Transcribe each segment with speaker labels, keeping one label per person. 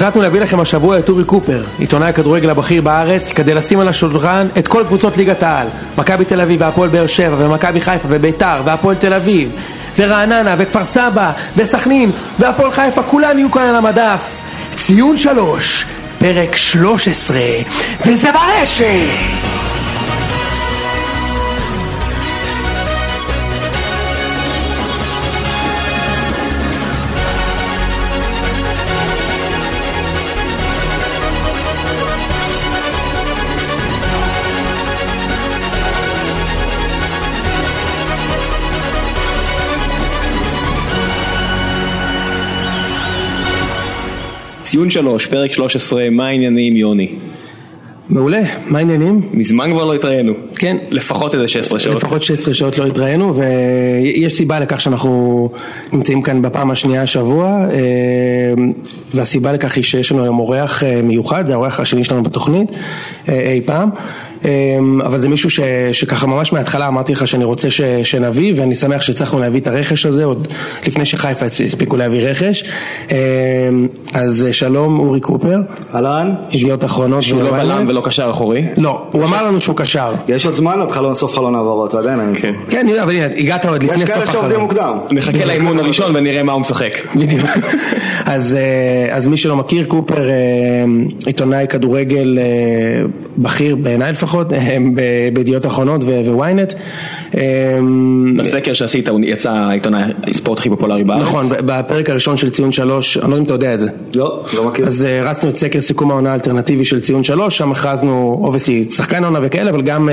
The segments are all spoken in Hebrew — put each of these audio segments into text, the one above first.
Speaker 1: החלטנו להביא לכם השבוע את אורי קופר, עיתונאי הכדורגל הבכיר בארץ, כדי לשים על השולחן את כל קבוצות ליגת העל. מכבי תל אביב והפועל באר שבע ומכבי חיפה וביתר והפועל תל אביב ורעננה וכפר סבא וסכנין והפועל חיפה, כולם יהיו כאן על המדף. ציון שלוש, פרק 13, וזה ברשת!
Speaker 2: ציון שלוש, פרק 13, מה העניינים יוני?
Speaker 1: מעולה, מה העניינים?
Speaker 2: מזמן כבר לא התראינו.
Speaker 1: כן.
Speaker 2: לפחות איזה 16 שעות.
Speaker 1: לפחות 16 שעות לא התראינו ויש סיבה לכך שאנחנו נמצאים כאן בפעם השנייה השבוע אה, והסיבה לכך היא שיש לנו היום אורח אה, מיוחד, זה האורח השני שלנו בתוכנית אה, אי פעם אבל זה מישהו ש, שככה ממש מההתחלה אמרתי לך שאני רוצה ש, שנביא ואני שמח שהצלחנו להביא את הרכש הזה עוד לפני שחיפה הספיקו להביא רכש. אמ, אז שלום אורי קופר.
Speaker 3: אהלן.
Speaker 1: ידיעות אחרונות
Speaker 2: שהוא לא בלם ולא קשר אחורי?
Speaker 1: לא, הוא אמר לנו שהוא קשר.
Speaker 3: יש עוד זמן עד חלון סוף חלון העברות ועדיין אני
Speaker 2: כן.
Speaker 1: כן, אבל הנה, הגעת עוד לפני
Speaker 3: יש
Speaker 1: סוף
Speaker 3: כאלה
Speaker 1: החלון.
Speaker 3: שעובדים מוקדם.
Speaker 2: נחכה לאימון הראשון ונראה מה הוא משחק.
Speaker 1: בדיוק. אז, אה, אז מי שלא מכיר, קופר אה, עיתונאי כדורגל אה, בכיר בעיניי לפחות, בידיעות אחרונות ו-ynet.
Speaker 2: בסקר שעשית הוא יצא העיתונאי הספורט הכי פופולרי בארץ.
Speaker 1: נכון, בפרק הראשון של ציון שלוש, אני לא יודע אם אתה יודע את זה.
Speaker 3: לא, לא מכיר
Speaker 1: אז הרצנו את סקר סיכום העונה האלטרנטיבי של ציון שלוש, שם הכרזנו, obviously, שחקן העונה וכאלה, אבל גם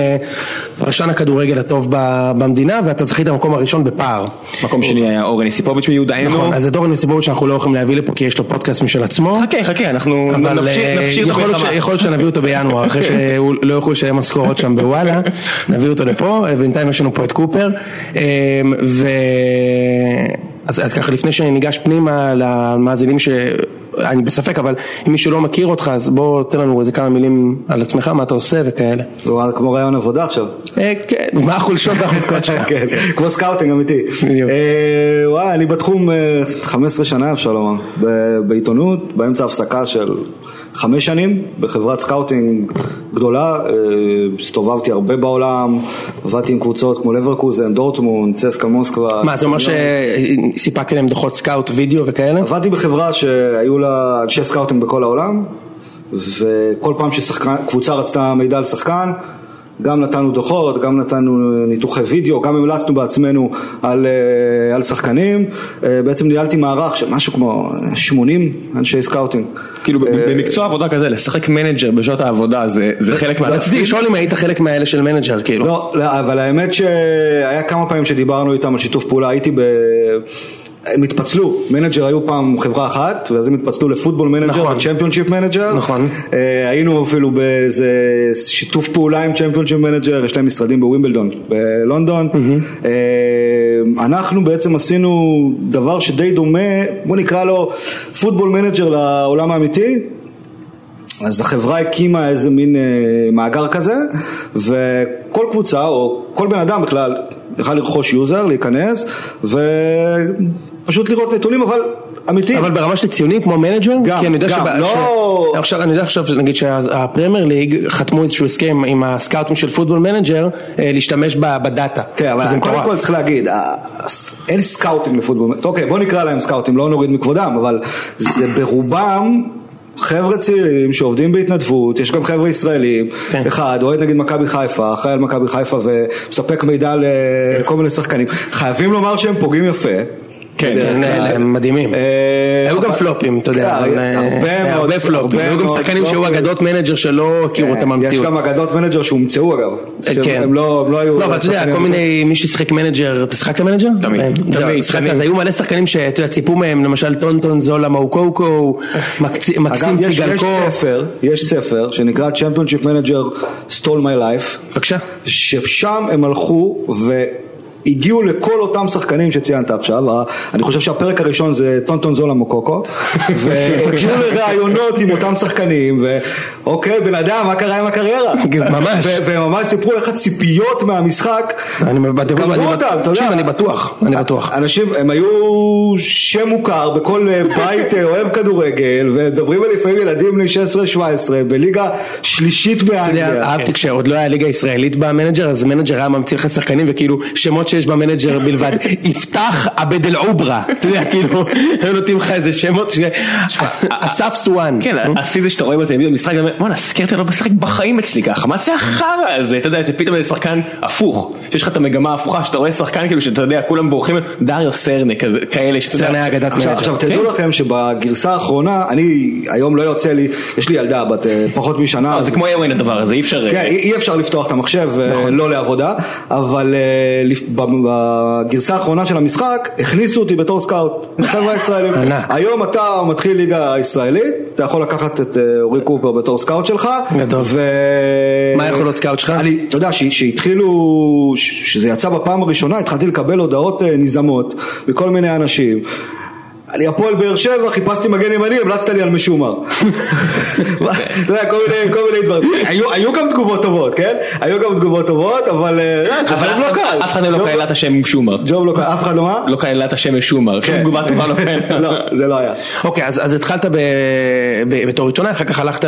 Speaker 1: פרשן הכדורגל הטוב ב- במדינה, ואתה זכית במקום הראשון בפער.
Speaker 2: מקום שני היה אורן יוסיפוביץ' מיודענו.
Speaker 1: נכון, אז את אורן יוסיפוביץ' שאנחנו לא יכולים להביא לפה כי יש לו פודקאסט משל עצמו.
Speaker 2: חכה חכה אנחנו נפשיר
Speaker 1: אה,
Speaker 2: נפשיר את המלחמה.
Speaker 1: יכול להיות שנביא אותו בינואר, אחרי שהוא לא יוכלו לשלם משכורות שם בוואלה, נביא אותו לפה, בינתיים יש לנו פה את קופר, אה, ו... אז, אז ככה לפני שניגש פנימה למאזינים ש... אני בספק, אבל אם מישהו לא מכיר אותך, אז בוא תן לנו איזה כמה מילים על עצמך, מה אתה עושה וכאלה.
Speaker 3: הוא כמו ראיון עבודה עכשיו
Speaker 1: אה, כן, מה החולשות והחוזקות שלך?
Speaker 3: כן, כמו scouting אמיתי
Speaker 1: בדיוק.
Speaker 3: אה, וואי אני בתחום אה, 15 שנה אפשר לומר בעיתונות באמצע הפסקה של חמש שנים בחברת סקאוטינג גדולה אה, הסתובבתי הרבה בעולם עבדתי עם קבוצות כמו לברקוזן, דורטמונד, צסקה מוסקבה
Speaker 1: מה, זה אומר שסיפקת להם דוחות סקאוט וידאו וכאלה?
Speaker 3: עבדתי בחברה שהיו לה אנשי סקאוטינג בכל העולם וכל פעם שקבוצה רצתה מידע על שחקן גם נתנו דוחות, גם נתנו ניתוחי וידאו, גם המלצנו בעצמנו על, אה, על שחקנים אה, בעצם ניהלתי מערך של משהו כמו 80 אנשי סקאוטינג
Speaker 2: כאילו ב- במקצוע עבודה כזה לשחק מנג'ר בשעות העבודה זה זה חלק
Speaker 1: רציתי
Speaker 2: מהתפקיד.
Speaker 1: לשאול אם היית חלק מהאלה של מנג'ר, כאילו.
Speaker 3: לא, לא, אבל האמת שהיה כמה פעמים שדיברנו איתם על שיתוף פעולה, הייתי ב... הם התפצלו, מנג'ר היו פעם חברה אחת, ואז הם התפצלו לפוטבול מנג'ר
Speaker 1: נכון.
Speaker 3: וצ'מפיונשיפ מנג'ר.
Speaker 1: נכון.
Speaker 3: אה, היינו אפילו באיזה שיתוף פעולה עם צ'מפיונשיפ מנג'ר, יש להם משרדים בווימבלדון, בלונדון. אה, אנחנו בעצם עשינו דבר שדי דומה, בוא נקרא לו פוטבול מנג'ר לעולם האמיתי. אז החברה הקימה איזה מין אה, מאגר כזה, וכל קבוצה או כל בן אדם בכלל יכל לרכוש יוזר, להיכנס, ופשוט לראות נתונים, אבל אמיתי.
Speaker 1: אבל ברמה של ציונים כמו מנג'ר?
Speaker 3: גם,
Speaker 1: כי אני יודע
Speaker 3: גם,
Speaker 1: שב-
Speaker 3: לא-
Speaker 1: ש- עכשיו, אני יודע עכשיו, נגיד שהפרמייר ליג חתמו איזשהו הסכם עם הסקאוטים של פוטבול מנג'ר אה, להשתמש בדאטה.
Speaker 3: כן, אבל קודם. כל צריך להגיד, ה- אין סקאוטים לפוטבול, אוקיי בוא נקרא להם סקאוטים, לא נוריד מכבודם, אבל זה ברובם חבר'ה צעירים שעובדים בהתנדבות, יש גם חבר'ה ישראלים,
Speaker 1: כן.
Speaker 3: אחד אוהד נגיד מכבי חיפה, אחראי על מכבי חיפה ומספק מידע לכל מיני שחקנים, חייבים לומר שהם פוגעים יפה.
Speaker 2: כן,
Speaker 1: כן. הם מדהימים.
Speaker 3: אה,
Speaker 1: היו גם פלופים, אתה יודע, אה,
Speaker 3: הרבה
Speaker 1: אה,
Speaker 3: מאוד-
Speaker 1: הרבה פלופים, היו גם שחקנים שהיו. אגדות מנג'ר שלא הכירו אותם
Speaker 3: כן, יש
Speaker 1: במציאות.
Speaker 3: גם אגדות מנג'ר שהומצאו אגב.
Speaker 1: כן.
Speaker 3: הם לא הם לא היו...
Speaker 1: לא, אבל אתה יודע, כל מיני, מי ששיחק מנג'ר, אתה שיחקת מנג'ר?
Speaker 2: תמיד, תמיד.
Speaker 1: אז היו מלא שחקנים שאתה יודע, ציפו מהם, למשל טונטון, זולה, מוקוקו, מקסים
Speaker 3: אגב, יש, יש
Speaker 1: ציגלקו.
Speaker 3: ספר, יש ספר שנקרא Championship Manager Stole My Life,
Speaker 1: בבקשה.
Speaker 3: ששם הם הלכו הגיעו לכל אותם שחקנים שציינת עכשיו, אני חושב שהפרק הראשון זה טונטון זולה מוקוקו, והקשיבו לראיונות עם אותם שחקנים, ואוקיי, בן אדם, מה קרה עם הקריירה?
Speaker 1: ממש.
Speaker 3: וממש סיפרו לך ציפיות מהמשחק,
Speaker 1: קבלו אותם, אתה יודע. אני בטוח, אני בטוח.
Speaker 3: אנשים, הם היו שם מוכר בכל בית אוהב כדורגל, ומדברים על לפעמים ילדים בני 16-17 בליגה שלישית באנגליה.
Speaker 1: אהבתי כשעוד לא היה ליגה ישראלית במנג'ר, אז מנג'ר היה ממציא לך שחקנים וכאילו שמות שיש במנג'ר בלבד. יפתח עבד אל עוברה, אתה יודע, כאילו, הם נותנים לך איזה שמות, אסף סואן.
Speaker 2: כן, השיא זה שאתה רואה בטלוויזיה במשחק, וואלה, סקרטי לא משחק בחיים אצלי ככה, מה זה החרא הזה, אתה יודע, שפתאום זה שחקן הפוך, שיש לך את המגמה ההפוכה, שאתה רואה שחקן כאילו שאתה יודע, כולם בורחים, דריו סרנה כאלה,
Speaker 1: סרנה היה אגדת מנג'ר.
Speaker 3: עכשיו תדעו לכם שבגרסה האחרונה, אני היום לא יוצא לי, יש לי ילדה בת פחות משנה.
Speaker 2: זה כמו אווין הדבר הזה, אי אפשר...
Speaker 3: כן, אי אפשר לפתוח את המחשב לא לעבודה, אבל בגרסה האחרונה של המשחק הכניסו אותי בתור סקאוט, חבר'ה ישראלים. היום אתה מתחיל ליגה ישראלית, אתה יכול לקחת את אורי קופר בתור סקאוט שלך.
Speaker 1: גדול. מה יכול להיות סקאוט שלך?
Speaker 3: אני, אתה יודע, שהתחילו, שזה יצא בפעם הראשונה, התחלתי לקבל הודעות נזעמות מכל מיני אנשים. אני הפועל באר שבע, חיפשתי מגן ימני, המלצת לי על משומר. אתה יודע, כל מיני דברים. היו גם תגובות טובות, כן? היו גם תגובות טובות, אבל זה ג'וב לא קל.
Speaker 2: אף אחד לא כללה את השם משומר.
Speaker 3: ג'וב לא קל, אף אחד לא מה?
Speaker 2: לא כללה את השם משומר, שום תגובה טובה לא כללה.
Speaker 3: לא, זה לא היה.
Speaker 1: אוקיי, אז התחלת בתור עיתונאי, אחר כך הלכת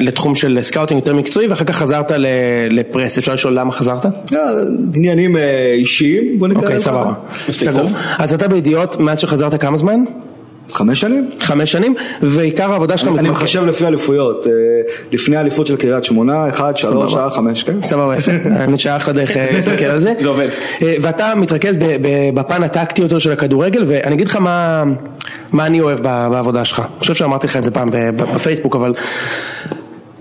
Speaker 1: לתחום של סקאוטינג יותר מקצועי, ואחר כך חזרת לפרס. אפשר לשאול למה חזרת?
Speaker 3: עניינים אישיים, בוא נקרא
Speaker 1: לזה. אוקיי, סבבה. אז אתה בידיעות, מאז שחזרת כמה זמן?
Speaker 3: חמש שנים.
Speaker 1: חמש שנים, ועיקר העבודה שלך...
Speaker 3: אני מחשב לפי אליפויות, לפני האליפות של קריית שמונה, אחד, שלוש, שעה, חמש, כן.
Speaker 1: סבבה, יפה, האמת שהיה אחלה דרך להסתכל על זה.
Speaker 2: זה עובד.
Speaker 1: ואתה מתרכז בפן הטקטי יותר של הכדורגל, ואני אגיד לך מה אני אוהב בעבודה שלך. אני חושב שאמרתי לך את זה פעם בפייסבוק, אבל...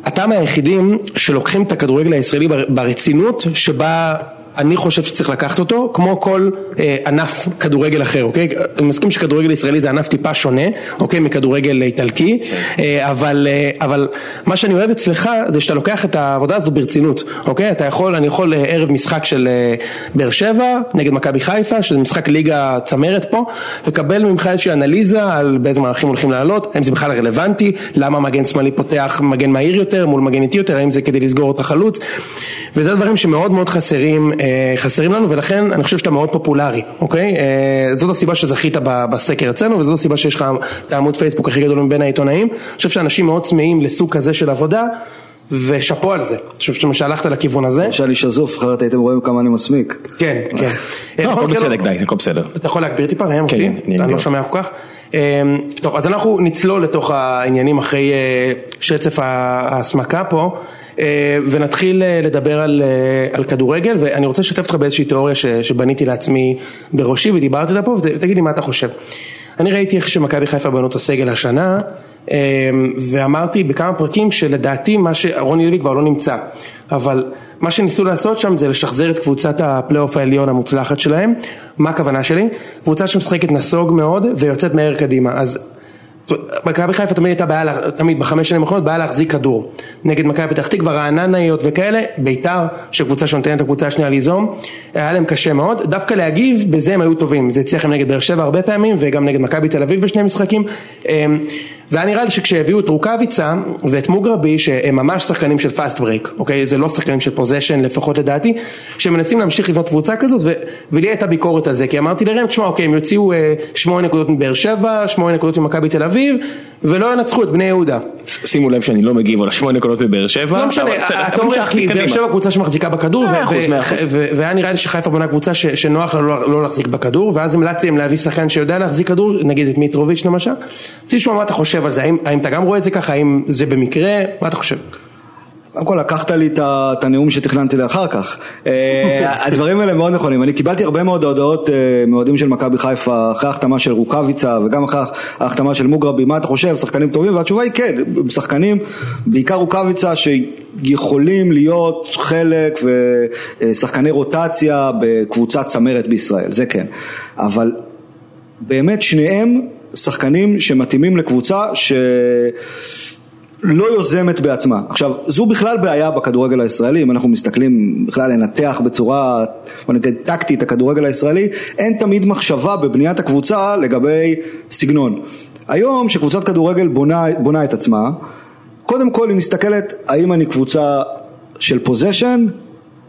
Speaker 1: אתה מהיחידים שלוקחים את הכדורגל הישראלי ברצינות שבה אני חושב שצריך לקחת אותו, כמו כל אה, ענף כדורגל אחר, אוקיי? אני מסכים שכדורגל ישראלי זה ענף טיפה שונה, אוקיי? מכדורגל איטלקי, אה, אבל, אה, אבל מה שאני אוהב אצלך זה שאתה לוקח את העבודה הזו ברצינות, אוקיי? אתה יכול, אני יכול ערב משחק של אה, באר שבע נגד מכבי חיפה, שזה משחק ליגה צמרת פה, לקבל ממך איזושהי אנליזה על באיזה מערכים הולכים לעלות, האם זה בכלל רלוונטי, למה מגן שמאלי פותח מגן מהיר יותר מול מגן איטי יותר, האם זה כדי לסגור את החלוץ, וזה דברים שמאוד מאוד חסרים חסרים לנו ולכן אני חושב שאתה מאוד פופולרי, אוקיי? זאת הסיבה שזכית בסקר אצלנו וזאת הסיבה שיש לך את העמוד פייסבוק הכי גדול מבין העיתונאים. אני חושב שאנשים מאוד צמאים לסוג כזה של עבודה ושאפו על זה, אני חושב שהלכת לכיוון הזה.
Speaker 3: יש לי שזוף, אחרת הייתם רואים כמה אני מסמיק.
Speaker 1: כן, כן.
Speaker 2: הכל בצדק די, הכל בסדר.
Speaker 1: אתה יכול להגביר טיפה ראם אותי? אני לא שומע כל כך. טוב, אז אנחנו נצלול לתוך העניינים אחרי שצף ההסמקה פה. ונתחיל לדבר על, על כדורגל ואני רוצה לשתף אותך באיזושהי תיאוריה ש, שבניתי לעצמי בראשי ודיברתי אותה פה ותגיד לי מה אתה חושב. אני ראיתי איך שמכבי חיפה בנו את הסגל השנה ואמרתי בכמה פרקים שלדעתי מה שרוני לוי כבר לא נמצא אבל מה שניסו לעשות שם זה לשחזר את קבוצת הפלייאוף העליון המוצלחת שלהם מה הכוונה שלי? קבוצה שמשחקת נסוג מאוד ויוצאת מהר קדימה אז מכבי חיפה תמיד הייתה בעיה, תמיד בחמש שנים האחרונות בעיה להחזיק כדור. נגד מכבי פתח תקווה, רעננאיות וכאלה, ביתר שקבוצה שנותנת לקבוצה השנייה ליזום, היה להם קשה מאוד, דווקא להגיב בזה הם היו טובים, זה הצליח להם נגד באר שבע הרבה פעמים וגם נגד מכבי תל אביב בשני משחקים והיה נראה לי שכשהביאו את רוקאביצה ואת מוגרבי שהם ממש שחקנים של fast break, אוקיי? זה לא שחקנים של possession לפחות לדעתי, שמנסים להמשיך לבנות קבוצה כזאת ו... ולי הייתה ביקורת על זה, כי אמרתי לראם, תשמע, אוקיי, הם יוציאו אה, שמונה נקודות מבאר שבע, שמונה נקודות ממכבי תל אביב, ולא ינצחו את בני יהודה.
Speaker 2: שימו לב שאני לא מגיב על השמונה נקודות מבאר שבע.
Speaker 1: לא משנה, אתה אומר, כי באר שבע קבוצה שמחזיקה בכדור, והיה נראה לי שחיפה בונה קבוצה שנוח לה לא להחזיק בכדור, ואז המלצתי להם להביא שחקן שיודע להחזיק כדור, נגיד את מיטרוביץ' למשל. רציתי לשמוע מה אתה חושב על זה, האם אתה גם רואה את זה ככה, האם זה במקרה, מה אתה חושב?
Speaker 3: קודם כל לקחת לי את הנאום שתכננתי לאחר כך, הדברים האלה מאוד נכונים, אני קיבלתי הרבה מאוד הודעות מאוהדים של מכבי חיפה אחרי ההחתמה של רוקאביצה וגם אחרי ההחתמה של מוגרבי, מה אתה חושב, שחקנים טובים, והתשובה היא כן, שחקנים, בעיקר רוקאביצה שיכולים להיות חלק ושחקני רוטציה בקבוצת צמרת בישראל, זה כן, אבל באמת שניהם שחקנים שמתאימים לקבוצה ש... לא יוזמת בעצמה. עכשיו, זו בכלל בעיה בכדורגל הישראלי, אם אנחנו מסתכלים בכלל לנתח בצורה, בוא נגיד טקטית, הכדורגל הישראלי, אין תמיד מחשבה בבניית הקבוצה לגבי סגנון. היום, שקבוצת כדורגל בונה, בונה את עצמה, קודם כל היא מסתכלת האם אני קבוצה של possession,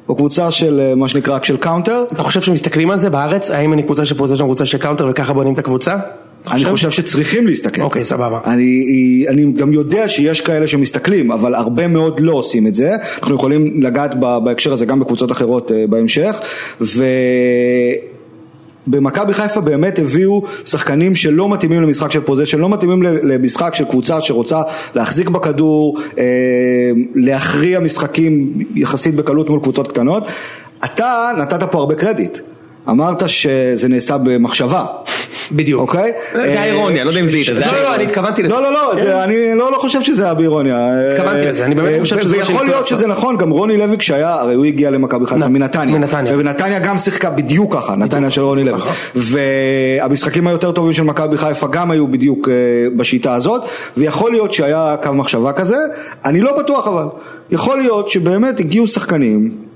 Speaker 3: או קבוצה של אה, מה שנקרא של counter.
Speaker 1: אתה חושב שמסתכלים על זה בארץ? האם אני קבוצה של possession, קבוצה של counter וככה בונים את הקבוצה?
Speaker 3: אני חושב שצריכים להסתכל.
Speaker 1: אוקיי, סבבה.
Speaker 3: אני, אני גם יודע שיש כאלה שמסתכלים, אבל הרבה מאוד לא עושים את זה. אנחנו יכולים לגעת בהקשר הזה גם בקבוצות אחרות אה, בהמשך. ו... במכבי חיפה באמת הביאו שחקנים שלא מתאימים למשחק של פוזיישן, לא מתאימים למשחק של קבוצה שרוצה להחזיק בכדור, אה, להכריע משחקים יחסית בקלות מול קבוצות קטנות. אתה נתת פה הרבה קרדיט, אמרת שזה נעשה במחשבה.
Speaker 1: בדיוק.
Speaker 3: אוקיי?
Speaker 2: זה האירוניה, לא יודע אם זה איתה, זה
Speaker 1: לא, לא. אני התכוונתי לזה.
Speaker 3: לא, לא, לא, זה- אני לא לא חושב שזה היה באירוניה.
Speaker 1: התכוונתי לזה, אני באמת
Speaker 3: אה,
Speaker 1: חושב שזה
Speaker 3: ויכול להיות. שזה נכון, גם רוני לוי כשהיה, הרי הוא הגיע למכבי חיפה
Speaker 1: נ-
Speaker 3: מנתניה.
Speaker 1: מנתניה.
Speaker 3: ונתניה גם שיחקה בדיוק ככה, נתניה של רוני לוי.
Speaker 1: נכון.
Speaker 3: והמשחקים היותר טובים של מכבי חיפה גם היו בדיוק אה, בשיטה הזאת, ויכול להיות שהיה קו מחשבה כזה, אני לא בטוח אבל. יכול להיות שבאמת הגיעו שחקנים.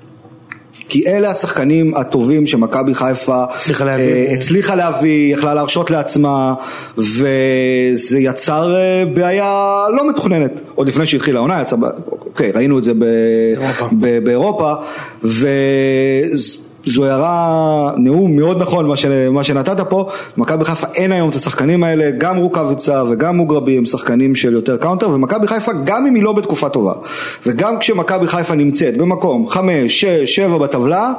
Speaker 3: כי אלה השחקנים הטובים שמכבי חיפה
Speaker 1: הצליחה להביא.
Speaker 3: אה, הצליחה להביא, יכלה להרשות לעצמה, וזה יצר אה, בעיה לא מתוכננת, עוד לפני שהתחילה העונה, יצא, אוקיי, ראינו את זה ב-
Speaker 1: באירופה.
Speaker 3: ב- באירופה, וזו הערה, נאום מאוד נכון מה, ש, מה שנתת פה, מכבי חיפה אין היום את השחקנים האלה, גם רוקאביצה וגם מוגרבי הם שחקנים של יותר counter, ומכבי חיפה גם אם היא לא בתקופה טובה, וגם כשמכבי חיפה נמצאת במקום חמש, שש, שבע בטבלה,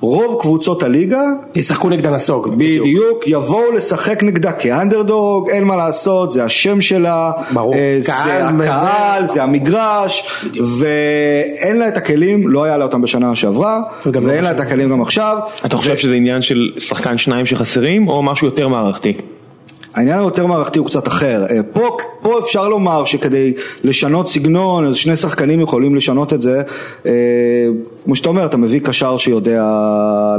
Speaker 3: רוב קבוצות הליגה
Speaker 1: ישחקו נגדה נסוג.
Speaker 3: בדיוק, יבואו לשחק נגדה כאנדרדוג, אין מה לעשות, זה השם שלה,
Speaker 1: ברור.
Speaker 3: אה,
Speaker 1: קהל,
Speaker 3: זה הקהל,
Speaker 1: זה-
Speaker 3: זה המגרש, ואין לה את הכלים, לא היה לה אותם בשנה שעברה,
Speaker 1: לא
Speaker 3: ואין לה את הכלים גם עכשיו.
Speaker 2: אתה חושב שזה עניין של שחקן שניים שחסרים, או משהו יותר מערכתי?
Speaker 3: העניין היותר מערכתי הוא קצת אחר. אה, פה, פה אפשר לומר שכדי לשנות סגנון, אז שני שחקנים יכולים לשנות את זה. אה, כמו שאתה אומר, אתה מביא קשר שיודע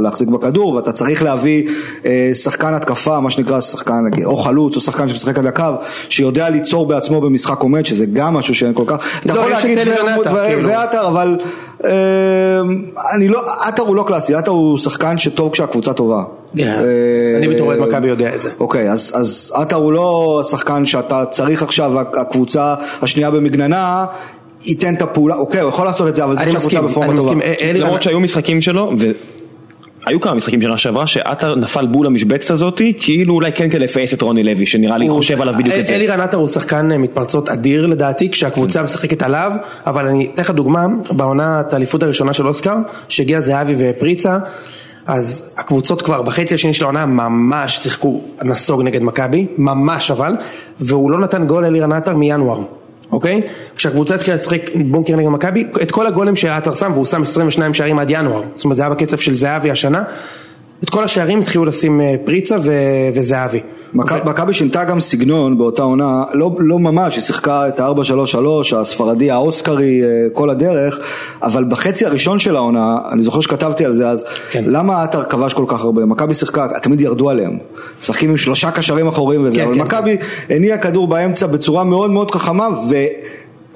Speaker 3: להחזיק בכדור, ואתה צריך להביא אה, שחקן התקפה, מה שנקרא שחקן, או חלוץ, או שחקן שמשחק על הקו, שיודע ליצור בעצמו במשחק עומד, שזה גם משהו שאין כל כך. אתה
Speaker 1: לא,
Speaker 3: יכול להגיד ו-
Speaker 1: כאילו.
Speaker 3: ועטר, אבל אני לא, עטר הוא לא קלאסי, עטר הוא שחקן שטוב כשהקבוצה טובה.
Speaker 1: כן.
Speaker 3: אה,
Speaker 1: אני בתור אוהד מכבי יודע את זה.
Speaker 3: אוקיי, אז, אז עטר הוא לא השחקן שאתה צריך עכשיו, הקבוצה השנייה במגננה, ייתן את הפעולה, אוקיי, הוא יכול לעשות את זה, אבל זה כשהקבוצה בפורמה
Speaker 1: אני
Speaker 3: טובה.
Speaker 1: מסכים. אה, אלירן-
Speaker 2: למרות שהיו משחקים שלו, והיו כמה משחקים שנה שעברה, שעטר נפל בול למשבצת הזאתי, כאילו אולי כן כדי לפייס את רוני לוי, שנראה לי חושב עליו בדיוק את זה.
Speaker 1: אלירן עטר הוא שחקן מתפרצות אדיר לדעתי, כשהקבוצה משחקת עליו, אבל אני אתן לך דוגמה, בעונת האליפות הראשונה של אוסקר, שהגיע זהבי ופריצה, אז הקבוצות כבר בחצי השני של העונה ממש שיחקו נסוג נגד מכבי, ממש אבל, והוא לא נתן גול אלירן עטר מינואר. אוקיי? כשהקבוצה התחילה לשחק בונקר נגד מכבי, את כל הגולים שעטר שם, והוא שם 22 שערים עד ינואר, זאת אומרת זה היה בקצב של זהבי השנה, את כל השערים התחילו לשים אה, פריצה ו- וזהבי.
Speaker 3: מכ- מכבי שינתה גם סגנון באותה עונה, לא, לא ממש, היא שיחקה את ה-4-3-3, הספרדי, האוסקרי, אה, כל הדרך, אבל בחצי הראשון של העונה, אני זוכר שכתבתי על זה אז,
Speaker 1: כן.
Speaker 3: למה עטר כבש כל כך הרבה? מכבי שיחקה, תמיד ירדו עליהם, משחקים עם שלושה קשרים אחוריים וזה,
Speaker 1: כן,
Speaker 3: אבל
Speaker 1: כן,
Speaker 3: מכבי הניעה כדור באמצע בצורה מאוד מאוד חכמה, ו...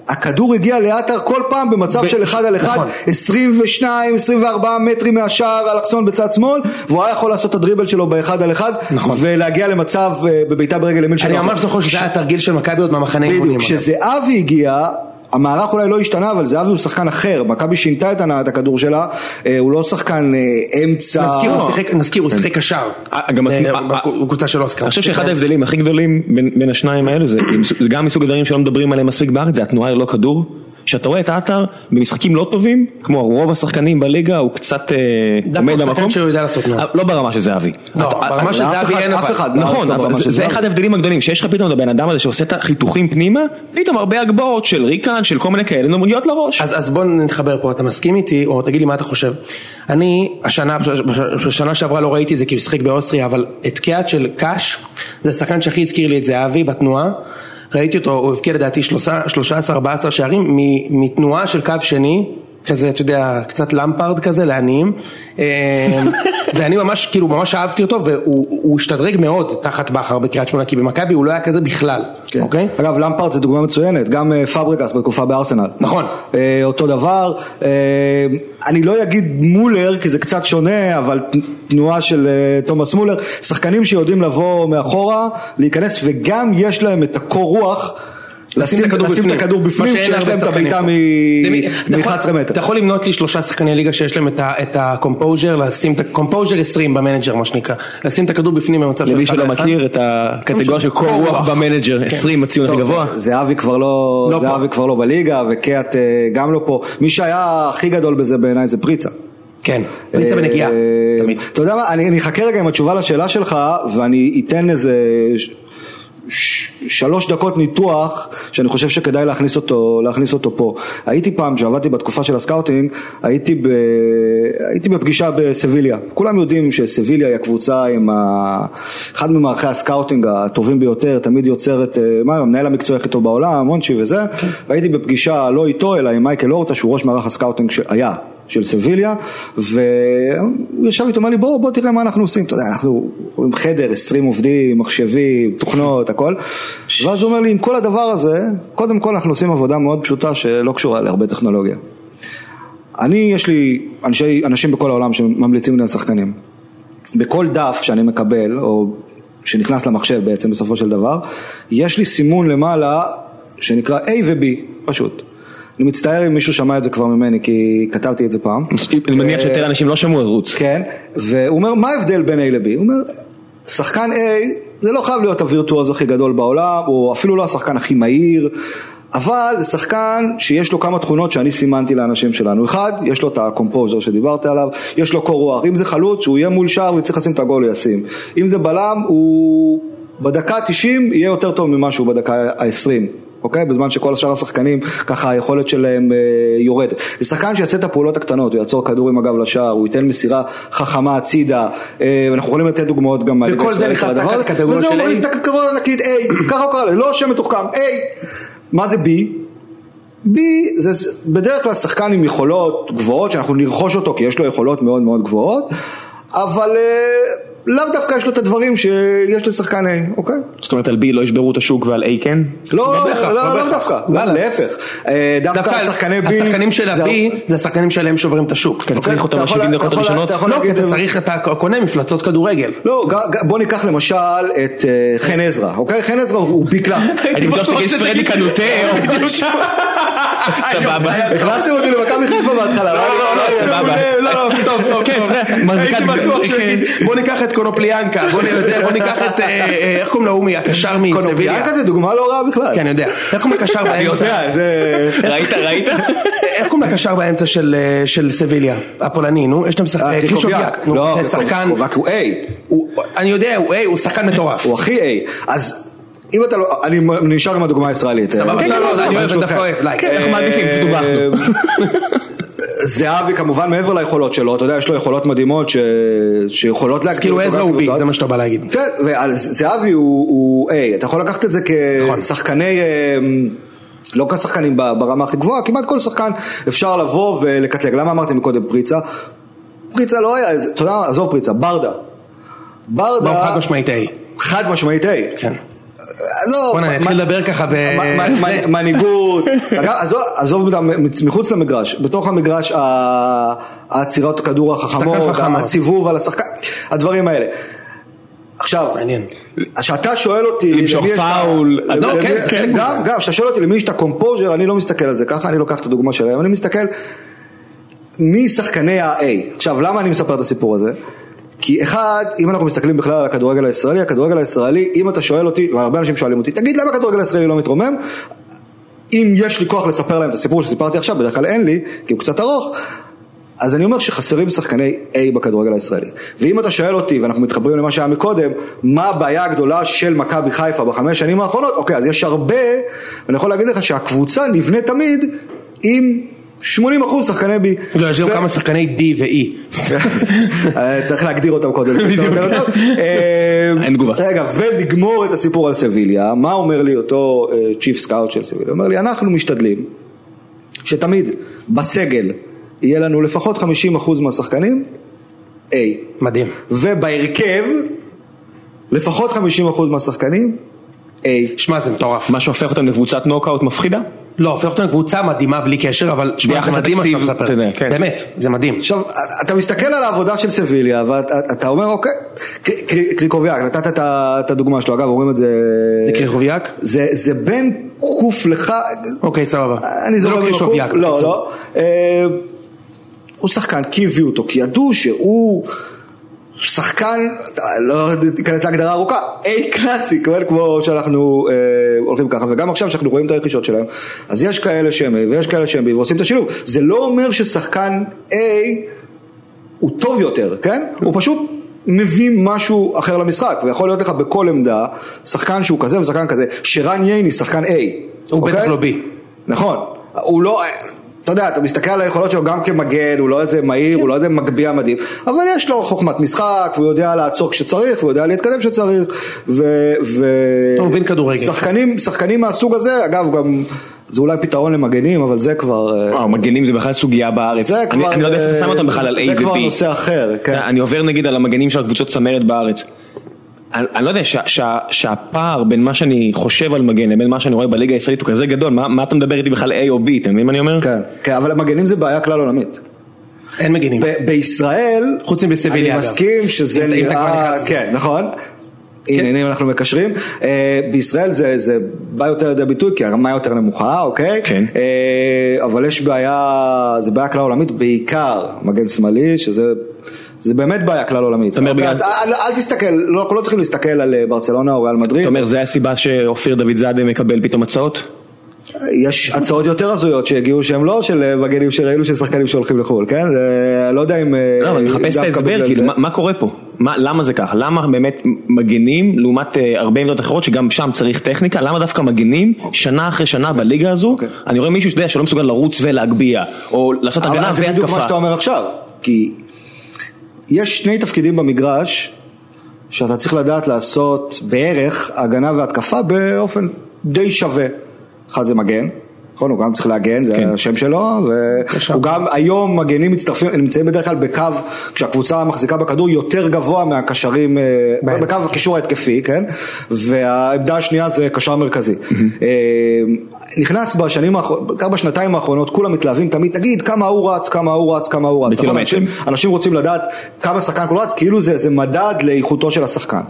Speaker 3: הכדור הגיע לעטר כל פעם במצב
Speaker 1: ב-
Speaker 3: של אחד על אחד,
Speaker 1: נכון.
Speaker 3: 22, 24 מטרים מהשער, אלכסון בצד שמאל, והוא היה יכול לעשות את הדריבל שלו באחד על אחד,
Speaker 1: נכון.
Speaker 3: ולהגיע למצב אה, בבעיטה ברגל ימין
Speaker 1: אני
Speaker 3: שלו.
Speaker 1: ממש זוכר שזה היה תרגיל של מכבי עוד מהמחנה אימונים.
Speaker 3: בדיוק, כשזהבי הגיע, המערך אולי לא השתנה, אבל זהבי הוא שחקן אחר, מכבי שינתה את הנעת הכדור שלה, אה, הוא לא שחקן אה, אמצע,
Speaker 1: נזכיר, הוא שיחק- נזכיר, הוא שיחק קשר.
Speaker 2: אה, גם
Speaker 1: אה,
Speaker 2: התנועה-
Speaker 1: בקבוצה של אוסקר.
Speaker 2: אני חושב שאחד ההבדלים הכי גדולים בין, השניים האלו זה, זה גם מסוג הדברים שלא מדברים עליהם מספיק בארץ, זה התנועה ללא כדור. שאתה רואה את עטר במשחקים לא טובים, כמו רוב השחקנים בליגה, הוא קצת אה, עומד במקום.
Speaker 1: שהוא יודע לעשות תנועה.
Speaker 2: אה, לא ברמה של זהבי.
Speaker 1: לא, ברמה של זהבי אין
Speaker 3: אף
Speaker 1: אבל.
Speaker 3: אחד.
Speaker 2: נכון,
Speaker 3: לא,
Speaker 2: אבל
Speaker 3: ברמה
Speaker 2: זה-. אחד ההבדלים הגדולים, שיש לך פתאום את הבן אדם הזה שעושה את החיתוכים פנימה, פתאום הרבה הגבהות של ריקן, של כל מיני כאלה, מגיעות לראש.
Speaker 1: אז, אז בוא נתחבר פה, אתה מסכים איתי, או תגיד לי מה אתה חושב. אני, השנה, בש- בשנה שעברה לא ראיתי את זה כי הוא שיחק באוסטריה, אבל את קיאט של קאש, זה השחקן שהכי הזכיר לי את זהבי בתנועה. ראיתי אותו, הוא הבקיע לדעתי 13-14 שערים מתנועה של קו שני, כזה, אתה יודע, קצת למפרד כזה, לעניים. אה, ואני ממש, כאילו, ממש אהבתי אותו, והוא השתדרג מאוד תחת בכר בקריית שמונה, כי במכבי הוא לא היה כזה בכלל,
Speaker 3: כן.
Speaker 1: אוקיי?
Speaker 3: אגב, למפארד זה דוגמה מצוינת, גם אה, פברגאס בתקופה בארסנל.
Speaker 1: נכון.
Speaker 3: אה, אותו דבר, אה, אני לא אגיד מולר, כי זה קצת שונה, אבל תנועה של תומאס מולר, שחקנים שיודעים לבוא מאחורה, להיכנס, וגם יש להם את הקור רוח. לשים
Speaker 1: את הכדור בפנים.
Speaker 3: את הכדור
Speaker 1: מה
Speaker 3: בפנים
Speaker 1: שאין
Speaker 3: כשיש להם את הבעיטה
Speaker 1: פה. למי- אתה יכול-
Speaker 3: מ-11 מטר.
Speaker 1: אתה יכול למנות לי שלושה שחקני ליגה שיש להם את ה composure, לשים את ה composure 20 במנג'ר מה שנקרא, לשים את הכדור בפנים במצב של
Speaker 2: למי שלא. מכיר את הקטגוריה של קור רוח במנג'ר, 20 הציון הכי גבוה.
Speaker 3: זה- זהבי כבר לא,
Speaker 1: לא
Speaker 3: כבר לא בליגה, וקיאט אה, גם לא פה. מי שהיה הכי גדול בזה בעיניי זה פריצה.
Speaker 1: כן, פריצה בנגיעה,
Speaker 3: אה,
Speaker 1: תמיד.
Speaker 3: אתה יודע מה, אני אני אחכה רגע עם התשובה לשאלה שלך, ואני אתן איזה שלוש דקות ניתוח, שאני חושב שכדאי להכניס אותו, להכניס אותו פה. הייתי פעם, כשעבדתי בתקופה של הסקאוטינג, הייתי, ב, הייתי בפגישה בסביליה. כולם יודעים שסביליה היא הקבוצה עם ה, אחד ממערכי הסקאוטינג הטובים ביותר, תמיד יוצרת, אה, מה, המנהל המקצועי הכי טוב בעולם, מונצ'י וזה, והייתי בפגישה לא איתו, אלא עם מייקל אורטה, שהוא ראש מערך הסקאוטינג שהיה. של סביליה, והוא ישב איתו, אמר לי בוא, בוא תראה מה אנחנו עושים, אתה יודע, אנחנו רואים חדר, 20 עובדים, מחשבים, תוכנות, הכל, ואז הוא אומר לי, עם כל הדבר הזה, קודם כל אנחנו עושים עבודה מאוד פשוטה שלא קשורה להרבה טכנולוגיה. אני, יש לי אנשי, אנשים בכל העולם שממליצים לי על שחקנים. בכל דף שאני מקבל, או שנכנס למחשב בעצם בסופו של דבר, יש לי סימון למעלה שנקרא A ו-B, פשוט. אני מצטער אם מישהו שמע את זה כבר ממני, כי כתבתי את זה פעם.
Speaker 2: אני מניח שיותר אנשים לא שמעו אז רוץ.
Speaker 3: כן, והוא אומר, מה ההבדל בין A ל-B? הוא אומר, שחקן A זה לא חייב להיות הווירטואוז הכי גדול בעולם, או אפילו לא השחקן הכי מהיר, אבל זה שחקן שיש לו כמה תכונות שאני סימנתי לאנשים שלנו. אחד, יש לו את הקומפוזר שדיברת עליו, יש לו קור רוח. אם זה חלוץ, שהוא יהיה מול שער וצריך לשים את הגול, הוא ישים. אם זה בלם, הוא בדקה ה-90 יהיה יותר טוב ממה שהוא בדקה ה-20. אוקיי? בזמן שכל השאר השחקנים, ככה היכולת שלהם אה, יורדת. זה שחקן שיעשה את הפעולות הקטנות, הוא יעצור כדור עם הגב לשער, הוא ייתן מסירה חכמה הצידה, אה, אנחנו יכולים לתת דוגמאות גם מהליגה הישראלית על הדבר הזה. וזה
Speaker 1: של
Speaker 3: אומר לי הקטגוריה הענקית A, ככה הוא קרא לזה, לא שם מתוחכם, A. מה זה B? B זה בדרך כלל שחקן עם יכולות גבוהות, שאנחנו נרכוש אותו כי יש לו יכולות מאוד מאוד גבוהות, אבל אה, לאו דווקא יש לו את הדברים שיש לשחקן A, אוקיי?
Speaker 2: זאת אומרת על B לא ישברו את השוק ועל A כן?
Speaker 3: לא,
Speaker 1: לא
Speaker 3: לא,
Speaker 1: לא
Speaker 3: לא. דווקא. להפך. אה, דווקא
Speaker 1: דווקא
Speaker 3: שחקני B,
Speaker 1: השחקנים של
Speaker 3: זה-
Speaker 1: ה-B זה השחקנים שעליהם שוברים את השוק.
Speaker 2: אתה צריך אותם
Speaker 3: אתה יכול-
Speaker 2: ב-70
Speaker 3: אתה
Speaker 2: דקות הראשונות?
Speaker 1: לא, כי אתה צריך, אתה קונה מפלצות כדורגל.
Speaker 3: לא, בוא ניקח למשל את אה, חן עזרא, אוקיי? חן עזרא הוא בי קלאס.
Speaker 2: הייתי בטוח שתגיד פרדי קנוטה או משהו. סבבה.
Speaker 3: הכנסתם אותי למכבי חיפה בהתחלה. לא, לא, לא,
Speaker 2: סבבה.
Speaker 1: לא, לא, טוב, טוב,
Speaker 2: כן,
Speaker 1: הייתי בטוח
Speaker 2: כן.
Speaker 1: שיגיד, בוא ניקח את קונופליאנקה, בוא ניקח את, אה, אה, איך קוראים הוא הקשר מסביליה.
Speaker 3: קונופיאנקה זה דוגמה לא רעה בכלל.
Speaker 1: כן, אני יודע. איך קוראים לקשר
Speaker 3: אני
Speaker 1: באמצע?
Speaker 3: יודע, זה...
Speaker 2: ראית ראית?
Speaker 1: איך קוראים לקשר באמצע של אה, סביליה? הפולני, נו, יש להם שחקן, קרישוביאק. נו,
Speaker 3: לא,
Speaker 1: זה שחקן,
Speaker 3: הוא A.
Speaker 1: הוא- אני יודע, הוא אה, הוא שחקן מטורף.
Speaker 3: הוא הכי A. אז אם אתה לא... אני נשאר עם הדוגמה הישראלית.
Speaker 1: סבבה,
Speaker 3: כן,
Speaker 1: אז אני אוהב,
Speaker 3: ברשותכם.
Speaker 1: דווקא אוהב, לייק.
Speaker 2: כן, אנחנו מעדיפים, דווחנו.
Speaker 3: זהבי כמובן מעבר ליכולות שלו, אתה יודע, יש לו יכולות מדהימות ש... שיכולות להגדיר
Speaker 1: כאילו עזרא הוא בי. זה מה שאתה בא להגיד.
Speaker 3: כן, וזהבי הוא, הוא A, אתה יכול לקחת את זה
Speaker 1: נכון.
Speaker 3: כשחקני, אה, לא כשחקנים ברמה הכי גבוהה, כמעט כל שחקן אפשר לבוא ולקטלג. למה אמרתי מקודם פריצה? פריצה לא היה, אתה יודע עזוב פריצה, ברדה. ברדה,
Speaker 1: לא, חד משמעית A.
Speaker 3: חד משמעית A.
Speaker 1: כן.
Speaker 3: עזוב,
Speaker 1: בוא'נה, אני
Speaker 3: מה-
Speaker 1: אתחיל לדבר ככה ב...
Speaker 3: מנהיגות, עזוב- מחוץ למגרש, בתוך המגרש ה- העצירת כדור החכמות. הסיבוב על השחקן, הדברים האלה. עכשיו. כשאתה שואל אותי,
Speaker 2: למשוך
Speaker 3: למי יש את
Speaker 2: פאול,
Speaker 1: לא, כן,
Speaker 3: למי-
Speaker 1: כן.
Speaker 3: גם, גם, כשאתה שואל אותי למי יש את הקומפוז'ר, אני לא מסתכל על זה ככה, אני לוקח את הדוגמה שלהם, אני מסתכל מי שחקני ה-A. עכשיו, למה אני מספר את הסיפור הזה? כי אחד, אם אנחנו מסתכלים בכלל על הכדורגל הישראלי, הכדורגל הישראלי, אם אתה שואל אותי, והרבה אנשים שואלים אותי, תגיד למה הכדורגל הישראלי לא מתרומם? אם יש לי כוח לספר להם את הסיפור שסיפרתי עכשיו, בדרך כלל אין לי, כי הוא קצת ארוך, אז אני אומר שחסרים שחקני A בכדורגל הישראלי. ואם אתה שואל אותי, ואנחנו מתחברים למה שהיה מקודם, מה הבעיה הגדולה של מכבי חיפה בחמש שנים האחרונות, אוקיי, אז יש הרבה, ואני יכול להגיד לך שהקבוצה נבנית תמיד עם 80% שחקני B.
Speaker 1: לא, יש גם
Speaker 3: ו-
Speaker 1: כמה שחקני D ו-E.
Speaker 3: אה, צריך להגדיר אותם קודם. נותן אותם. אה,
Speaker 2: אין תגובה.
Speaker 3: רגע, ולגמור את הסיפור על סביליה, מה אומר לי אותו chief scout של סביליה? הוא אומר לי, אנחנו משתדלים שתמיד בסגל יהיה לנו לפחות 50% מהשחקנים A.
Speaker 1: מדהים.
Speaker 3: ובהרכב, לפחות 50% מהשחקנים A.
Speaker 1: שמע, זה מטורף.
Speaker 2: מה שהופך אותם לקבוצת נוקאוט מפחידה?
Speaker 1: לא, הופך אותנו לקבוצה מדהימה בלי קשר, אבל
Speaker 2: ביחס
Speaker 1: זה מדהים מה
Speaker 2: לתקציב,
Speaker 1: שאתה מספר.
Speaker 2: אתה יודע, כן.
Speaker 1: באמת, זה מדהים.
Speaker 3: עכשיו, אתה מסתכל על העבודה של סביליה, ואתה אומר, אוקיי, קר- קר- קריקוביאק, נתת את הדוגמה שלו, אגב, אומרים את זה...
Speaker 1: זה קריחוביאק?
Speaker 3: זה, זה בין קוף לך,
Speaker 1: אוקיי, סבבה.
Speaker 3: אני
Speaker 1: זה
Speaker 3: זוכר
Speaker 1: לא
Speaker 3: ממנו. קוף, לא. לא. אה, הוא שחקן כי הביאו אותו, כי ידעו שהוא שחקן, לא ניכנס להגדרה ארוכה, איי קלאסי, כמו שאנחנו אה, הולכים ככה, וגם עכשיו שאנחנו רואים את הרכישות שלהם, אז יש כאלה שהם A ויש כאלה שהם B ועושים את השילוב. זה לא אומר ששחקן A הוא טוב יותר, כן? הוא פשוט מביא משהו אחר למשחק, ויכול להיות לך בכל עמדה שחקן שהוא כזה ושחקן כזה, שרן ייני שחקן A.
Speaker 1: הוא בטח
Speaker 3: אוקיי?
Speaker 1: לא B.
Speaker 3: נכון, הוא לא, אתה יודע, אתה מסתכל על היכולות שלו גם כמגן, הוא לא איזה מהיר, הוא לא איזה מגביה מדהים, אבל יש לו חוכמת משחק, והוא יודע לעצור כשצריך, והוא יודע להתקדם כשצריך, ו... ו...
Speaker 1: הוא מבין כדורגל.
Speaker 3: שחקנים, שחקנים מהסוג הזה, אגב גם, זה אולי פתרון למגנים, אבל זה כבר... אה,
Speaker 2: וואו, מגנים זה בכלל סוגיה בארץ.
Speaker 3: זה כבר...
Speaker 2: אני לא יודע איפה אתה שם אותם בכלל על A
Speaker 3: זה
Speaker 2: ו-B.
Speaker 3: כבר נושא אחר, כן.
Speaker 2: אני עובר נגיד על המגנים של הקבוצות צמרת בארץ. אני, לא יודע שה, שה, שהפער בין מה שאני חושב על מגן לבין מה שאני רואה בליגה הישראלית הוא כזה גדול, מה, מה אתה מדבר איתי בכלל A או B, אתה מבין מה אני אומר?
Speaker 3: כן, כן, אבל המגנים זה בעיה כלל עולמית.
Speaker 1: אין מגינים.
Speaker 3: ב- בישראל,
Speaker 1: חוץ מבסביליה,
Speaker 3: אני. מסכים שזה
Speaker 1: אם אתה- אם אתה כבר
Speaker 3: נראה,
Speaker 1: נכנס.
Speaker 3: כן, נכון. הנה, הנה אנחנו מקשרים. אה, בישראל זה, זה בא יותר לידי ביטוי כי הרמה יותר נמוכה, אוקיי?
Speaker 2: כן.
Speaker 3: אה, אבל יש בעיה, זה בעיה כלל עולמית, בעיקר מגן שמאלי, שזה... זה באמת בעיה כלל עולמית.
Speaker 2: אתה אומר
Speaker 3: אוקיי,
Speaker 2: בגלל-
Speaker 3: אז אל, אל תסתכל, לא, אנחנו לא צריכים להסתכל על אה, ברצלונה או ריאל מדריד.
Speaker 2: אתה אומר זה הסיבה שאופיר דוד זאדה מקבל פתאום הצעות?
Speaker 3: יש הצעות יותר הזויות שהגיעו שהם לא של אה, מגנים שראינו של שחקנים שהולכים לחו"ל, כן? זה- לא יודע אם... אה,
Speaker 2: לא, אבל מחפש את ההסבר, כאילו. מה, קורה פה? מה, למה זה ככה? למה באמת מגנים, לעומת אה, הרבה עמדות אחרות, שגם שם צריך טכניקה, למה דווקא מגנים, שנה אחרי שנה בליגה הזו,
Speaker 3: אוקיי.
Speaker 2: אני רואה מישהו שאתה יודע, שלא מסוגל לרוץ ולהגביה, או לעשות
Speaker 3: אבל
Speaker 2: הגנה
Speaker 3: זה בדיוק מה
Speaker 2: והתקפה.
Speaker 3: שאתה אומר עכשיו, כי יש שני תפקידים במגרש שאתה צריך לדעת לעשות בערך הגנה והתקפה באופן די שווה. אחד זה מגן, נכון? הוא גם צריך להגן, זה
Speaker 2: כן.
Speaker 3: השם שלו, והוא גם היום מגנים מצטרפים, נמצאים בדרך כלל בקו, כשהקבוצה מחזיקה בכדור יותר גבוה מהקשרים, אה,
Speaker 1: באמצע.
Speaker 3: בקו הקישור ההתקפי, כן? והעמדה השנייה זה קשר מרכזי. אה, נכנס בשנים האחרונות, בעיקר בשנתיים האחרונות, כולם מתלהבים תמיד, תגיד כמה הוא רץ, כמה הוא רץ, כמה הוא רץ. אנשים, אנשים רוצים לדעת כמה שחקן כל רץ, כאילו זה, זה מדד לאיכותו של השחקן.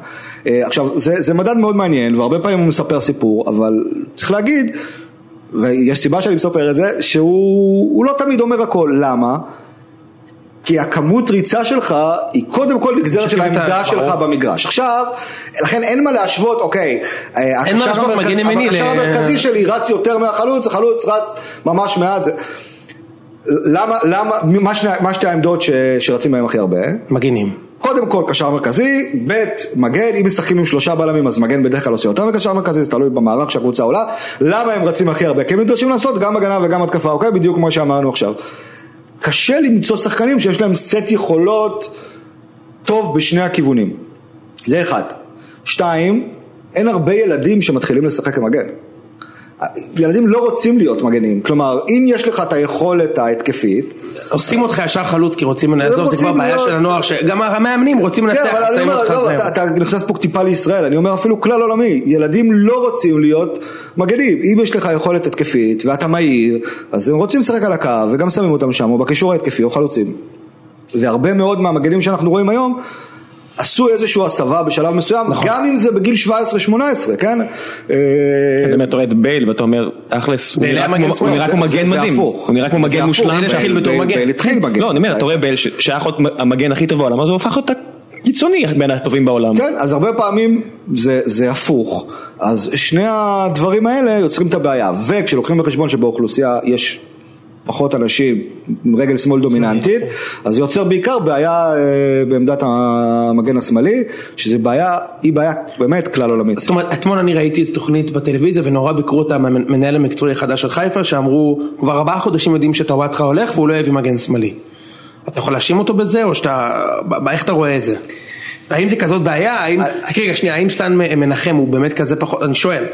Speaker 3: אה, עכשיו, זה, זה מדד מאוד מעניין, והרבה פעמים הוא מספר סיפור, אבל צריך להגיד, ויש סיבה שאני מספר את זה, שהוא הוא לא תמיד אומר הכל, למה? כי הכמות ריצה שלך היא קודם כל נגזרת של העמדה שלך
Speaker 1: ברור.
Speaker 3: במגרש. עכשיו, לכן אין מה להשוות, אוקיי, אה, הקשר
Speaker 1: להשוות
Speaker 3: המרכז-
Speaker 1: מגן ימיני
Speaker 3: הקשר
Speaker 1: ל-
Speaker 3: המרכזי שלי רץ יותר מהחלוץ, החלוץ רץ ממש מעט. למה, למה, מה שתי העמדות ש- שרצים בהם הכי הרבה?
Speaker 1: מגינים.
Speaker 3: קודם כל קשר מרכזי, ב' מגן, אם משחקים עם שלושה בלמים אז מגן בדרך כלל עושה יותר מקשר מרכזי, זה תלוי במערך שהקבוצה עולה, למה הם רצים הכי הרבה? כי הם נדרשים לעשות גם הגנה וגם התקפה, אוקיי? בדיוק כמו שאמרנו עכשיו. קשה למצוא שחקנים שיש להם סט יכולות טוב בשני הכיוונים, זה אחד. שתיים, אין הרבה ילדים שמתחילים לשחק כמגן. ילדים לא רוצים להיות מגנים, כלומר אם יש לך את היכולת ההתקפית,
Speaker 1: עושים אותך ישר חלוץ כי רוצים לעזוב, זה כבר בעיה של הנוער, שגם המאמנים רוצים
Speaker 3: כן,
Speaker 1: לנצח,
Speaker 3: אבל אני
Speaker 1: שמים אותך זה.
Speaker 3: אתה נכנס פה טיפה לישראל, אני אומר אפילו כלל עולמי, ילדים לא רוצים להיות מגנים, אם יש לך יכולת התקפית ואתה מהיר, אז הם רוצים לשחק על הקו וגם שמים אותם שם, או בקישור ההתקפי או חלוצים. והרבה מאוד מהמגנים שאנחנו רואים היום, עשו איזושהי הסבה בשלב מסוים,
Speaker 1: נכון.
Speaker 3: גם אם זה בגיל 17-18, כן? אה,
Speaker 2: אתה באמת רואה את בייל ואתה אומר, תכלס, הוא נראה כמו-
Speaker 1: מגן
Speaker 2: מדהים. הוא נראה כמו מגן. מושלם.
Speaker 1: בייל. התחיל מגן.
Speaker 3: בייל התחיל מגן.
Speaker 2: לא, אני אומר, אתה רואה בייל שהיה יכול להיות המגן הכי טוב בעולם, אז הוא הפך להיות קיצוני בין הטובים בעולם.
Speaker 3: כן, אז הרבה פעמים זה, זה הפוך. אז שני הדברים האלה יוצרים את הבעיה. וכשלוקחים בחשבון שבאוכלוסייה יש פחות אנשים עם רגל שמאל דומיננטית, אז יוצר בעיקר בעיה אה, בעמדת המגן השמאלי, שזה בעיה, היא בעיה באמת כלל עולמית.
Speaker 1: זאת אומרת, אתמול אני ראיתי את התוכנית בטלוויזיה ונורא ביקרו את המנהל המקצועי החדש של חיפה שאמרו כבר ארבעה חודשים יודעים שטוואטחה הולך והוא לא הביא מגן שמאלי. אתה יכול להאשים אותו בזה או שאתה, איך אתה רואה את זה? האם זה כזאת בעיה? האם, חכי רגע שנייה, האם סן מנחם הוא באמת כזה פחות, אני שואל,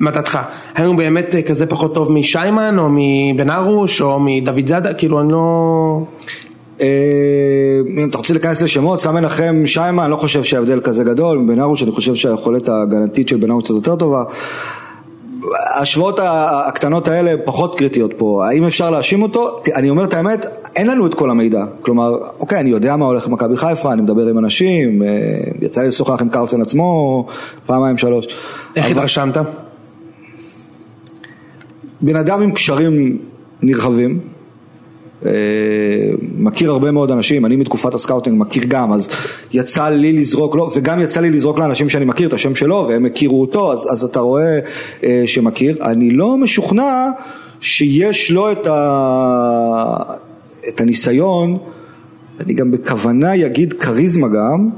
Speaker 1: מה דעתך? האם הוא באמת אה, כזה פחות טוב משיימן, או מבן ארוש, או מדוד זאדה? כאילו, אני לא...
Speaker 3: אה, אם אתה רוצה להיכנס לשמות, סתם מנחם שיימה, אני לא חושב שההבדל כזה גדול, מבן ארוש, אני חושב שהיכולת ההגנתית של בן ארוש קצת יותר טובה. ההשוואות הקטנות האלה פחות קריטיות פה, האם אפשר להאשים אותו? אני אומר את האמת, אין לנו את כל המידע, כלומר, אוקיי, אני יודע מה הולך במכבי חיפה, אני מדבר עם אנשים, אה, יצא לי לשוחח עם קרצן עצמו, פעמיים שלוש.
Speaker 1: איך
Speaker 3: אבל-
Speaker 1: התרשמת?
Speaker 3: בן אדם עם קשרים נרחבים, אה, מכיר הרבה מאוד אנשים, אני מתקופת הסקאוטינג מכיר גם, אז יצא לי לזרוק לו, וגם יצא לי לזרוק לאנשים שאני מכיר את השם שלו, והם הכירו אותו, אז, אז אתה רואה אה, שמכיר. אני לא משוכנע שיש לו את, ה, את הניסיון, אני גם בכוונה אגיד כריזמה גם,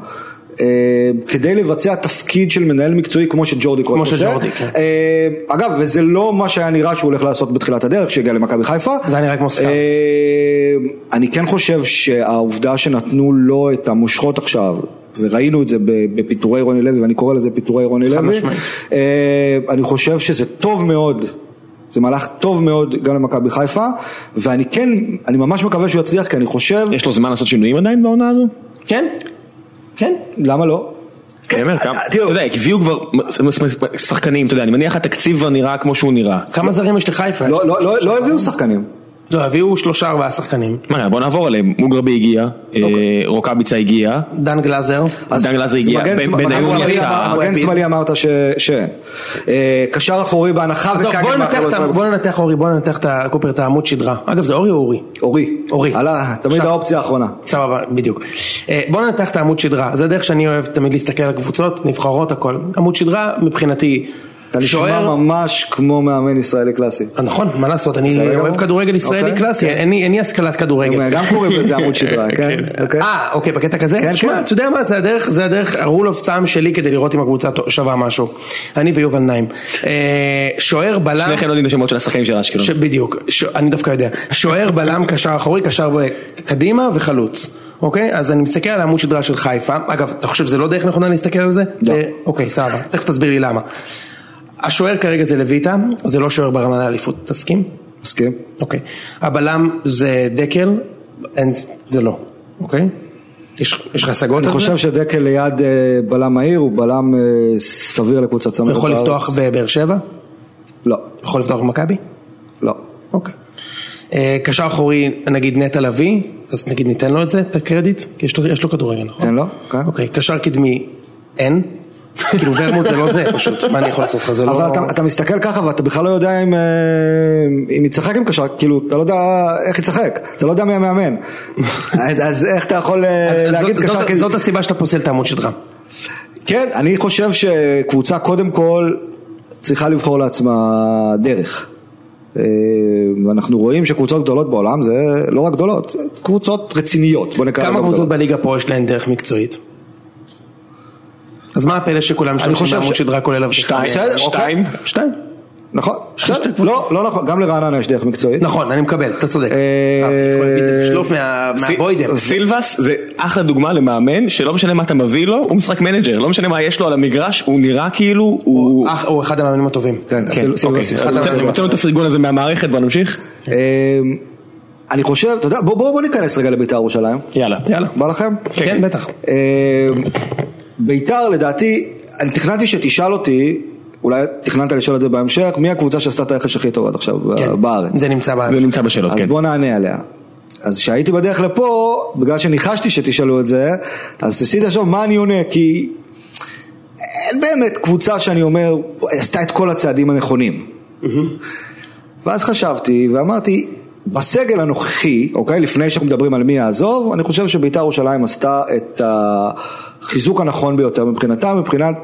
Speaker 3: כדי לבצע תפקיד של מנהל מקצועי כמו שג'ורדי קרויף
Speaker 1: כמו
Speaker 3: עושה.
Speaker 1: שג'ורדי, כן.
Speaker 3: אה, אגב, וזה לא מה שהיה נראה שהוא הולך לעשות בתחילת הדרך כשהגיע למכבי חיפה.
Speaker 1: זה היה נראה כמו scout.
Speaker 3: אה, אני כן חושב שהעובדה שנתנו לו את המושכות עכשיו, וראינו את זה בפיטורי רוני לוי, ואני קורא לזה פיטורי רוני לוי,
Speaker 1: משמעית.
Speaker 3: אה, אני חושב שזה טוב מאוד. זה מהלך טוב מאוד גם למכבי חיפה, ואני כן, אני ממש מקווה שהוא יצליח, כי אני חושב,
Speaker 2: יש לו זמן לעשות שינויים עדיין בעונה הזו?
Speaker 1: כן? כן?
Speaker 3: למה לא?
Speaker 2: אני אומר, כמה-
Speaker 3: אה, תראו,
Speaker 2: אתה יודע, הביאו כבר שחקנים, אתה יודע, אני מניח התקציב כבר נראה כמו שהוא נראה.
Speaker 1: כמה זרים יש לחיפה?
Speaker 3: לא- לא- לא לא הביאו שחקנים.
Speaker 1: לא, הביאו שלושה ארבעה שחקנים.
Speaker 2: מה, בוא נעבור עליהם, מוגרבי הגיע, אה, רוקאביצה הגיע,
Speaker 1: דן גלאזר.
Speaker 3: אז-
Speaker 2: דן גלאזר
Speaker 3: אז
Speaker 2: הגיע, בן- בניון יצא.
Speaker 3: מגן שמאלי אמרת ש- שאין. אה, קשר אחורי בהנחה
Speaker 1: בוא
Speaker 3: מאחורי.
Speaker 1: בוא ננתח אורי, בוא ננתח קופר, את העמוד שדרה. אגב, זה אורי או אורי?
Speaker 3: אורי.
Speaker 1: אורי.
Speaker 3: תמיד האופציה האחרונה.
Speaker 1: סבבה, בדיוק. אה, בוא ננתח את העמוד שדרה, זה דרך שאני אוהב תמיד להסתכל על קבוצות, נבחרות, הכל. עמוד שדרה מבחינתי,
Speaker 3: אתה נשמע ממש כמו מאמן ישראלי קלאסי.
Speaker 1: נכון, מה לעשות, אני אוהב. כדורגל ישראלי
Speaker 3: אוקיי,
Speaker 1: קלאסי,
Speaker 3: כן.
Speaker 1: אין לי- אין לי השכלת כדורגל.
Speaker 3: גם קוראים לזה עמוד שדרה, כן? אוקיי.
Speaker 1: אה, אוקיי, בקטע כזה?
Speaker 3: כן, כן.
Speaker 1: אתה יודע מה, זה הדרך, זה הדרך, הרול אוף טעם שלי כדי לראות אם הקבוצה שווה משהו. אני ויובל נעים. אה, שוער, בלם,
Speaker 2: שניכם לא יודעים את השמות של השחקנים של אשקלון.
Speaker 1: בדיוק, אני דווקא יודע. שוער, בלם, קשר אחורי, קשר קדימה וחלוץ. אוקיי? אז אני מסתכל על העמוד שדרה של חיפה. אגב, אתה חושב שזה לא דרך נכונה להסתכל על זה?
Speaker 3: לא.
Speaker 1: אה, אוקיי, סבבה. תכף תסביר לי למה. השוער כרגע זה לויטה, זה לא שוער ברמה לאליפות, תסכים?
Speaker 3: מסכים?
Speaker 1: אוקיי. הבלם זה דקל, אין, זה לא, אוקיי? יש יש לך השגות
Speaker 3: אני
Speaker 1: על זה?
Speaker 3: חושב שדקל ליד אה, בלם מהיר הוא בלם אה, סביר לקבוצת צמרת
Speaker 1: יכול
Speaker 3: בארץ.
Speaker 1: לפתוח בבאר שבע?
Speaker 3: לא,
Speaker 1: יכול לפתוח במכבי?
Speaker 3: לא.
Speaker 1: אוקיי. אה, קשר אחורי, נגיד נטע לביא, אז נגיד ניתן לו את זה, את הקרדיט, כי יש לו, יש לו כדורגל, נכון?
Speaker 3: תן לו, כן.
Speaker 1: אוקיי, קשר קדמי, אין. כאילו ורמוט זה לא זה, פשוט, מה אני יכול לעשות לך, זה לא...
Speaker 3: אבל אתה, מסתכל ככה ואתה בכלל לא יודע אם, אה, אם יצחק עם קשר, כאילו, אתה לא יודע איך יצחק, אתה לא יודע מי המאמן. אז, איך אתה יכול אה, להגיד קשר כזה?
Speaker 1: זאת הסיבה שאתה פוסל את העמוד שדרה.
Speaker 3: כן, אני חושב שקבוצה קודם כל צריכה לבחור לעצמה דרך. אה, ואנחנו רואים שקבוצות גדולות בעולם זה לא רק גדולות, קבוצות רציניות,
Speaker 1: כמה
Speaker 3: להן
Speaker 1: קבוצות. בליגה פה יש להן דרך מקצועית? אז מה הפלא שכולם משתמשים בעמוד שדרה כולל אבטיחה?
Speaker 2: שתיים, שתיים.
Speaker 1: שתיים.
Speaker 3: נכון. לא, לא נכון, גם לרעננה יש דרך מקצועית.
Speaker 1: נכון, אני מקבל, אתה צודק.
Speaker 3: אה,
Speaker 1: מה- מהבוידם.
Speaker 2: סילבס זה אחלה דוגמה למאמן שלא משנה מה אתה מביא לו, הוא משחק מנג'ר, לא משנה מה יש לו על המגרש, הוא נראה כאילו, הוא...
Speaker 1: הוא אחד המאמנים הטובים.
Speaker 3: כן,
Speaker 2: כן,
Speaker 3: סילבס-
Speaker 2: אוקיי, הוצאנו את הפרגון הזה מהמערכת, בוא נמשיך.
Speaker 3: אה, אני חושב, אתה יודע, בוא בוא- בוא ניכנס רגע לבית"ר ירושלים.
Speaker 2: יאללה.
Speaker 1: יאללה.
Speaker 3: בא לכם?
Speaker 1: כן, בטח.
Speaker 3: בית"ר לדעתי, אני תכננתי שתשאל אותי, אולי תכננת לשאול את זה בהמשך, מי הקבוצה שעשתה את הרכש הכי טוב עד עכשיו
Speaker 1: כן.
Speaker 3: בארץ.
Speaker 1: זה נמצא בארץ.
Speaker 2: זה נמצא בשאלות,
Speaker 3: אז
Speaker 2: כן.
Speaker 3: בוא נענה עליה. אז כשהייתי בדרך לפה, בגלל שניחשתי שתשאלו את זה, אז ניסיתי לחשוב מה אני עונה, כי אין באמת קבוצה שאני אומר, עשתה את כל הצעדים הנכונים. ואז חשבתי ואמרתי, בסגל הנוכחי, אוקיי, לפני שאנחנו מדברים על מי יעזוב, אני חושב שבית"ר ירושלים עשתה את החיזוק הנכון ביותר מבחינתה, מבחינת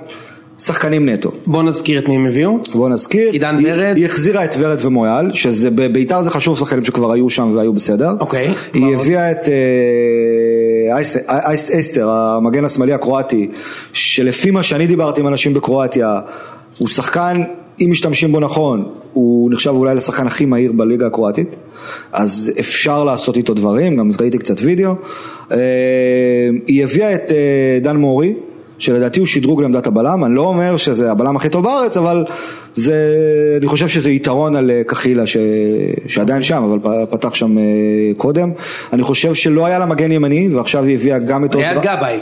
Speaker 3: שחקנים נטו.
Speaker 1: בוא נזכיר את מי הם הביאו.
Speaker 3: בוא נזכיר,
Speaker 1: עידן
Speaker 3: היא,
Speaker 1: ורד.
Speaker 3: היא החזירה את ורד ומויאל, שזה בביתר זה חשוב שחקנים שכבר היו שם והיו בסדר.
Speaker 1: אוקיי.
Speaker 3: היא
Speaker 1: מה עוד?
Speaker 3: הביאה את אה, אייס- אייס- אסטר, המגן השמאלי הקרואטי, שלפי מה שאני דיברתי עם אנשים בקרואטיה, הוא שחקן, אם משתמשים בו נכון, הוא נחשב אולי לשחקן הכי מהיר בליגה הקרואטית, אז אפשר לעשות איתו דברים, גם ראיתי קצת וידאו. אה, היא הביאה את אה, דן מורי. שלדעתי הוא שדרוג לעמדת הבלם, אני לא אומר שזה הבלם הכי טוב בארץ, אבל זה, אני חושב שזה יתרון על אה, קחילה ש, שעדיין שם, אבל פתח שם קודם. אני חושב שלא היה לה מגן ימני, ועכשיו היא הביאה גם את רלי.
Speaker 1: גבאי.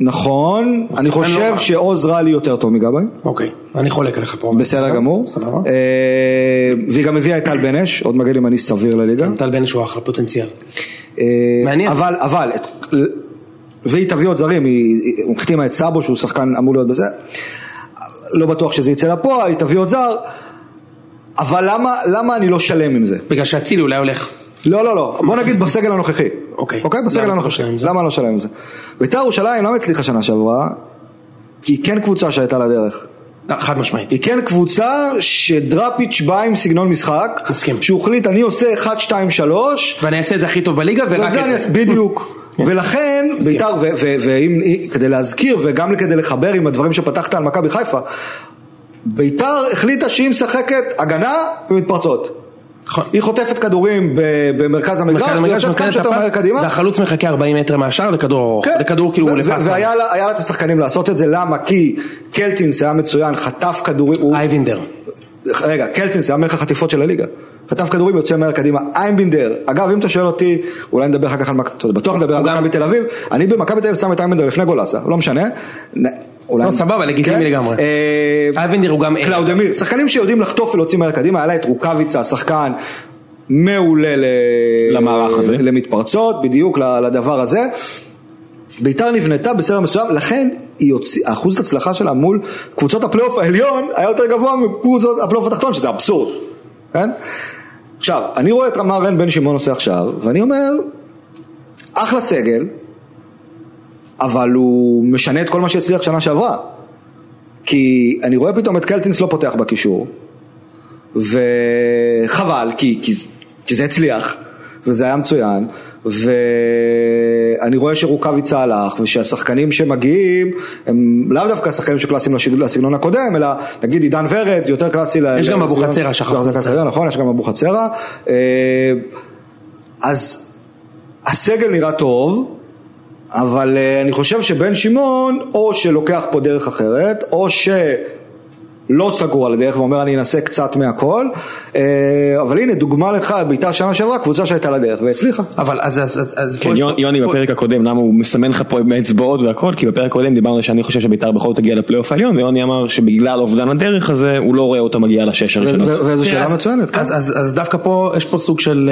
Speaker 3: נכון, אני
Speaker 1: לא
Speaker 3: חושב
Speaker 1: רע.
Speaker 3: שעוז רלי יותר טוב מגבאי.
Speaker 1: אוקיי, אני חולק עליך פה.
Speaker 3: בסדר גמור.
Speaker 1: סבבה.
Speaker 3: אה, והיא גם הביאה את טל בן אש, עוד מגן ימני סביר לליגה.
Speaker 1: טל בן שהוא אחלה פוטנציאל.
Speaker 3: אה,
Speaker 1: מעניין.
Speaker 3: אבל, אבל, והיא תביא עוד זרים, היא החתימה את סאבו שהוא שחקן אמור להיות בזה, לא בטוח שזה יצא לפועל, היא תביא עוד זר, אבל למה, למה אני לא שלם עם זה?
Speaker 1: בגלל שאצילי אולי הולך.
Speaker 3: לא, לא, לא, בוא נגיד בסגל הנוכחי.
Speaker 1: אוקיי.
Speaker 3: אוקיי, בסגל
Speaker 1: לא
Speaker 3: הנוכחי. למה לא שלם עם זה? בית"ר ירושלים לא הצליחה שנה שעברה, כי היא כן קבוצה שהייתה לה דרך.
Speaker 1: אה, חד משמעית.
Speaker 3: היא כן קבוצה שדראפיץ' בא עם סגנון משחק,
Speaker 1: מסכים.
Speaker 3: שהוא החליט אני עושה 1, 2, 3,
Speaker 1: ואני אעשה את זה הכי טוב בליגה ורק
Speaker 3: אני
Speaker 1: את זה.
Speaker 3: אעשה- בדיוק. ולכן בית"ר, ו- ו- ואם, כדי להזכיר וגם כדי לחבר עם הדברים שפתחת על מכבי חיפה, בית"ר החליטה שהיא משחקת הגנה ומתפרצות.
Speaker 1: נכון.
Speaker 3: היא חוטפת כדורים במרכז המגרש,
Speaker 1: המגרש
Speaker 3: יוצאת כמה שיותר מהר קדימה.
Speaker 1: והחלוץ מחכה 40 מטר מהשאר לכדור ארוך.
Speaker 3: כן.
Speaker 1: לכדור כאילו לפס.
Speaker 3: והיה לה את השחקנים לעשות את זה, למה? כי קלטינס היה מצוין, חטף כדורים,
Speaker 1: אייבינדר.
Speaker 3: רגע, קלטינס היה מלך החטיפות של הליגה. חטף כדורים, יוצא מהר קדימה. איימבינדר, אגב, אם אתה שואל אותי, אולי נדבר אחר כך על מכבי, בטוח נדבר על מכבי תל אביב. אני במכבי תל אביב שם את איימבינדר לפני גולסה, לא משנה. אולי...
Speaker 1: לא, סבבה, לגיטימי
Speaker 3: כן?
Speaker 1: לגמרי.
Speaker 3: אה,
Speaker 1: איימבינדר הוא גם...
Speaker 3: קלאודמיר, שחקנים שיודעים לחטוף ולהוציא מהר קדימה, היה לה את רוקאביצה, שחקן מעולה
Speaker 2: למערך הזה.
Speaker 3: למתפרצות, בדיוק לדבר הזה. בית"ר נבנתה בסדר מסוים, לכן אחוז ההצלחה שלה מול קבוצות הפלייאוף העליון היה יותר גבוה מקבוצות הפלייאוף התחתון, שזה אבסורד, כן? עכשיו, אני רואה את מה רן בן שמעון עושה עכשיו, ואני אומר, אחלה סגל, אבל הוא משנה את כל מה שהצליח שנה שעברה. כי אני רואה פתאום את קלטינס לא פותח בקישור, וחבל, כי, כי, כי זה הצליח, וזה היה מצוין, ואני רואה שרוקאביצה הלך, ושהשחקנים שמגיעים הם לאו דווקא השחקנים שקלאסיים לסגנון הקודם, אלא נגיד עידן ורד, יותר קלאסי ל...
Speaker 1: יש גם אבוחצירא, שכחנו
Speaker 3: לא. נכון, יש גם אבוחצירא. אה, אז הסגל נראה טוב, אבל אה, אני חושב שבן שמעון או שלוקח פה דרך אחרת, או שלא סגור על הדרך ואומר אני אנסה קצת מהכל, אה, אבל הנה דוגמה לך, בית"ר שנה שעברה, קבוצה שהייתה לה דרך והצליחה.
Speaker 1: אבל אז... אז- אז-
Speaker 2: כן, יוני-
Speaker 1: פה-
Speaker 2: יוני
Speaker 1: פה-
Speaker 2: בפרק הקודם, למה הוא מסמן לך פה עם האצבעות והכל, כי בפרק הקודם דיברנו שאני חושב שביתר בכל זאת תגיע לפלייאוף העליון, ויוני אמר שבגלל אובדן הדרך הזה, הוא לא רואה אותה מגיעה לשש הראשונות.
Speaker 3: וזו שאלה
Speaker 1: אז-
Speaker 3: מצוינת, כן.
Speaker 1: אז, אז, אז דווקא פה יש פה סוג של,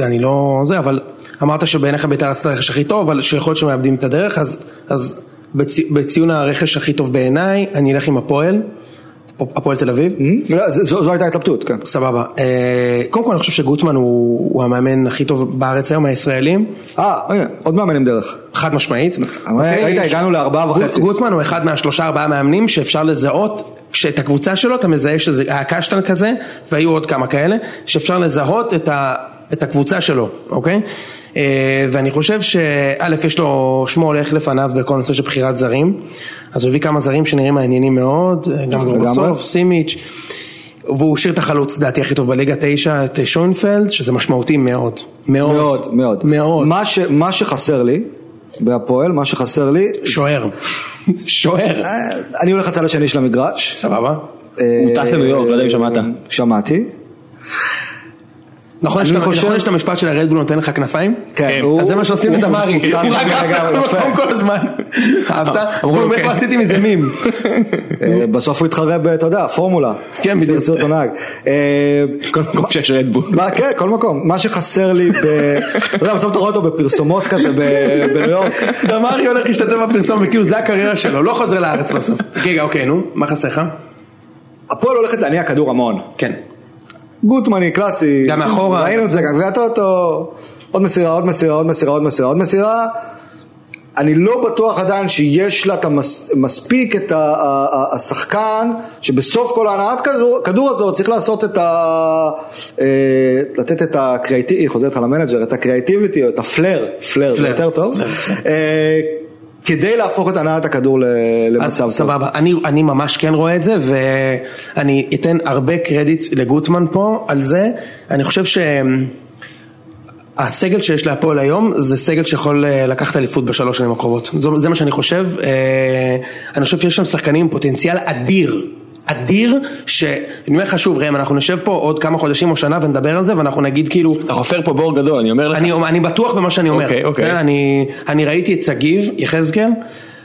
Speaker 1: אה, אני לא זה, אבל אמרת שבעיניך בית"ר עשתה את הרכש הכי טוב, אבל שיכול להיות שמאבדים את הדרך, אז, אז בצי, בציון הרכש הכי טוב בעיניי, אני אלך עם הפועל, הפועל תל אביב.
Speaker 3: לא, זו- הייתה התלבטות, כן.
Speaker 1: סבבה. אה, קודם כל אני חושב שגוטמן הוא, הוא המאמן הכי טוב בארץ היום, הישראלים,
Speaker 3: אה, עוד מאמן עם דרך.
Speaker 1: חד משמעית. אוקיי?
Speaker 3: ראית, הגענו לארבעה וחצי.
Speaker 1: גוטמן הוא אחד מהשלושה ארבעה מאמנים שאפשר לזהות, כשאת הקבוצה שלו אתה מזהה שזה היה קשטן כזה, והיו עוד כמה כאלה, שאפשר לזהות את, ה, את הקבוצה שלו, אוקיי? אה, ואני חושב שא' יש לו, שמו הולך לפניו בכל נושא של בחירת זרים, אז הוא הביא כמה זרים שנראים מעניינים מאוד, אה, גם. גורבסוף, סימיץ', והוא השאיר את החלוץ דעתי הכי טוב בליגה תשע, את שוינפלד, שזה משמעותי מאוד, מאוד,
Speaker 3: מאוד, מאוד.
Speaker 1: מאוד,
Speaker 3: מה ש- מה שחסר לי בהפועל, מה שחסר לי,
Speaker 1: שוער, שוער,
Speaker 3: אה, אני הולך לצד השני של המגרש.
Speaker 1: סבבה.
Speaker 2: הוא טס לניו יורק, לא יודע אם שמעת.
Speaker 3: שמעתי.
Speaker 1: נכון
Speaker 3: אני
Speaker 1: שאתה
Speaker 3: חושב-
Speaker 1: נכון שאתה משפט של הרדבול נותן לך כנפיים?
Speaker 3: כן,
Speaker 1: אז זה מה שעושים לדמרי, הוא רק עף
Speaker 3: לגמרי,
Speaker 1: לכל
Speaker 3: יפה.
Speaker 1: מקום כל הזמן. אהבת?
Speaker 2: אמרו לו,
Speaker 1: הוא
Speaker 2: כן.
Speaker 1: עשיתי מזה מים.
Speaker 3: אה, בסוף הוא התחרה ב, אתה יודע, פורמולה.
Speaker 1: כן, בדיוק.
Speaker 3: עשו אותו נהג. אה,
Speaker 2: כל מקום שיש רדבול.
Speaker 3: מה, כן, כל מקום. מה שחסר לי, ב... אתה יודע, בסוף אתה רואה אותו בפרסומות כזה ב- בניו יורק.
Speaker 1: דמרי הולך להשתתף בפרסום וכאילו זה הקריירה שלו, לא חוזר לארץ בסוף. רגע, אוקיי, נו, מה חסר לך?
Speaker 3: הפועל הולכת להניע כדור המון.
Speaker 1: כן.
Speaker 3: גוטמני, קלאסי.
Speaker 1: גם מאחורה.
Speaker 3: ראינו את זה, גם גביע הטוטו. עוד מסירה, עוד מסירה, עוד מסירה, עוד מסירה, עוד מסירה. אני לא בטוח עדיין שיש לה את המס, מספיק את ה, ה, ה, השחקן שבסוף כל ההנעת כדור, כדור הזאת צריך לעשות את ה... אה, לתת את ה creativity, היא חוזרת לך למנג'ר, את ה creativity או את ה flair, flair, זה
Speaker 1: flair.
Speaker 3: יותר טוב,
Speaker 1: flair, flair.
Speaker 3: אה, כדי להפוך את הנעת הכדור למצב
Speaker 1: אז
Speaker 3: טוב.
Speaker 1: סבבה, אני, אני ממש כן רואה את זה ואני אתן הרבה קרדיט לגוטמן פה על זה, אני חושב ש... הסגל שיש להפועל היום זה סגל שיכול אה, לקחת אליפות בשלוש שנים הקרובות, זו- זה מה שאני חושב, אה, אני חושב שיש שם שחקנים עם פוטנציאל אדיר, אדיר, שאני אומר לך שוב ראם, אנחנו נשב פה עוד כמה חודשים או שנה ונדבר על זה ואנחנו נגיד כאילו,
Speaker 2: אתה חופר פה בור גדול, אני אומר לך.
Speaker 1: אני, אני בטוח במה שאני אומר,
Speaker 2: אוקיי, אוקיי.
Speaker 1: כן, אני, אני ראיתי את שגיב יחזקאל,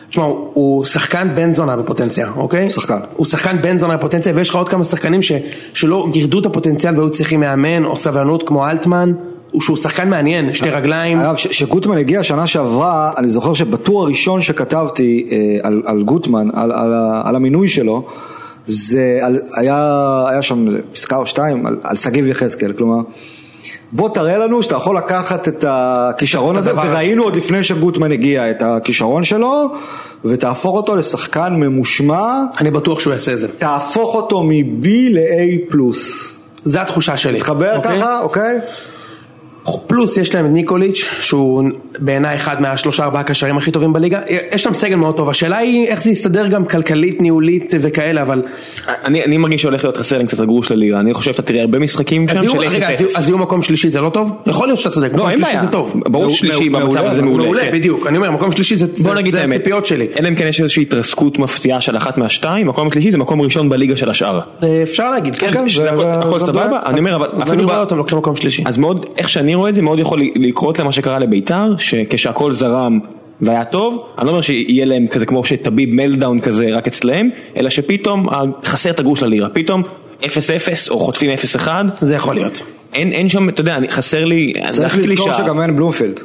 Speaker 1: תשמע, הוא, הוא שחקן בן זונה בפוטנציה, אוקיי?
Speaker 3: שחקן.
Speaker 1: הוא שחקן בן זונה בפוטנציה, ויש לך עוד כמה שחקנים ש, שלא גירדו את הפוטנציאל והיו צריכים מאמן או סבלנות כמו אלטמן, הוא שהוא שחקן מעניין, שתי רגליים,
Speaker 3: אגב, כשגוטמן הגיע שנה שעברה, אני זוכר שבטור הראשון שכתבתי אה, על, על גוטמן, על, על, על המינוי שלו, זה על, היה, היה שם פסקה או שתיים על, על שגיב יחזקאל, כלומר, בוא תראה לנו שאתה יכול לקחת את הכישרון הזה, וראינו עוד לפני שגוטמן הגיע את הכישרון שלו, ותהפוך אותו לשחקן ממושמע,
Speaker 1: אני בטוח שהוא יעשה את זה.
Speaker 3: תהפוך אותו מ-B ל-A פלוס.
Speaker 1: זה התחושה שלי.
Speaker 3: מתחבר
Speaker 1: אוקיי?
Speaker 3: ככה, אוקיי?
Speaker 1: פלוס יש להם את ניקוליץ', שהוא בעיניי אחד מהשלושה ארבעה קשרים הכי טובים בליגה, יש להם סגל מאוד טוב, השאלה היא איך זה יסתדר גם כלכלית, ניהולית וכאלה, אבל...
Speaker 2: אני אני מרגיש שהולך להיות חסר להם קצת הגרוש ללירה, אני חושב שאתה תראה הרבה משחקים שם של
Speaker 1: רגע, אז יהיו-
Speaker 2: 0-0.
Speaker 1: אז יהיו מקום שלישי זה לא טוב? יכול להיות שאתה צודק,
Speaker 2: לא, אין
Speaker 1: שלישי
Speaker 2: בעיה,
Speaker 1: זה טוב.
Speaker 2: ברור שלישי במצב הזה מעולה.
Speaker 1: מעולה,
Speaker 2: כן.
Speaker 1: בדיוק, אני אומר, מקום שלישי זה
Speaker 2: בוא
Speaker 1: זה-
Speaker 2: נגיד את
Speaker 1: זה
Speaker 2: האמת,
Speaker 1: הציפיות שלי.
Speaker 2: אלא אם כן יש איזושהי התרסקות מפתיעה של אחת מהשתיים, מקום השלישי זה מקום ראשון בליגה של השאר.
Speaker 1: אה, אפשר להגיד, כן.
Speaker 2: הכל- סבבה. אני אומר אבל
Speaker 1: אז
Speaker 2: אפילו
Speaker 1: אני רואה
Speaker 2: את זה, מאוד יכול לקרות למה שקרה לביתר, שכשהכל זרם והיה טוב, אני לא אומר שיהיה להם כזה כמו שטביב מלדאון כזה רק אצלהם, אלא שפתאום חסר את הגרוש ללירה, פתאום 0-0 או חוטפים 0-1,
Speaker 1: זה יכול להיות.
Speaker 2: אין, אין שם, אתה יודע, חסר לי,
Speaker 3: צריך לזכור. שגם אין בלומפילד.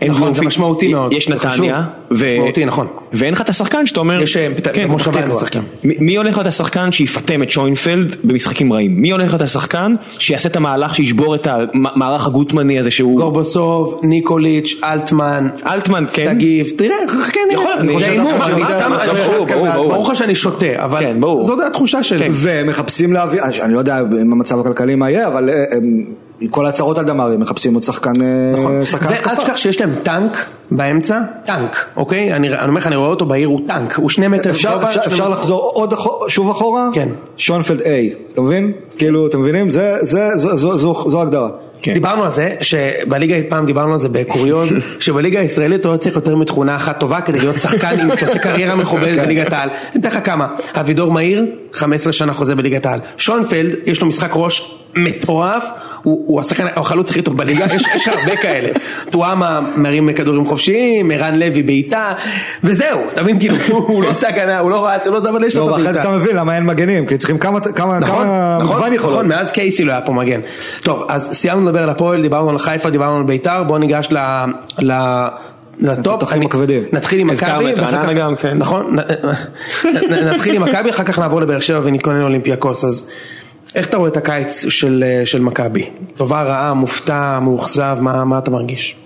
Speaker 2: אין
Speaker 1: נכון, זה. משמעותי מאוד.
Speaker 2: יש נתניה.
Speaker 1: משמעותי, נכון.
Speaker 2: ואין לך את השחקן שאתה אומר,
Speaker 1: יש, אה,
Speaker 2: כן,
Speaker 1: ויין
Speaker 2: תקווה.
Speaker 1: משחקים.
Speaker 2: מי הולך להיות השחקן שיפטם את שוינפלד במשחקים רעים? מי הולך להיות השחקן שיעשה את המהלך שישבור את המערך הגוטמני הזה שהוא...
Speaker 1: גורבוסוב, ניקוליץ', אלטמן,
Speaker 2: אלטמן, כן.
Speaker 1: שגיב, תראה, חכה נראה. זה הימור, אני
Speaker 3: שאני
Speaker 1: סתם-
Speaker 3: יודע,
Speaker 1: אני-
Speaker 3: ברור.
Speaker 1: לך שאני שותה, אבל
Speaker 2: כן, ברור.
Speaker 1: זאת התחושה שלי.
Speaker 3: ומחפשים להביא, אני לא יודע אם המצב הכלכלי מה יהיה, אבל אה, הם- עם כל ההצהרות על דמרי, מחפשים עוד שחקן אה, שחקן
Speaker 1: ואל
Speaker 3: התקפה.
Speaker 1: תשכח שיש להם טנק באמצע, טנק, אוקיי? אני אומר לך, אני רואה אותו בעיר, הוא טנק, הוא שני מטר
Speaker 3: אפשר,
Speaker 1: גובה,
Speaker 3: אפשר,
Speaker 1: שני
Speaker 3: אפשר
Speaker 1: מטר-
Speaker 3: לחזור עוד שוב אחורה?
Speaker 1: כן.
Speaker 3: שונפלד A, אתה מבין? כאילו, אתם מבינים? זה, זה, זו, זו, זו, זו ההגדרה.
Speaker 2: כן.
Speaker 1: דיברנו על זה, שבליגה, פעם דיברנו על זה בקוריוז, שבליגה הישראלית הוא לא צריך יותר מתכונה אחת טובה כדי להיות שחקן עם שעושה קריירה מכובדת בליגת העל. אני אתן לך כמה, אבידור מאיר, 15 שנה חוזה בליגת העל. שונפלד, יש לו משחק ראש מטורף, הוא הוא השחקן, הוא החלוץ הכי טוב בליגה, יש יש הרבה כאלה. טואמה מרים כדורים חופשיים, ערן לוי בעיטה, וזהו, אתה מבין, כאילו, הוא לא עושה הגנה, הוא לא רץ, הוא לא זה, אבל יש לו
Speaker 3: לא,
Speaker 1: את
Speaker 3: ואחרי
Speaker 1: הבעיטה.
Speaker 3: זה אתה מבין למה אין מגנים, כי צריכים כמה, כמה,
Speaker 1: נכון,
Speaker 3: כמה
Speaker 1: נכון,
Speaker 3: מגוון יכולות.
Speaker 1: נכון, מאז קייסי לא היה פה מגן. טוב, אז סיימנו לדבר על הפועל, דיברנו על חיפה, דיברנו על ביתר, בואו ניגש ל... ל... לטופ. נתחיל עם מכבי,
Speaker 2: כן.
Speaker 1: נכון, נתחיל עם מכבי, אחר כך נעבור לבאר שבע ונתכונן לאולימפיאקוס, אז איך אתה רואה את הקיץ של של מכבי? טובה, רעה, מופתע, מאוכזב, מה מה אתה מרגיש?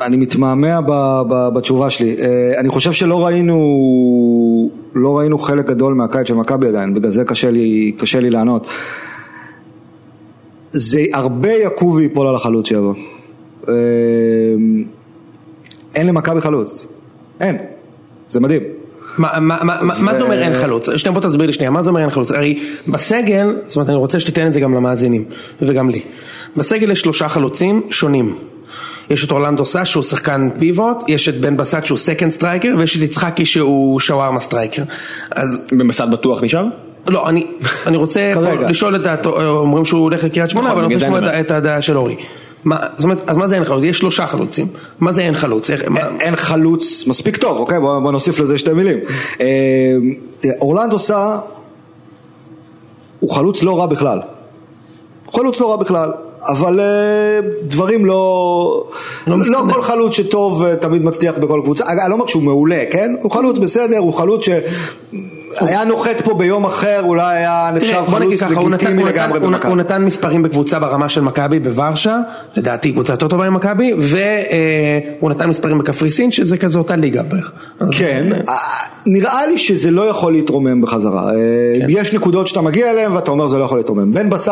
Speaker 3: אני מתמהמה בתשובה שלי. אה, אני חושב שלא ראינו, לא ראינו חלק גדול מהקיץ של מכבי עדיין, בגלל זה קשה לי, קשה לי לענות. זה הרבה יקום ויפול על החלוץ שיבוא. אה, אין למכבי חלוץ. אין. זה מדהים.
Speaker 1: מה- זה אומר אין חלוץ? שנייה בוא תסביר לי שנייה, מה זה אומר אין חלוץ? הרי בסגל, זאת אומרת אני רוצה שתיתן את זה גם למאזינים וגם לי. בסגל יש שלושה חלוצים שונים. יש את אורלנדו סאס שהוא שחקן פיבוט, יש את בן בסט שהוא second striker ויש את יצחקי שהוא שווארמה striker. אז
Speaker 2: בן בסט בטוח נשאר?
Speaker 1: לא, אני, אני רוצה לשאול את דעתו, אומרים שהוא הולך לקריית שמונה,
Speaker 2: נכון,
Speaker 1: אבל אני רוצה לשמוע את הדעה של אורי. זאת אומרת, אז מה זה אין חלוץ? יש שלושה חלוצים. מה זה אין חלוץ?
Speaker 3: אין- חלוץ מספיק טוב, אוקיי? בוא, נוסיף לזה שתי מילים. תראה, אורלנדו סא הוא חלוץ לא רע בכלל. חלוץ לא רע בכלל, אבל אה, דברים לא...
Speaker 1: לא
Speaker 3: לא. כל חלוץ שטוב אה, תמיד מצליח בכל קבוצה. אני לא אומר שהוא מעולה, כן? הוא חלוץ בסדר, הוא חלוץ שהיה נוחת פה ביום אחר, אולי היה נחשב חלוץ לגיטימי לגמרי במכבי.
Speaker 1: הוא נתן מספרים בקבוצה ברמה של מכבי בוורשה, לדעתי קבוצה יותר טובה ממכבי, והוא נתן מספרים בקפריסין, שזה כזה אותה ליגה בערך.
Speaker 3: כן, אה, נראה לי שזה לא יכול להתרומם בחזרה. אה,
Speaker 1: כן.
Speaker 3: יש נקודות שאתה מגיע אליהן ואתה אומר זה לא יכול להתרומם. בן בסט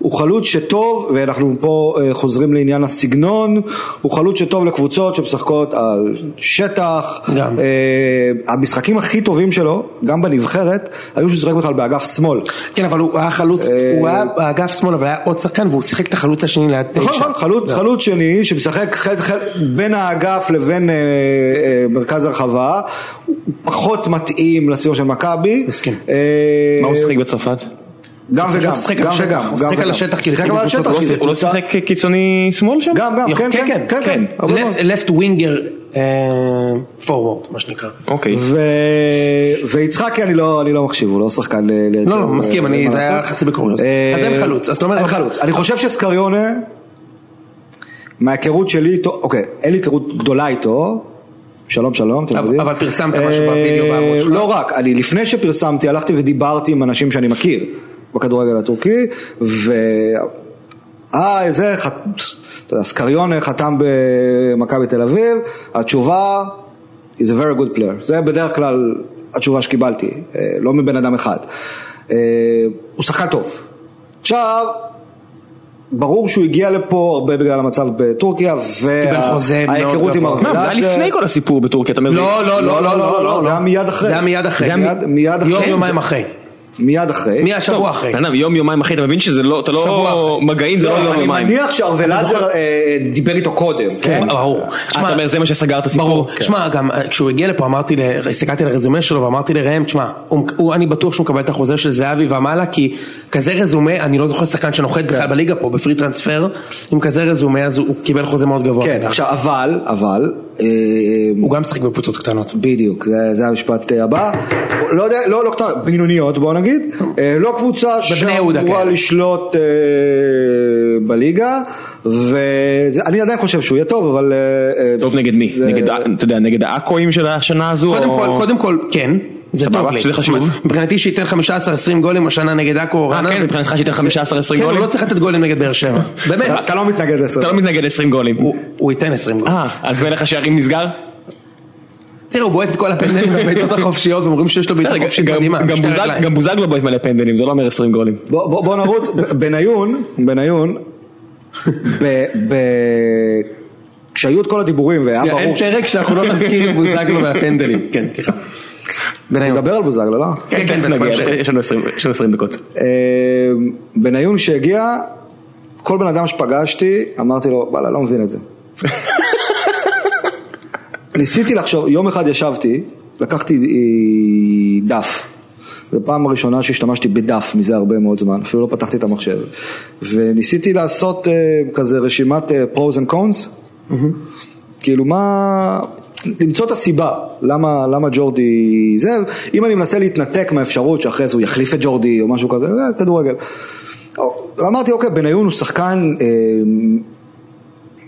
Speaker 3: הוא חלוץ שטוב, ואנחנו פה אה, חוזרים לעניין הסגנון, הוא חלוץ שטוב לקבוצות שמשחקות על שטח.
Speaker 1: גם.
Speaker 3: אה, המשחקים הכי טובים שלו, גם בנבחרת, היו שהוא שיחק בכלל באגף שמאל.
Speaker 1: כן, אבל הוא היה חלוץ,
Speaker 3: אה,
Speaker 1: הוא היה באגף שמאל, אבל היה עוד שחקן והוא שיחק את החלוץ השני ליד תשע.
Speaker 3: נכון, נכון, חלוץ, חלוץ שני שמשחק חל, חל, בין האגף לבין אה, אה, מרכז הרחבה, הוא פחות מתאים לסיור של מכבי.
Speaker 1: מסכים.
Speaker 3: אה,
Speaker 2: מה הוא שיחק בצרפת?
Speaker 3: גם וגם, גם וגם.
Speaker 1: הוא
Speaker 3: גם
Speaker 1: שיחק על
Speaker 3: וגם.
Speaker 1: השטח
Speaker 3: שיחק על השטח,
Speaker 1: לא
Speaker 2: הוא לא שיחק קיצוני שמאל שם?
Speaker 3: גם, גם, כן, כן, כן.
Speaker 1: לפט ווינגר פורוורד, מה שנקרא.
Speaker 2: אוקיי.
Speaker 3: ויצחקי אני לא, אני לא מחשיב, הוא לא שחקן. להרכב,
Speaker 1: לא, לא, מסכים,
Speaker 3: אה, מה
Speaker 1: זה היה. חצי בקוריוז.
Speaker 3: אה,
Speaker 1: אז אין חלוץ, אז אתה אומר-
Speaker 3: אין חלוץ, אני חושב שסקריונה, מההיכרות שלי איתו, אוקיי, אין לי היכרות גדולה איתו, שלום שלום, אתם יודעים.
Speaker 1: אבל פרסמת
Speaker 3: אה,
Speaker 1: משהו בווידאו בעמוד שלך.
Speaker 3: לא רק, אני לפני שפרסמתי הלכתי ודיברתי עם אנשים שאני מכיר בכדורגל הטורקי, ו... אה, זה, ח- אתה יודע, סקריונה חתם במכבי תל אביב, התשובה, is a very good player, זה בדרך כלל התשובה שקיבלתי, אה, לא מבן אדם אחד. אה, הוא שחקן טוב. עכשיו, ברור שהוא הגיע לפה הרבה בגלל המצב בטורקיה, וההיכרות עם.
Speaker 2: מה, זה היה לפני כל הסיפור בטורקיה, אתה אומר?
Speaker 1: לא, לא, לא, לא, לא, לא,
Speaker 3: זה היה מיד אחרי.
Speaker 1: זה היה מיד אחרי.
Speaker 3: זה היה מיד- אחרי.
Speaker 1: יום,
Speaker 3: כן,
Speaker 1: יומיים
Speaker 3: זה-
Speaker 1: אחרי.
Speaker 3: מיד אחרי.
Speaker 1: מי השבוע אחרי.
Speaker 2: אדם, יום יומיים אחרי, אתה מבין שזה לא, אתה
Speaker 1: שבוע
Speaker 2: לא. מגעים זה לא יום
Speaker 3: אני
Speaker 2: יומיים.
Speaker 3: מניח שארוולאזר אה, דיבר איתו קודם, כן?
Speaker 1: ברור.
Speaker 2: אה,
Speaker 1: תשמע,
Speaker 2: אתה אומר זה מה שסגר את הסיפור?
Speaker 1: ברור,
Speaker 3: כן.
Speaker 1: תשמע, גם אה, כשהוא הגיע לפה אמרתי, הסתכלתי על הרזומה שלו ואמרתי לראם, תשמע, אני בטוח שהוא מקבל את החוזה של זהבי ומעלה, כי כזה רזומה, אני לא זוכר שחקן שנוחת בכלל בליגה פה, בפרי טרנספר, עם כזה רזומה אז הוא קיבל חוזה מאוד גבוה.
Speaker 3: כן, עכשיו, אבל, אבל,
Speaker 1: הוא גם משחק בקבוצות קטנות.
Speaker 3: בדיוק, זה, זה המשפט אה, הבא. לא יודע, לא, לא קטנות, בינוניות בוא נגיד. אה, לא קבוצה שאמורה
Speaker 1: כאלה.
Speaker 3: לשלוט אה, בליגה, ואני עדיין חושב שהוא יהיה טוב, אבל... אה, אה,
Speaker 2: טוב נגד מי? נגד, אתה יודע, נגד העכואים של השנה הזו?
Speaker 1: קודם כל, קודם כל, כן. זה טוב לי.
Speaker 2: שזה חשוב.
Speaker 1: מבחינתי שייתן 15-20 גולים השנה נגד עכו או
Speaker 2: אה,
Speaker 1: רעננה.
Speaker 2: כן, מבחינתך שייתן 15-20
Speaker 1: כן, הוא
Speaker 2: גולים?
Speaker 3: לא
Speaker 1: צריך לתת גולים נגד באר שבע. באמת.
Speaker 3: אתה- לא מתנגד לזה.
Speaker 2: אתה לא מתנגד ל-20 גולים.
Speaker 1: הוא- הוא ייתן 20 גולים.
Speaker 2: אה, אז מלך השערים נסגר?
Speaker 1: תראה, הוא בועט את כל הפנדלים והבעיטות החופשיות, ואומרים שיש לו בעיטה חופשית מדהימה.
Speaker 2: גם בוזגלו בועט מלא פנדלים, זה לא אומר 20 גולים.
Speaker 3: בוא, נרוץ, בניון, בניון, כשהיו את כל הדיבורים והיה
Speaker 1: אין
Speaker 3: ברור, ש-
Speaker 1: פרק שאנחנו לא נזכיר את בוזגלו והפנדלים. כן, סליחה. בניון.
Speaker 3: נדבר על בוזגלו, לא?
Speaker 1: כן, כן,
Speaker 2: נגיע,
Speaker 1: בהמשך.
Speaker 2: יש לנו 20 יש לנו 20 דקות.
Speaker 3: אה, בניון שהגיע, כל בן אדם שפגשתי, אמרתי לו, וואלה, לא מבין את זה. ניסיתי לחשוב, יום אחד ישבתי, לקחתי אה, דף. זו פעם הראשונה שהשתמשתי בדף מזה הרבה מאוד זמן, אפילו לא פתחתי את המחשב. וניסיתי לעשות אה, כזה רשימת אה, pros and cons, כאילו מה, למצוא את הסיבה, למה, למה ג'ורדי זה, אם אני מנסה להתנתק מהאפשרות שאחרי זה הוא יחליף את ג'ורדי או משהו כזה, זה כדורגל. אמרתי אוקיי, בניון הוא שחקן אה,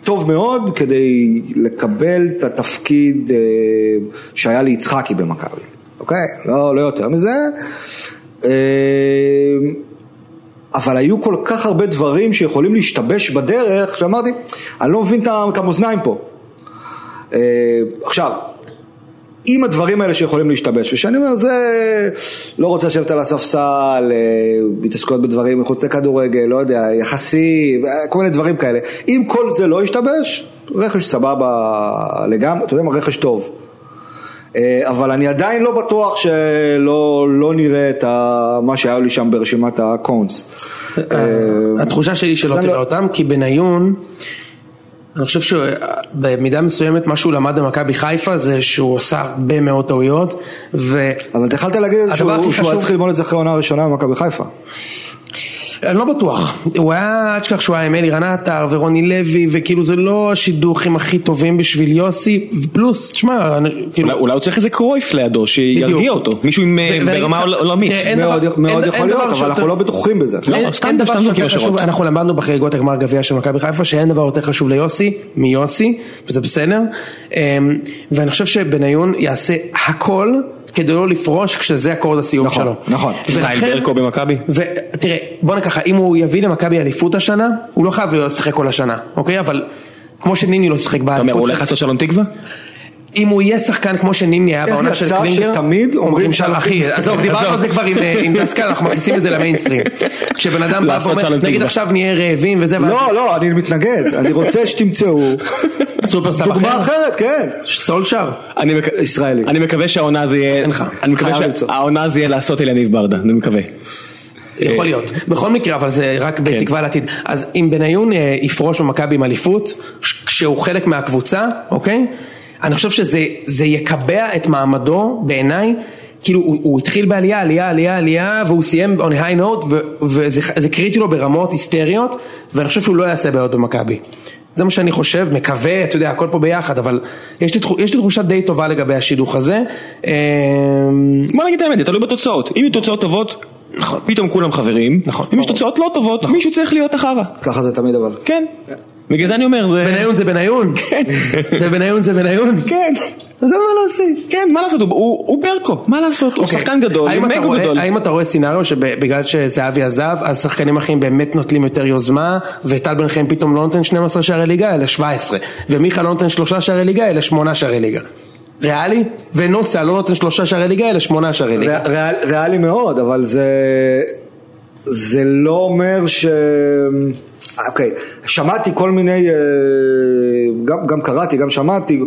Speaker 3: טוב מאוד כדי לקבל את התפקיד אה, שהיה ליצחקי במכבי, אוקיי? לא, לא יותר מזה. אה, אבל היו כל כך הרבה דברים שיכולים להשתבש בדרך, שאמרתי, אני לא מבין את המאזניים פה. אה, עכשיו, עם הדברים האלה שיכולים להשתבש, ושאני אומר, זה לא רוצה לשבת על הספסל, אה, התעסקות בדברים מחוץ לכדורגל, לא יודע, יחסי, אה, כל מיני דברים כאלה. אם כל זה לא ישתבש, רכש סבבה לגמרי, אתה יודע מה, רכש טוב. אה, אבל אני עדיין לא בטוח שלא לא נראה את ה, מה שהיה לי שם ברשימת הקונס. אה,
Speaker 1: התחושה שלי שלא תראה
Speaker 3: לא-
Speaker 1: אותם, כי בניון, אני חושב שבמידה מסוימת מה שהוא למד במכבי חיפה זה שהוא עשה הרבה מאוד טעויות, ו...
Speaker 3: אבל אתה יכלת להגיד שהוא היה צריך ללמוד את זה אחרי העונה הראשונה במכבי חיפה.
Speaker 1: אני לא בטוח, הוא היה, אל תשכח שהוא היה עם אלירן עטר ורוני לוי וכאילו זה לא השידוכים הכי טובים בשביל יוסי, פלוס, תשמע, אני- כאילו,
Speaker 2: אולי- אולי הוא צריך איזה קרויף לידו שירגיע. אותו, מישהו עם, ברמה עולמית.
Speaker 1: תראה, אין
Speaker 3: מאוד
Speaker 1: דבר-
Speaker 3: מאוד
Speaker 1: אין-
Speaker 3: יכול
Speaker 1: אין
Speaker 3: להיות, אבל אנחנו לא בטוחים בזה.
Speaker 2: לא,
Speaker 1: אין-
Speaker 2: סתם-
Speaker 1: אין דבר
Speaker 2: סתם
Speaker 1: שיותר
Speaker 2: זורקים
Speaker 1: חשוב,
Speaker 2: השערות.
Speaker 1: אנחנו למדנו בחגיגות הגמר גביע של מכבי חיפה שאין דבר יותר חשוב ליוסי מיוסי, וזה בסדר, אמ, ואני חושב שבניון יעשה הכל כדי לא לפרוש כשזה אקורד הסיום
Speaker 3: נכון,
Speaker 1: שלו.
Speaker 3: נכון.
Speaker 2: סטייל
Speaker 1: ולכן-
Speaker 2: ברקו במכבי?
Speaker 1: ותראה, בוא נקחה, אם הוא יביא למכבי אליפות השנה, הוא לא חייב לשחק כל השנה, אוקיי? אבל כמו שניני לא שיחק
Speaker 2: אתה אומר, הוא
Speaker 1: באליפות,
Speaker 2: הולך לעשות שלום תקווה?
Speaker 1: אם הוא יהיה שחקן כמו שנימני היה
Speaker 3: איך
Speaker 1: בעונה של
Speaker 3: יצא
Speaker 1: קלינגר,
Speaker 3: שתמיד אומרים
Speaker 1: שלום, אחי, עזוב, דיברנו על זה כבר עם, אה, דסקל, אנחנו מכניסים את זה למיינסטרים. כשבן אדם בא ואומר, נגיד
Speaker 2: תקווה."
Speaker 1: עכשיו נהיה רעבים וזה,
Speaker 3: לא, לא, אני מתנגד, אני רוצה שתמצאו
Speaker 1: סופר סאב
Speaker 3: דוגמה
Speaker 1: אחר,
Speaker 3: אחרת, כן.
Speaker 1: סולשר.
Speaker 3: ישראלי.
Speaker 2: אני מקווה שהעונה זה יהיה,
Speaker 1: אין לך.
Speaker 2: אני מקווה. שהעונה זה יהיה לעשות אליניב ברדה, אני מקווה.
Speaker 1: יכול להיות. בכל מקרה, אבל זה רק
Speaker 2: כן.
Speaker 1: בתקווה לעתיד. אז אם בניון אה, יפרוש במכבי עם אליפות, כשהוא חלק מהקבוצה, אוקיי? אני חושב שזה זה יקבע את מעמדו בעיניי. כאילו הוא, הוא התחיל בעלייה, עלייה, עלייה, עלייה, והוא סיים on high note, ו- וזה זה קריטי לו ברמות היסטריות, ואני חושב שהוא לא יעשה בעיות במכבי. זה מה שאני חושב, מקווה, אתה יודע, הכל פה ביחד, אבל יש לי, תחו- יש לי תחושה די טובה לגבי השידוך הזה. אה,
Speaker 2: בוא נגיד את האמת, זה תלוי בתוצאות. אם יהיו תוצאות טובות, פתאום כולם חברים.
Speaker 1: נכון.
Speaker 2: אם יש תוצאות לא טובות, מישהו צריך להיות החרא.
Speaker 3: ככה זה תמיד אבל.
Speaker 2: כן. בגלל זה אני אומר, זה...
Speaker 1: בניון זה בניון?
Speaker 2: כן.
Speaker 1: ובניון זה בניון?
Speaker 2: כן.
Speaker 1: אז אין מה להוסיף.
Speaker 2: כן, מה לעשות, הוא- ברקו, מה לעשות, הוא
Speaker 1: אוקיי.
Speaker 2: שחקן גדול, הוא
Speaker 1: אתה
Speaker 2: מגו
Speaker 1: רואה-
Speaker 2: גדול.
Speaker 1: האם אתה רואה סצנריו שבגלל שזהבי עזב, אז שחקנים אחרים באמת נוטלים יותר יוזמה, וטל בן חיים פתאום לא נותן 12 שערי ליגה, אלא 17, ומיכה לא נותן 3 שערי ליגה, אלא 8 שערי ליגה. ריאלי? ונוסה לא נותן 3 שערי ליגה, אלא 8 שערי ליגה.
Speaker 3: ריאל- ריאל- ריאלי מאוד, אבל זה... זה לא אומר ש... אוקיי, שמעתי כל מיני, אה, גם, גם קראתי, גם שמעתי,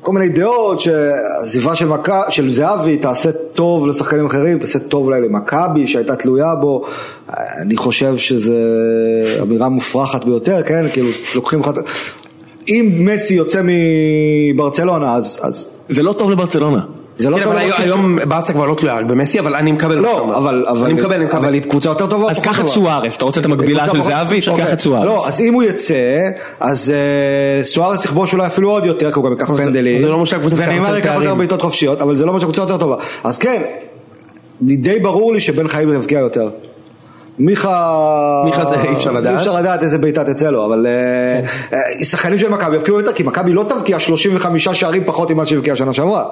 Speaker 3: כל מיני דעות שעזיבה של. של זהבי תעשה טוב לשחקנים אחרים, תעשה טוב אולי למכבי שהייתה תלויה בו, אני חושב שזו אמירה מופרכת ביותר, כן, כאילו לוקחים לך... אם מסי יוצא מברצלונה אז, אז
Speaker 2: זה לא טוב לברצלונה.
Speaker 3: זה לא
Speaker 1: כן, אבל. היום ברסה כבר לא תלויה רק במסי, אבל אני מקבל מה שאתה
Speaker 3: לא. אבל, אבל,
Speaker 1: אני מקבל, אני מקבל.
Speaker 3: אבל היא קבוצה יותר טובה.
Speaker 2: אז קח את? סוארס, אתה רוצה את המקבילה של זהבי? קח את סוארס.
Speaker 3: לא, אז אם הוא יצא, אז אה, סוארס יכבוש אולי אפילו עוד יותר, כי הוא גם ייקח פנדלים.
Speaker 1: זה לא אומר שהקבוצה
Speaker 3: ונאמר
Speaker 1: יותר
Speaker 3: ייקח יותר. בעיטות חופשיות, אבל זה לא אומר שהקבוצה יותר טובה. אז כן, די ברור לי שבן חיים יבקיע יותר. מיכה...
Speaker 1: מיכה זה אי אפשר לדעת.
Speaker 3: אי אפשר לדעת איזה בעיטה תצא לו, אבל אה,
Speaker 1: כן.
Speaker 3: אה, שחקנים של מכבי יבקיעו יותר, כי מכבי לא תבקיע 35 שערים פחות ממה שהבקיעה שנה שעברה.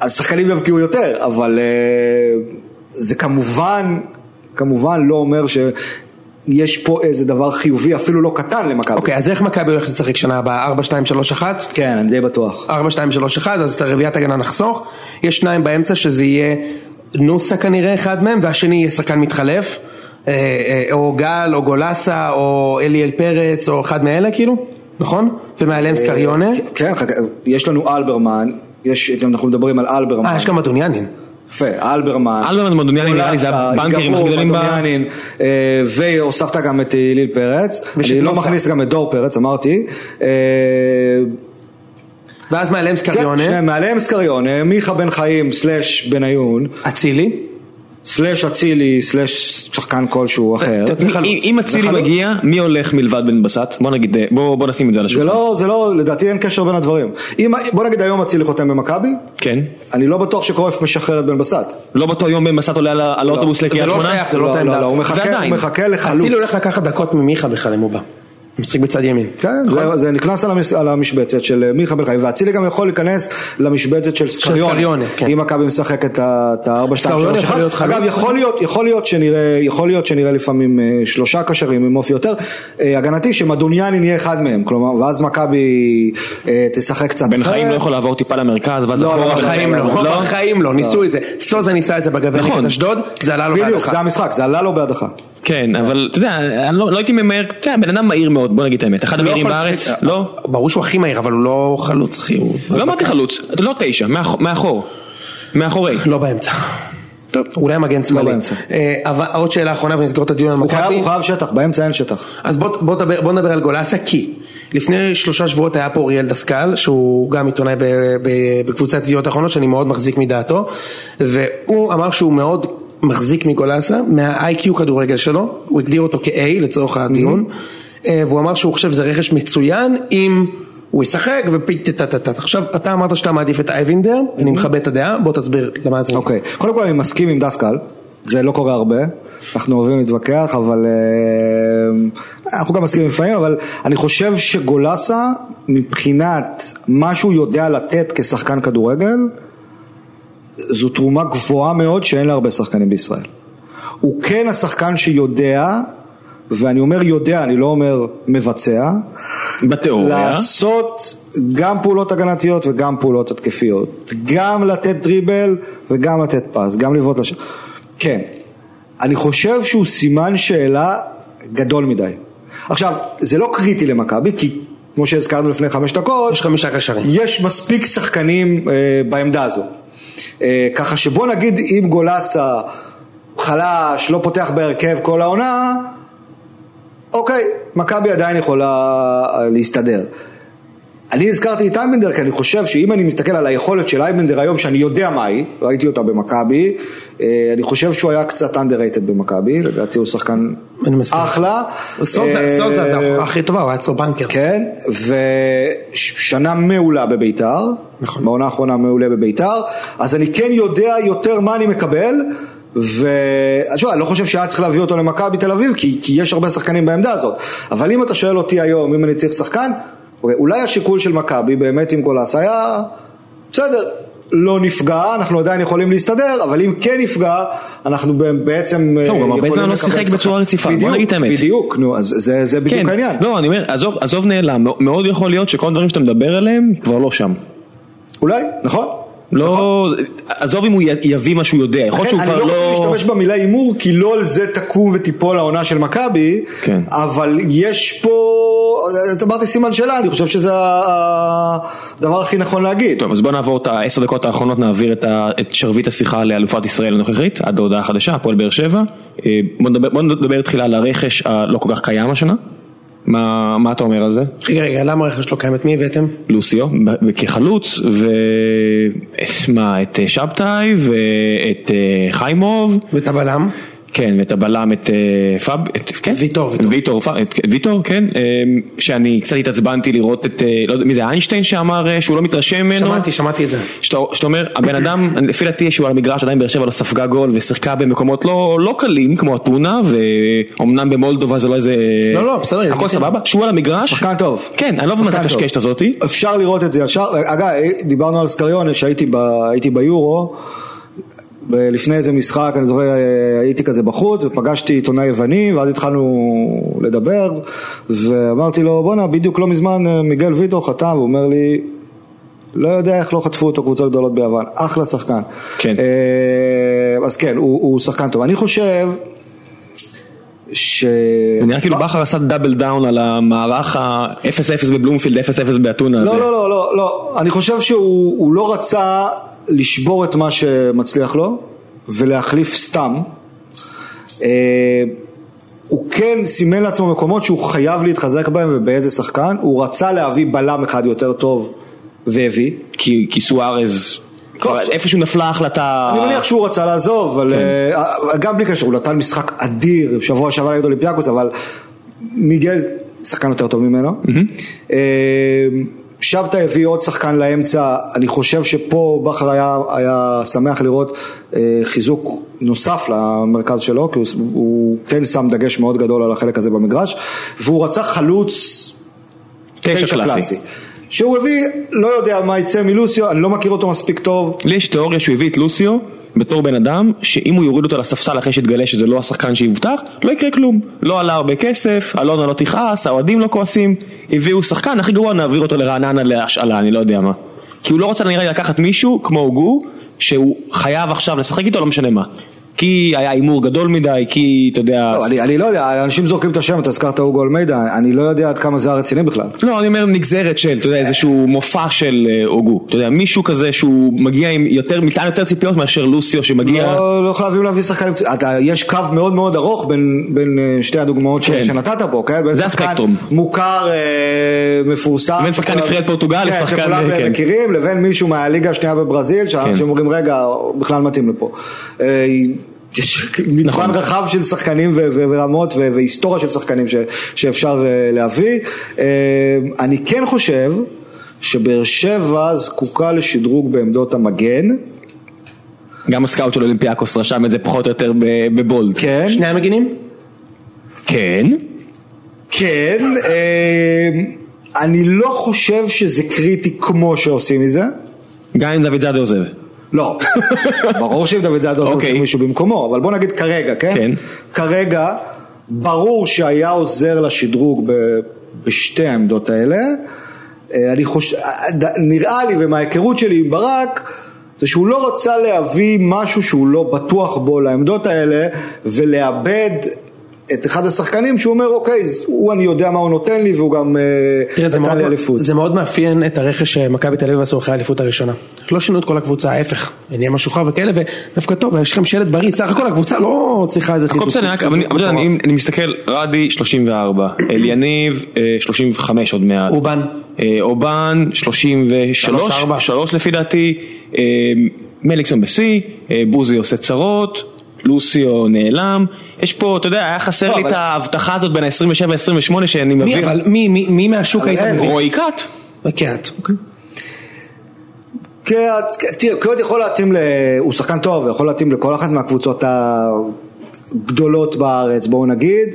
Speaker 3: אז שחקנים יבקיעו יותר, אבל אה, זה כמובן, כמובן לא אומר שיש פה איזה דבר חיובי, אפילו לא קטן למכבי.
Speaker 1: אוקיי, אז איך מכבי הולכת לשחק שנה הבאה? 4, 2, 3, 1?
Speaker 3: כן, אני די בטוח.
Speaker 1: 4, 2, 3, 1, אז את הרביעיית הגנה נחסוך. יש שניים באמצע שזה יהיה נוסה כנראה אחד מהם, והשני יהיה שחקן מתחלף. אה, אה, או גל, או גולסה, או אליאל פרץ, או אחד מאלה כאילו, נכון? ומעליהם סקריונה.
Speaker 3: כן, יש לנו אלברמן, יש, אנחנו מדברים על אלברמן.
Speaker 1: אה, יש גם אדוניאנין.
Speaker 3: יפה, אלברמן.
Speaker 2: אלברמן ומדוניאנין נראה לי זה
Speaker 3: גולסה,
Speaker 2: הבנקרים הכי גדולים ב...
Speaker 3: אה, והוספת גם את הלל פרץ,
Speaker 1: ושאת
Speaker 3: אני לא. מכניס גם את דור פרץ, אמרתי. אה,
Speaker 1: ואז מעליהם
Speaker 3: כן,
Speaker 1: סקריונה.
Speaker 3: שניהם, מעליהם סקריונה, מיכה בן חיים סלאש בניון,
Speaker 1: אצילי.
Speaker 3: סלאש אצילי, סלאש שחקן כלשהו אחר.
Speaker 2: אם- אצילי
Speaker 3: וחלוץ.
Speaker 2: מגיע, מי הולך מלבד בן בסט? בוא נגיד, אה, בוא נשים את זה על
Speaker 3: זה
Speaker 2: השולחן.
Speaker 3: לא, זה לא, לדעתי אין קשר בין הדברים. אם, בוא נגיד היום אצילי חותם במכבי,
Speaker 2: כן.
Speaker 3: אני לא בטוח שקרויף משחרר את בן בסט.
Speaker 2: לא באותו יום בן בסט עולה על על האוטובוס
Speaker 1: זה
Speaker 2: לקריית
Speaker 1: לא
Speaker 2: שמונה?
Speaker 1: שייך, זה לא
Speaker 3: לא,
Speaker 1: אותה
Speaker 3: לא,
Speaker 1: עמדה.
Speaker 3: לא, הוא. מחכה לחלוץ.
Speaker 1: אצילי הולך לקחת דקות ממיכה בכלל אם הוא בא. משחק בצד ימין.
Speaker 3: כן, זה, זה נכנס על, המש, על המשבצת של אה, מיכה בן חיים, ואצילי גם יכול להיכנס למשבצת של סקריונה.
Speaker 1: כן.
Speaker 3: אם מכבי משחק את ה-4, 2,
Speaker 1: סקריונה
Speaker 3: 3,
Speaker 1: יכול להיות
Speaker 3: 1.
Speaker 1: חלוץ,
Speaker 3: אגב, יכול להיות, יכול להיות שנראה, יכול להיות שנראה לפעמים אה, שלושה קשרים עם אופי יותר אה, הגנתי, שמדוניאנין יהיה אחד מהם, כלומר, ואז מכבי תשחק קצת
Speaker 2: בן. חיים לא יכול לעבור טיפה למרכז, ואז
Speaker 3: לא,
Speaker 2: אחורה.
Speaker 3: לא,
Speaker 1: בחיים לא,
Speaker 3: לא,
Speaker 2: לא?
Speaker 1: בחיים לא, ניסו את זה. סוזה ניסה את זה בגביע
Speaker 2: נכון.
Speaker 1: נגד אשדוד, זה עלה לו
Speaker 3: בדיוק,
Speaker 1: בהדחה.
Speaker 3: זה המשחק, זה עלה לו בהדחה.
Speaker 2: כן, אבל אתה יודע, אני לא לא הייתי ממהר, אתה יודע, בן אדם מהיר מאוד, בוא נגיד את האמת. אחד
Speaker 1: לא
Speaker 2: המהירים בארץ,
Speaker 1: לשחק-
Speaker 2: לא?
Speaker 1: ברור שהוא הכי מהיר, אבל הוא לא חלוץ, אחי. הוא-
Speaker 2: לא אמרתי חלוץ, אתה לא תשע, מאח- מאחור. מאחורי.
Speaker 1: לא באמצע. טוב, אולי מגן שמאלי.
Speaker 3: באמצע.
Speaker 1: אה, אבל עוד שאלה אחרונה ונסגור את הדיון על מכבי.
Speaker 3: הוא חייב שטח, באמצע אין שטח.
Speaker 1: אז בוא, בוא, דבר, בוא נדבר על גולסה כי לפני שלושה שבועות היה פה אוריאל דסקל שהוא גם עיתונאי ב, ב, בקבוצת ידיעות אחרונות שאני מאוד מחזיק מדעתו והוא אמר שהוא מאוד מחזיק מגולסה מה-IQ כדורגל שלו הוא הגדיר אותו כ-A לצורך הדיון אה, והוא אמר שהוא חושב שזה רכש מצוין אם הוא ישחק ופיטטטטט עכשיו אתה אמרת שאתה מעדיף את אייבינדר אני מכבד את הדעה בוא תסביר למה זה
Speaker 3: אוקיי, קודם כל אני מסכים עם דסקל, זה לא קורה הרבה, אנחנו אוהבים להתווכח, אבל אה, אנחנו גם מסכימים לפעמים, אבל אני חושב שגולסה, מבחינת מה שהוא יודע לתת כשחקן כדורגל, זו תרומה גבוהה מאוד שאין להרבה שחקנים בישראל. הוא כן השחקן שיודע ואני אומר יודע, אני לא אומר מבצע,
Speaker 2: בתיאוריה.
Speaker 3: לעשות גם פעולות הגנתיות וגם פעולות התקפיות, גם לתת דריבל וגם לתת פס, גם לבעוט לשם. כן, אני חושב שהוא סימן שאלה גדול מדי. עכשיו, זה לא קריטי למכבי, כי כמו שהזכרנו לפני חמש דקות,
Speaker 1: יש חמישה קשרים.
Speaker 3: יש מספיק שחקנים אה, בעמדה הזו. אה, ככה שבוא נגיד אם גולסה חלש, לא פותח בהרכב כל העונה, אוקיי, מכבי עדיין יכולה אה, להסתדר. אני הזכרתי את אייבנדר כי אני חושב שאם אני מסתכל על היכולת של אייבנדר היום, שאני יודע מה היא, ראיתי אותה במכבי, אה, אני חושב שהוא היה קצת underrated במכבי, לדעתי הוא שחקן. אחלה.
Speaker 1: סוזה,
Speaker 3: אה,
Speaker 1: סוזה זה הכי טובה, הוא היה אצלו בנקר.
Speaker 3: כן, ושנה מעולה בביתר,
Speaker 1: נכון.
Speaker 3: בעונה האחרונה מעולה בביתר, אז אני כן יודע יותר מה אני מקבל, ושוב, אני לא חושב שהיה צריך להביא אותו למכבי תל אביב, כי, כי יש הרבה שחקנים בעמדה הזאת, אבל אם אתה שואל אותי היום, אם אני צריך שחקן, אולי השיקול של מכבי באמת עם גולס היה, בסדר, לא נפגע, אנחנו עדיין יכולים להסתדר, אבל אם כן נפגע, אנחנו בעצם
Speaker 2: טוב, גם הרבה
Speaker 3: יכולים
Speaker 2: זמן לא
Speaker 3: לקבל
Speaker 2: שיחק
Speaker 3: שחקן.
Speaker 2: בצורה רציפה, בוא נגיד את האמת.
Speaker 3: בדיוק, נו, אז זה, זה בדיוק
Speaker 2: כן,
Speaker 3: העניין.
Speaker 2: לא, אני אומר, עזוב, עזוב נעלם, מאוד יכול להיות שכל הדברים שאתה מדבר עליהם כבר לא שם.
Speaker 3: אולי, נכון.
Speaker 2: לא, עזוב אם הוא יביא מה שהוא יודע, יכול להיות שהוא
Speaker 3: אני
Speaker 2: כבר
Speaker 3: לא
Speaker 2: לא...
Speaker 3: רוצה להשתמש במילה הימור, כי לא על זה תקום ותיפול העונה של מכבי,
Speaker 2: כן.
Speaker 3: אבל יש פה, אמרתי סימן שאלה, אני חושב שזה הדבר הכי נכון להגיד.
Speaker 2: טוב, אז בוא נעבור את העשר דקות האחרונות, נעביר את, ה, את שרביט השיחה לאלופת ישראל הנוכחית, עד ההודעה החדשה, הפועל באר שבע. אה, בוא נדבר, בוא נדבר תחילה על הרכש הלא כל כך קיים השנה. מה, מה אתה אומר על זה?
Speaker 1: רגע, רגע, למה הרכש לא קיים? את מי הבאתם?
Speaker 2: לוסיו, כחלוץ, ומה, את אה, שבתאי, ואת אה, חיימוב,
Speaker 1: ואת הבלם?
Speaker 2: כן, ואת הבלם, את אה, פאב, את, כן?
Speaker 1: ויטור, ויטור.
Speaker 2: ויטור, כן, אה, שאני קצת התעצבנתי לראות את, אה, לא יודע, מי זה, איינשטיין שאמר שהוא לא מתרשם ממנו?
Speaker 1: שמעתי, שמעתי את זה.
Speaker 2: שאתה אומר, הבן אדם, לפי דעתי שהוא על המגרש עדיין באר שבע לא ספגה גול ושיחקה במקומות לא, לא קלים כמו אתונה ואומנם במולדובה זה לא איזה...
Speaker 1: לא, לא, בסדר,
Speaker 2: הכל. סבבה? שהוא על המגרש.
Speaker 3: שחקן טוב.
Speaker 2: כן, אני לא מבין מה זה. הקשקשת הזאתי.
Speaker 3: אפשר לראות את זה ישר, אגב, דיברנו על סקריונה שהייתי ביורו, לפני איזה משחק, אני זוכר, הייתי כזה בחוץ ופגשתי עיתונאי יווני ואז התחלנו לדבר ואמרתי לו בואנה בדיוק לא מזמן אה, מיגל ויטור חתם והוא אומר לי לא יודע איך לא חטפו אותו קבוצות גדולות ביוון, אחלה שחקן.
Speaker 2: כן.
Speaker 3: אה, אז כן, הוא, הוא שחקן טוב. אני חושב ש...
Speaker 2: זה נראה כאילו בכר עשה דאבל דאון על המערך ה-0-0 בבלומפילד, 0-0 באתונה הזה.
Speaker 3: לא, לא, לא, לא, לא, אני חושב שהוא הוא לא רצה לשבור את מה שמצליח לו ולהחליף סתם. אה, הוא כן סימן לעצמו מקומות שהוא חייב להתחזק בהם ובאיזה שחקן, הוא רצה להביא בלם אחד יותר טוב והביא.
Speaker 2: כי כי סוארז, איפשהו נפלה ההחלטה.
Speaker 3: אני מניח שהוא רצה לעזוב, אבל
Speaker 2: כן.
Speaker 3: אה, גם בלי קשר, הוא נתן משחק אדיר שבוע שעבר נגד אולימפיאקוס, אבל מיגל שחקן יותר טוב ממנו. אה, שבתא הביא עוד שחקן לאמצע, אני חושב שפה בכר היה, היה שמח לראות אה, חיזוק נוסף למרכז שלו, כי הוא, הוא כן שם דגש מאוד גדול על החלק הזה במגרש, והוא רצה חלוץ
Speaker 2: תשע קלאסי.
Speaker 3: שהוא הביא, לא יודע מה יצא מלוסיו, אני לא מכיר אותו מספיק טוב,
Speaker 2: לי יש תיאוריה שהוא הביא את לוסיו בתור בן אדם שאם הוא יוריד אותו לספסל אחרי שיתגלה שזה לא השחקן שיובטח לא יקרה כלום. לא עלה הרבה כסף, אלונה לא תכעס, האוהדים לא כועסים. הביאו שחקן הכי גרוע נעביר אותו לרעננה להשאלה אני לא יודע מה. כי הוא לא רוצה נראה לקחת מישהו כמו הוגו שהוא חייב עכשיו לשחק איתו לא משנה מה כי היה הימור גדול מדי כי אתה יודע
Speaker 3: לא, אני, אני לא יודע, אנשים זורקים את השם, אתה הזכרת אוגו אלמידה, אני לא יודע עד כמה זה היה רציני בכלל.
Speaker 2: לא, אני אומר נגזרת של, אתה יודע, איזשהו מופע של אה, הוגו. אתה יודע, מישהו כזה שהוא מגיע עם יותר, מטען יותר ציפיות מאשר לוסיו שמגיע...
Speaker 3: לא, לא חייבים להביא שחקנים, יש קו מאוד מאוד ארוך בין, בין אה, שתי הדוגמאות
Speaker 2: כן.
Speaker 3: כן. שנתת פה, כן?
Speaker 2: זה הספקטרום.
Speaker 3: מוכר, אה, מפורסם.
Speaker 2: בין שחקן נבחרת פורטוגל
Speaker 3: כן,
Speaker 2: לשחקן,
Speaker 3: שכולם
Speaker 2: כן.
Speaker 3: מכירים, לבין מישהו מהליגה השנייה בברזיל, שאנשים
Speaker 2: כן.
Speaker 3: אומרים רגע, בכלל מתאים לפה. יש מגוון
Speaker 2: נכון.
Speaker 3: רחב של שחקנים ורמות והיסטוריה של שחקנים שאפשר אה, להביא. אה, אני כן חושב שבאר שבע זקוקה לשדרוג בעמדות המגן.
Speaker 2: גם הסקאוט של אולימפיאקוס רשם את זה פחות או יותר בבולד.
Speaker 3: כן.
Speaker 1: שני המגינים?
Speaker 2: כן.
Speaker 3: כן, אה, אני לא חושב שזה קריטי כמו שעושים מזה.
Speaker 2: גם אם דוד זאדה עוזב.
Speaker 3: לא, ברור שאם דוד זאדו
Speaker 2: אוקיי.
Speaker 3: עושה מישהו במקומו, אבל בוא נגיד כרגע, כן?
Speaker 2: כן.
Speaker 3: כרגע ברור שהיה עוזר לשדרוג ב- בשתי העמדות האלה. אה, אני חושב, נראה לי ומההיכרות שלי עם ברק זה שהוא לא רצה להביא משהו שהוא לא בטוח בו לעמדות האלה ולאבד את אחד השחקנים שהוא אומר אוקיי, הוא אני יודע מה הוא נותן לי והוא גם אה,
Speaker 1: תראה, זה
Speaker 3: נתן
Speaker 1: מאוד,
Speaker 3: לי אליפות.
Speaker 1: זה מאוד מאפיין את הרכש שמכבי תל אביב עשו אחרי האליפות הראשונה. לא שינו את כל הקבוצה, ההפך, נהיה משהו שוחרר וכאלה, ודווקא טוב, יש לכם שלט בריא, סך הכל הקבוצה לא צריכה איזה
Speaker 2: הכל בסדר, רק- אבל אני- אבל אני אני מסתכל, רדי 34, אליניב אה, 35 עוד מעט.
Speaker 1: אובן.
Speaker 2: אה, אובן 33,
Speaker 1: שלוש, ארבע.
Speaker 2: 3 לפי דעתי, אה, מליקסון בשיא, אה, בוזי עושה צרות, לוסיו נעלם, יש פה, אתה יודע, היה חסר
Speaker 3: לא,
Speaker 2: לי את ההבטחה הזאת בין ה-27 ל-28 שאני
Speaker 1: מי
Speaker 2: מביא.
Speaker 1: אבל, מי, מי, מי מהשוק היית מביא?
Speaker 2: רועי קאט.
Speaker 1: קהת, אוקיי.
Speaker 3: קהת, תראה, קהת יכול להתאים. הוא שחקן טוב, הוא יכול להתאים לכל אחת מהקבוצות הגדולות בארץ, בואו נגיד.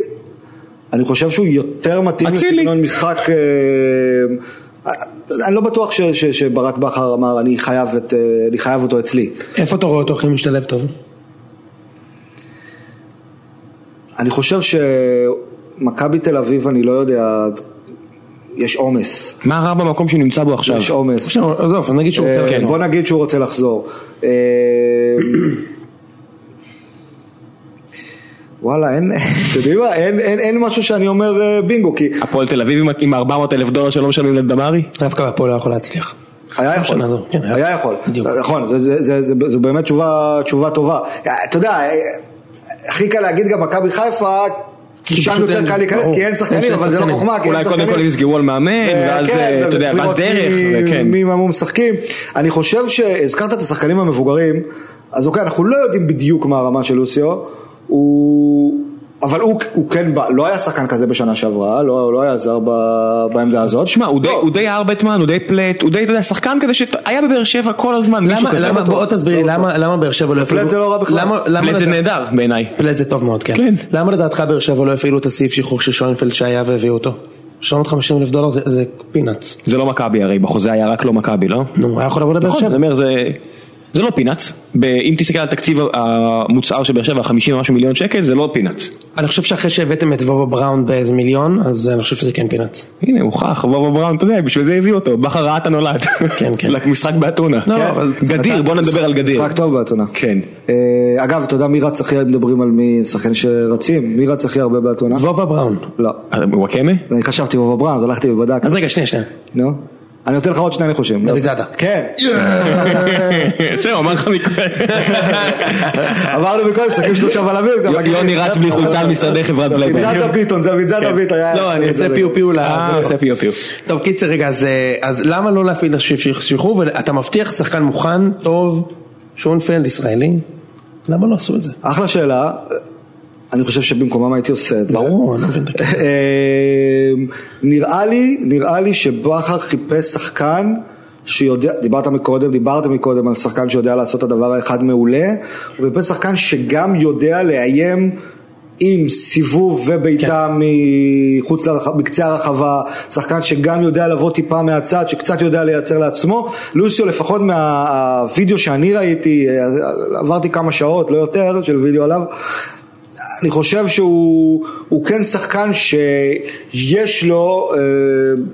Speaker 3: אני חושב שהוא יותר מתאים. לסגנון משחק, אה, אני לא בטוח ש, ש, שברק בכר אמר אני חייב, את, אה, אני חייב אותו אצלי.
Speaker 1: איפה אתה רואה אותו הכי משתלב טוב?
Speaker 3: אני חושב שמכבי תל אביב, אני לא יודע, יש עומס.
Speaker 2: מה רע במקום שהוא נמצא בו עכשיו?
Speaker 3: יש עומס.
Speaker 1: עזוב, נגיד שהוא רוצה
Speaker 3: אה,
Speaker 1: לחזור.
Speaker 3: בוא נגיד שהוא רוצה לחזור. אה, וואלה, אין, אתם יודעים מה, אין, אין, אין משהו שאני אומר אה, בינגו, כי
Speaker 2: הפועל תל אביב עם- עם 400 אלף דולר שלא משלמים לדמרי?
Speaker 1: דווקא הפועל לא יכול להצליח.
Speaker 3: היה יכול,
Speaker 1: שנה זו, כן, היה
Speaker 3: היה
Speaker 1: יכול.
Speaker 3: יכול,
Speaker 1: בדיוק.
Speaker 3: נכון, זה- זה- זה- זה- זו באמת תשובה תשובה טובה. אתה יודע, הכי קל להגיד גם מכבי חיפה, כי שם יותר קל להיכנס. כי אין שחקנים, אבל זה לא. חוכמה, כי אין
Speaker 2: אולי
Speaker 3: שחקנים.
Speaker 2: קודם כל יסגרו על מאמן, ואז
Speaker 3: כן,
Speaker 2: אה, אתה יודע, ואז דרך,
Speaker 3: מי-
Speaker 2: וכן.
Speaker 3: מי מהמו משחקים. אני חושב שהזכרת את השחקנים המבוגרים, אז אוקיי, אנחנו לא יודעים בדיוק מה הרמה של לוסיו, הוא... אבל הוא, הוא כן, בא- לא היה שחקן כזה בשנה שעברה, לא, לא היה זר ב- בעמדה הזאת.
Speaker 2: שמע, הוא
Speaker 3: לא,
Speaker 2: הוא די ארבטמן, הוא די פלט, הוא די, אתה יודע, שחקן כזה שהיה בבאר שבע כל הזמן, מישהו
Speaker 1: למה,
Speaker 2: כזה.
Speaker 1: למה,
Speaker 3: בטוח.
Speaker 1: בוא תסביר לי, למה למה באר שבע לא הפעילו...
Speaker 3: זה לא רע בכלל.
Speaker 1: למה- למה
Speaker 2: פלט זה
Speaker 1: לדע-
Speaker 2: נהדר בעיניי.
Speaker 1: פלט זה טוב מאוד, כן.
Speaker 2: כן.
Speaker 1: למה לדעתך באר שבע לא הפעילו את הסעיף שחרור של שוינפלד שהיה והביאו אותו? 750 אלף דולר זה- זה peanuts.
Speaker 2: זה לא מכבי הרי, בחוזה היה רק לא מכבי, לא?
Speaker 1: נו, היה יכול לבוא לבאר
Speaker 2: נכון,
Speaker 1: שבע.
Speaker 2: אני אומר, זה... זה לא peanuts, ב- אם תסתכל על תקציב המוצר של באר שבע, 50 ומשהו מיליון שקל, זה לא peanuts.
Speaker 1: אני חושב שאחרי שהבאתם את וובה בראון באיזה מיליון, אז אני חושב שזה כן peanuts.
Speaker 2: הנה, הוכח, וובה בראון, אתה יודע, בשביל זה הביאו אותו, בכר ראה את הנולד.
Speaker 1: כן, כן.
Speaker 2: למשחק באתונה.
Speaker 1: לא,
Speaker 2: כן.
Speaker 1: אבל-
Speaker 2: גדיר, בוא נדבר על גדיר.
Speaker 3: משחק טוב באתונה.
Speaker 2: כן.
Speaker 3: אה, אגב, אתה יודע מי רץ הכי, מדברים על מי, שחקן שרצים, מי רץ הכי הרבה באתונה?
Speaker 1: וובה בראון.
Speaker 3: לא.
Speaker 2: אה, וואקמה?
Speaker 3: אני חשבתי וובה בראון, אז הלכתי ובדקתי.
Speaker 1: אז רגע, שנייה, שנייה.
Speaker 3: נו. אני נותן לך עוד שני ניחושים.
Speaker 1: דוד זאדה.
Speaker 3: כן.
Speaker 2: בסדר, אמר לך מקודם.
Speaker 3: אמרנו מקודם, משחקים שלושה בלמים. זה מגיע.
Speaker 2: יוני רץ בלי חולצה על משרדי חברת
Speaker 3: דוד
Speaker 2: בלייבק.
Speaker 3: זאדה ביטון, דוד זאדה ביטון. היה-
Speaker 1: לא, אני עושה פיו פיו ל...
Speaker 2: אה,
Speaker 1: זה.
Speaker 2: עושה פיו פיו.
Speaker 1: טוב, קיצר, רגע, אז, אה, אז למה לא להפעיל את השחרור, ואתה מבטיח שחקן מוכן, טוב, שונפלד, ישראלי? למה לא עשו את זה?
Speaker 3: אחלה שאלה. אני חושב שבמקומם הייתי עושה את זה.
Speaker 1: ברור, אני לא מבין את הקטע.
Speaker 3: אמ, נראה לי, נראה לי שבכר חיפש שחקן שיודע, דיברת מקודם, דיברת מקודם על שחקן שיודע לעשות את הדבר האחד מעולה, הוא חיפש שחקן שגם יודע לאיים עם סיבוב ובעיטה
Speaker 1: כן.
Speaker 3: מחוץ לרחבה, בקצה הרחבה, שחקן שגם יודע לבוא טיפה מהצד, שקצת יודע לייצר לעצמו, לוסיו לפחות מהווידאו שאני ראיתי, עברתי כמה שעות, לא יותר, של וידאו עליו, אני חושב שהוא הוא כן שחקן שיש לו אה,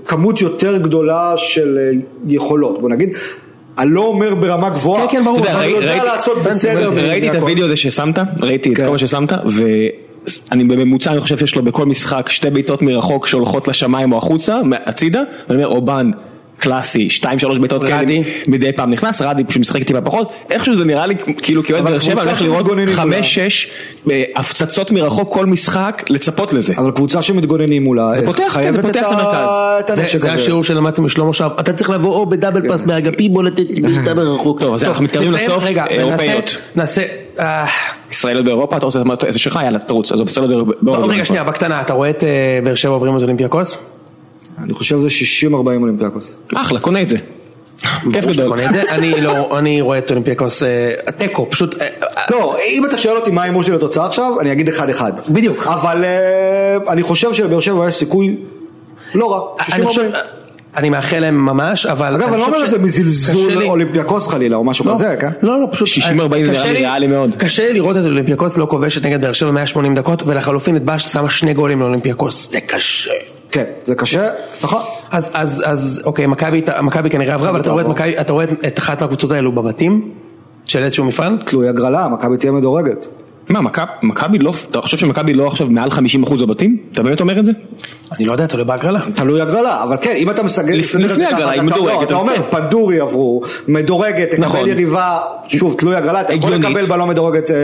Speaker 3: כמות יותר גדולה של אה, יכולות, בוא נגיד, אני לא אומר ברמה גבוהה,
Speaker 1: כן, כן, ברור. אתה יודע,
Speaker 3: לעשות בסדר,
Speaker 2: ראיתי את. הוידאו הזה ששמת, ראיתי את
Speaker 3: כן.
Speaker 2: כל מה ששמת, ואני בממוצע אני חושב שיש לו בכל משחק שתי בעיטות מרחוק שהולכות לשמיים או החוצה, הצידה, ואני אומר אובן. קלאסי, שתיים שלוש בעיטות כאלה. מדי פעם נכנס, רדי פשוט משחק טיפה פחות, איכשהו זה נראה לי כאילו כאוהד באר שבע, הולך לראות
Speaker 3: שמתגוננים מולה.
Speaker 2: חמש, שש אה, הפצצות מרחוק כל משחק, לצפות לזה.
Speaker 3: אבל קבוצה שמתגוננים מולה,
Speaker 2: זה פותח,
Speaker 3: חייבת
Speaker 2: זה פותח
Speaker 3: את
Speaker 2: המרכז.
Speaker 1: זה-. השיעור שלמדתי משלמה שרף, אתה צריך לבוא או בדאבל פאס באגפים או לתת בעיטה ברחוק.
Speaker 2: טוב, אז אנחנו מתקרבים לסוף,
Speaker 1: רגע,
Speaker 2: אירופאיות.
Speaker 1: נעשה, אה,
Speaker 2: ישראליות באירופה, אתה רוצה את זה שלך, יאללה, תרוץ, עזוב, ישראליות באירופה.
Speaker 1: רגע שנייה, בקטנה, אתה רואה את אה, באר שבע עוברים את אולימפיאקוס?
Speaker 3: אני חושב שזה 60-40 אולימפיאקוס.
Speaker 2: אחלה, קונה את זה. כיף גדול.
Speaker 1: זה. אני לא, אני רואה את אולימפיאקוס, אה, תיקו, פשוט, אה, אה,
Speaker 3: לא, אם אתה שואל אותי מה ההימור שלי לתוצאה עכשיו, אני אגיד 1-1.
Speaker 1: בדיוק.
Speaker 3: אבל אני חושב שלבאר שבע יש סיכוי לא רע.
Speaker 1: אני חושב,
Speaker 3: 60-40.
Speaker 1: אני מאחל להם ממש, אבל...
Speaker 3: אגב, אני לא אומר את זה מזלזול אולימפיאקוס חלילה או משהו
Speaker 1: לא,
Speaker 3: כזה, כן?
Speaker 1: לא, לא, פשוט...
Speaker 2: 60-40 זה ריאלי מאוד.
Speaker 1: קשה לי לראות את אולימפיאקוס לא כובשת נגד באר שבע 180 דקות, ולחלופין את בשט שמה שני גולים לאולימפיאקוס. זה קשה.
Speaker 3: כן, זה קשה, נכון.
Speaker 1: אז, אז, אז, אוקיי, מכבי, מכבי כנראה עברה, אבל אתה רואה את מכבי, אתה רואה את אחת מהקבוצות האלו בבתים? של איזשהו מפעל?
Speaker 3: תלוי הגרלה, מכבי תהיה מדורגת.
Speaker 2: מה, מכב- מכבי לא, אתה חושב שמכבי לא עכשיו מעל 50% בבתים? אתה באמת אומר את זה?
Speaker 1: אני לא יודע, תלוי בהגרלה.
Speaker 3: תלוי הגרלה, אבל כן, אם אתה את
Speaker 2: לפני הגרלה, היא
Speaker 3: אתה-
Speaker 2: מדורגת,
Speaker 3: לא, אתה אומר,
Speaker 2: כן.
Speaker 3: פנדורי עברו, מדורגת, תקבל
Speaker 2: נכון.
Speaker 3: יריבה, שוב, תלוי הגרלה, אתה יכול. לקבל בלא מדורגת אה,